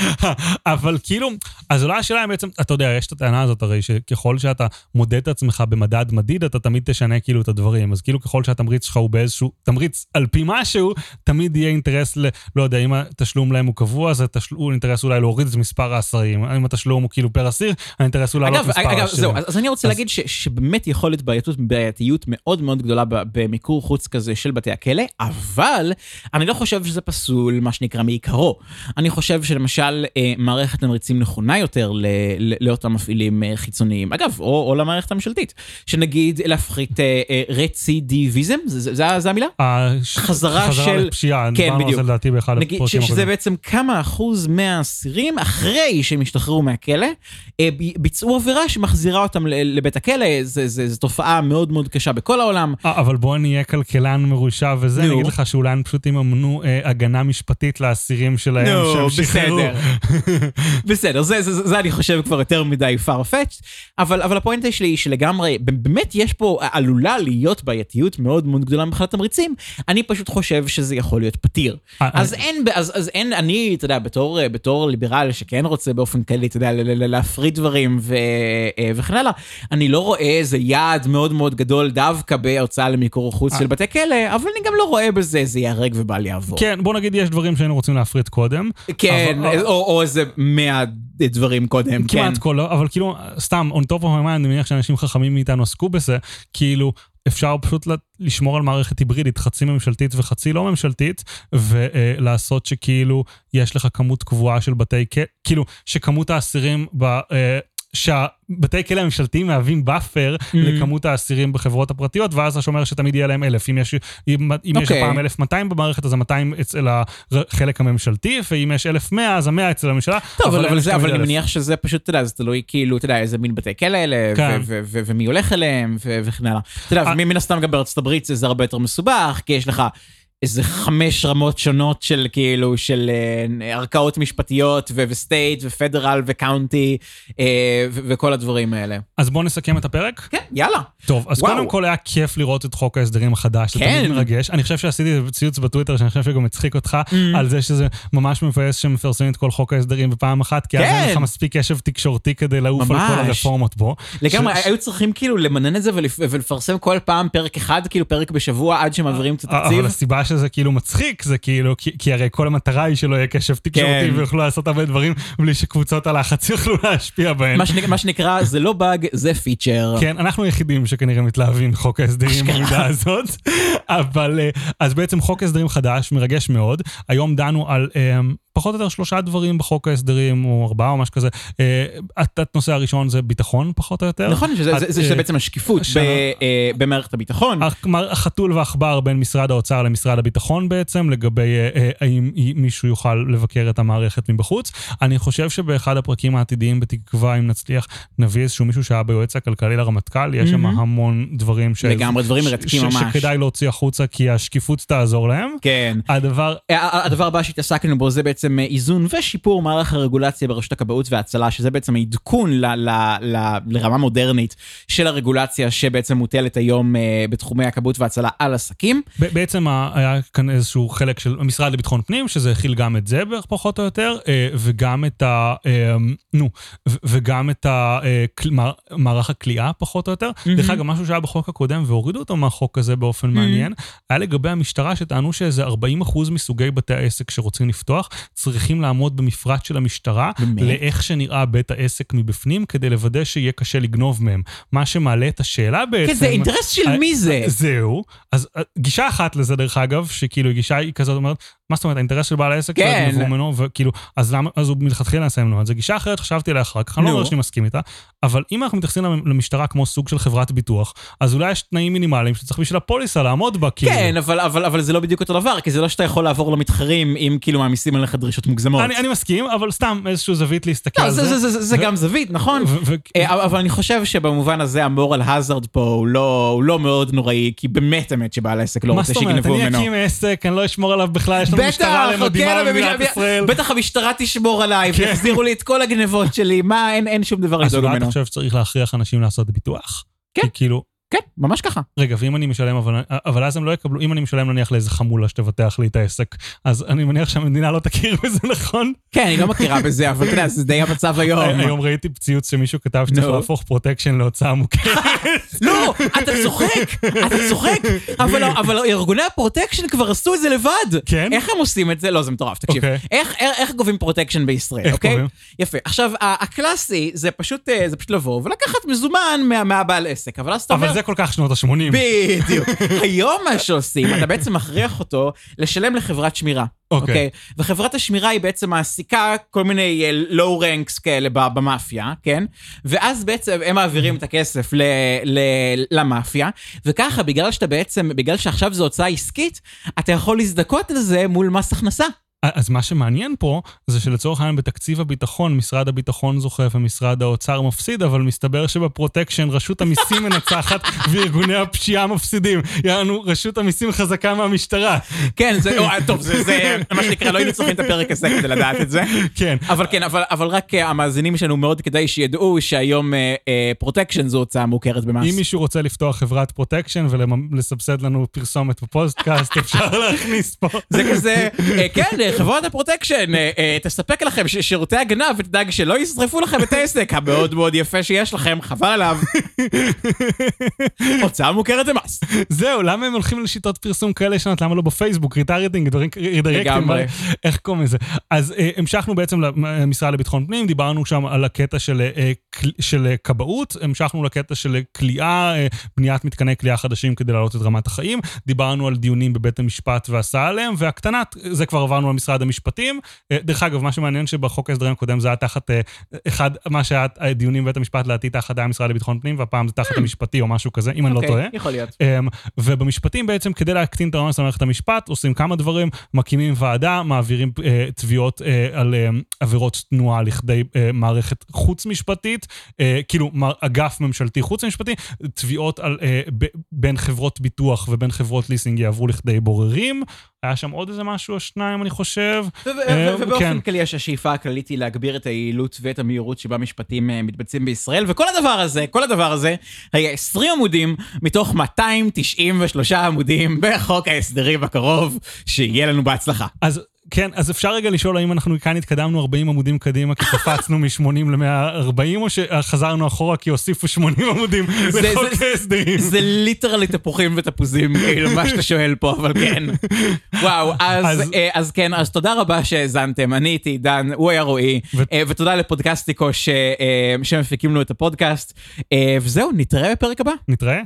אבל כאילו, אז אולי השאלה היא בעצם, אתה יודע, יש את הטענה הזאת הרי שככל שאתה מודד את עצמך במדד מדיד, אתה תמיד תשנה כאילו את הדברים. אז כאילו ככל שהתמריץ שלך הוא באיזשהו, תמריץ על פי משהו, תמיד יהיה יהיה אינטרס, ל, לא יודע, אם התשלום להם הוא קבוע, אז התשלום, אינטרס אולי להוריד את מספר האסירים. אם התשלום הוא כאילו פר אסיר, האינטרס הוא להעלות אגב, מספר אגב, האסירים. זהו, אז אז אני רוצה אז- להגיד ש- שבאמת יכול להיות בעייתות, בעייתיות מאוד מאוד גדולה במיקור חוץ כזה של בתי הכלא, אבל אני לא חושב שזה פסול, מה שנקרא, מעיקרו. אני חושב שלמשל, אה, מערכת תמריצים נכונה יותר ל- ל- לאותם מפעילים אה, חיצוניים, אגב, או, או למערכת הממשלתית, שנגיד להפחית אה, רצידיביזם, זה, זה, זה, זה המילה? הש- חזרה של- חזרה לפשיעה, כן, דיברנו על בדיוק. זה לדעתי באחד נגיד ש- הפרקים שזה הקודמים. בעצם כמה אחוז מהאסירים אחרי שהם השתחררו מהכלא, אה, ביצעו עבירה שמחזירה אותם לבית הכלא, זו תופעה מאוד מאוד קשה בכל העולם. אה, אבל בוא נהיה כלכלן מרושע וזה, אני. אגיד לך שאולי הם פשוט יממנו אה, הגנה משפטית לאסירים שלהם נו, שהם שחררו. בסדר. זה, זה, זה, זה אני חושב כבר יותר מדי farfetched, אבל, אבל הפואנטה שלי היא שלגמרי, באמת יש פה, עלולה להיות בעייתיות מאוד מאוד גדולה מבחינת תמריצים, אני פשוט חושב שזה יכול להיות פתיר. אה, אז אין, אז, אז אין, אני, אתה יודע, בתור, בתור ליברל שכן רוצה באופן כללי, אתה יודע, להפריד דברים ו, אה, וכן הלאה, אני לא רואה איזה יעד מאוד מאוד גדול דווקא בהוצאה למיקור חוץ של בתי כלא, אבל אני גם לא רואה בזה איזה ייהרג ובל יעבור. כן, בוא נגיד יש דברים שהיינו רוצים להפריט קודם. כן, אבל- או, או איזה מאה דברים קודם, כמעט כן. כל, אבל כאילו, סתם, on top of my mind, אני מניח שאנשים חכמים מאיתנו עסקו בזה, כאילו, אפשר פשוט לשמור על מערכת היברידית, חצי ממשלתית וחצי לא ממשלתית, ולעשות שכאילו, יש לך כמות קבועה של בתי כלא, כאילו, שכמות האסירים ב... שהבתי כלא הממשלתיים מהווים buffer Mm. לכמות האסירים בחברות הפרטיות, ואז אתה שומר שתמיד יהיה להם אלף. אם יש, אם, אם יש אוקיי. הפעם 1,200 במערכת, אז ה-200 אצל החלק הממשלתי, ואם יש 1,100, אז ה-100 אצל הממשלה. טוב, אבל, אבל, זה, אבל אני. מניח שזה פשוט, אתה יודע, זה תלוי כאילו, אתה יודע, איזה מין בתי כלא אלה, כן. ומי הולך אליהם, וכן הלאה. אתה יודע, אה. ומן הסתם גם בארצות הברית זה הרבה יותר מסובך, כי יש לך איזה חמש רמות שונות של כאילו, של אה, ערכאות משפטיות, וסטייט, ופדרל, וקאונטי, אה, וכל הדברים האלה. אז בואו נסכם את הפרק. כן, יאללה. טוב, אז וואו. קודם כל היה כיף לראות את חוק ההסדרים החדש, זה כן. תמיד מרגש. אני חושב שעשיתי ציוץ בטוויטר, שאני חושב שגם הצחיק אותך, Mm. על זה שזה ממש מבאס שמפרסמים את כל חוק ההסדרים בפעם אחת, כי אז כן. אין לך מספיק קשב תקשורתי כדי לעוף על כל ממש. הרפורמות בו. לגמרי, ש- היו צריכים כאילו למנן את זה ולפ- ולפרסם כל פעם פרק אחד, כאילו פרק בשבוע, עד שמעבירים את התקציב. שזה כאילו מצחיק, זה כאילו, כי, כי הרי כל המטרה היא שלא יהיה קשב תקשורתי כן. ויוכלו לעשות הרבה דברים בלי שקבוצות הלחץ יוכלו להשפיע בהן. מה שנקרא, מה שנקרא, זה לא באג, זה פיצ'ר. כן, אנחנו היחידים שכנראה מתלהבים מחוק ההסדרים במידה הזאת. אבל, אה, אז בעצם חוק הסדרים חדש, מרגש מאוד. היום דנו על אה, פחות או יותר שלושה דברים בחוק ההסדרים, או ארבעה או משהו כזה. אה, התת-נושא הראשון זה ביטחון, פחות או יותר. נכון, שזה את, זה- זה- אה, שזה בעצם השקיפות ש- ב- אה, במערכת הביטחון. החתול והעכבר בין משרד האוצר למשרד הביטחון בעצם, לגבי אה, אה, האם מישהו יוכל לבקר את המערכת מבחוץ. אני חושב שבאחד הפרקים העתידיים, בתקווה, אם נצליח, נביא איזשהו מישהו שהיה ביועץ הכלכלי לרמטכ"ל, יש שם מהמם. המון דברים ש... לגמרי, דברים מרתקים ממש. שכדאי להוציא החוצה, כי השקיפות תעזור להם. כן. הדבר, הדבר הבא שהתעסקנו בו זה בעצם אה, איזון ושיפור מערך הרגולציה ברשות הכבאות וההצלה, שזה בעצם העדכון ל- ל- ל- לרמה מודרנית של הרגולציה שבעצם מוטלת היום אה, בתחומי הכבאות וההצלה על עסקים. ב- בעצם היה כאן איזשהו חלק של המשרד לביטחון פנים, שזה הכיל גם את זה בערך פחות או יותר, אה, וגם את ה... אה, נו, ו- וגם את ה- אה, כל- מע- מערך הכליאה פחות או יותר. דרך אגב, משהו שהיה בחוק הקודם והורידו אותו מהחוק הזה באופן מעניין, היה לגבי המשטרה שטענו שאיזה 40% מסוגי בתי העסק שרוצים לפתוח, צריכים לעמוד במפרט של המשטרה, באמת? לאיך שנראה בית העסק מבפנים, כדי לוודא שיהיה קשה לגנוב מהם. מה שמעלה את השאלה בעצם... כן, זה אינטרס של אה, מי זה? זהו. אז אה, גישה אחת לזה, דרך אגב, שכאילו גישה היא כזאת אומרת, מה זאת אומרת, האינטרס של בעל העסק כן. יגנבו ממנו, וכאילו, אז למה, אז הוא מלכתחילה יעשה ממנו את זה. גישה אחרת, חשבתי עליה אחר כך, אני לא. אומר שאני מסכים איתה, אבל אם אנחנו מתייחסים למ- למשטרה כמו סוג של חברת ביטוח, אז אולי יש תנאים מינימליים שצריך בשביל הפוליסה לעמוד בה, כאילו. כן, אבל, אבל, אבל זה לא בדיוק אותו דבר, כי זה לא שאתה יכול לעבור למתחרים אם כאילו מעמיסים עליך דרישות מוגזמות. אני, אני מסכים, אבל סתם איזשהו זווית להסתכל לא, על זה, זה. זה, זה, זה ו- גם זווית, נכון? ו- ו- אה, אבל אני חושב שבמובן הזה המורל הזארד פה הוא לא, הוא לא מאוד נוראי, כי באמת האמת שבעל העסק לא מה רוצה זאת אומרת, שיגנבו אני ממנו. אקים עסק, אני לא אשמור עליו בכלל, יש לנו משטרה בטח, מדהימה כן, במדינת אבל- ישראל. בטח המשטרה תשמור עליי כן. ויחזירו לי את כל הגנבות שלי, מה, אין, שום דבר אז לדאוג אולי אתה ממנו. חושב שצריך להכריח אנשים לעשות ביטוח? כן. כי כאילו, כן, ממש ככה. רגע, ואם אני משלם, אבל, אבל אז הם לא יקבלו, אם אני משלם נניח לאיזה חמולה שתבטח לי את העסק, אז אני מניח שהמדינה לא תכיר בזה, נכון? כן, היא לא מכירה בזה, אבל אתה יודע, זה די המצב היום. היום ראיתי ציוץ שמישהו כתב שצריך. להפוך פרוטקשן להוצאה מוכרת. לא, אתה צוחק, אתה צוחק, אבל, אבל ארגוני הפרוטקשן כבר עשו את זה לבד. כן? איך הם עושים את זה? לא, זה מטורף, תקשיב. אוקיי. איך, איך, איך גובים פרוטקשן בישראל, אוקיי? גובים? יפה. עכשיו, הקלאסי זה פשוט, אה, זה פשוט לבוא ולקחת מזומן מה, מהבעל עסק, אבל אז אתה אומר... זה כל כך שנות ה-80. בדיוק. היום מה שעושים, אתה בעצם מכריח אותו לשלם לחברת שמירה. אוקיי. אוקיי? וחברת השמירה היא בעצם מעסיקה כל מיני low ranks כאלה במאפיה, כן? ואז בעצם הם מעבירים את הכסף ל- ל- למאפיה, וככה, בגלל שאתה בעצם, בגלל שעכשיו זו הוצאה עסקית, אתה יכול להזדכות על זה מול מס הכנסה. אז מה שמעניין פה, זה שלצורך העניין בתקציב הביטחון, משרד הביטחון זוכה ומשרד האוצר מפסיד, אבל מסתבר שבפרוטקשן רשות המיסים מנצחת וארגוני הפשיעה מפסידים. יענו, רשות המיסים חזקה מהמשטרה. כן, זה, או, טוב, זה, זה מה שנקרא, לא היינו צריכים את הפרק הזה כדי לדעת את זה. כן. אבל כן, אבל, אבל רק אה, המאזינים שלנו מאוד כדאי שידעו שהיום אה, אה, פרוטקשן זו הוצאה מוכרת במס. אם מישהו רוצה לפתוח חברת פרוטקשן ולסבסד לנו פרסומת בפודקאסט, אפשר להכניס פה. זה כזה, אה, כן, אה, חברת הפרוטקשן אה, אה, תספק לכם שירותי הגנה ותדאג שלא ישרפו לכם את העסק המאוד מאוד יפה שיש לכם, חבל עליו. הוצאה מוכרת במס. זהו, למה הם הולכים לשיטות פרסום כאלה ישנות? למה לא בפייסבוק, דברים רידרקטים? איך קוראים לזה? אז אה, המשכנו בעצם למשרד לביטחון פנים, דיברנו שם על הקטע של, כבאות, המשכנו לקטע של אה, כליאה, אה, בניית מתקני כליאה חדשים כדי להעלות את רמת החיים, דיברנו על דיונים בבית המשפט והסעה עליהם, והקטנת, זה כבר עברנו למשרד המשפטים. אה, דרך אגב, מה שמעניין שבחוק ההסדרים הקודם זה היה תחת אה, אחד, מה שהיה אה, דיונים בבית המשפט לעתיד תחת היה המשרד לביטחון פנים, והפעם זה תחת המשפטי או משהו כזה, אם אני לא אוקיי, טועה. יכול להיות. Um, ובמשפטים בעצם, כדי להקטין את העומס על מערכת המשפט, עושים כמה דברים, מקימים ועדה, מעבירים תביעות על עבירות תנועה לכדי מערכת חוץ-משפטית, כאילו אגף ממשלתי חוץ-משפטי, תביעות על, בין חברות ביטוח ובין חברות ליסינג יעברו לכדי בוררים. היה שם עוד איזה משהו או שניים, אני חושב. ו- אה, ובאופן כן. כללי, השאיפה הכללית היא להגביר את היעילות ואת המהירות שבה משפטים אה, מתבצעים בישראל, וכל הדבר הזה, כל הדבר הזה, היה 20 עמודים מתוך 293 עמודים בחוק ההסדרים הקרוב, שיהיה לנו בהצלחה. אז כן, אז אפשר רגע לשאול האם אנחנו כאן התקדמנו 40 עמודים קדימה כי קפצנו מ-80 ל-140, או שחזרנו אחורה כי הוסיפו 80 עמודים לחוק ההסדרים. זה ליטרלי תפוחים ותפוזים, כאילו, מה שאתה שואל פה, אבל כן. וואו, אז, אז- אה, כן, אז תודה רבה שהאזנתם. אני הייתי עידן, הוא היה רועי, אה, ותודה לפודקאסטיקו אה, שמפיקים לנו את הפודקאסט. וזהו, נתראה בפרק הבא. נתראה.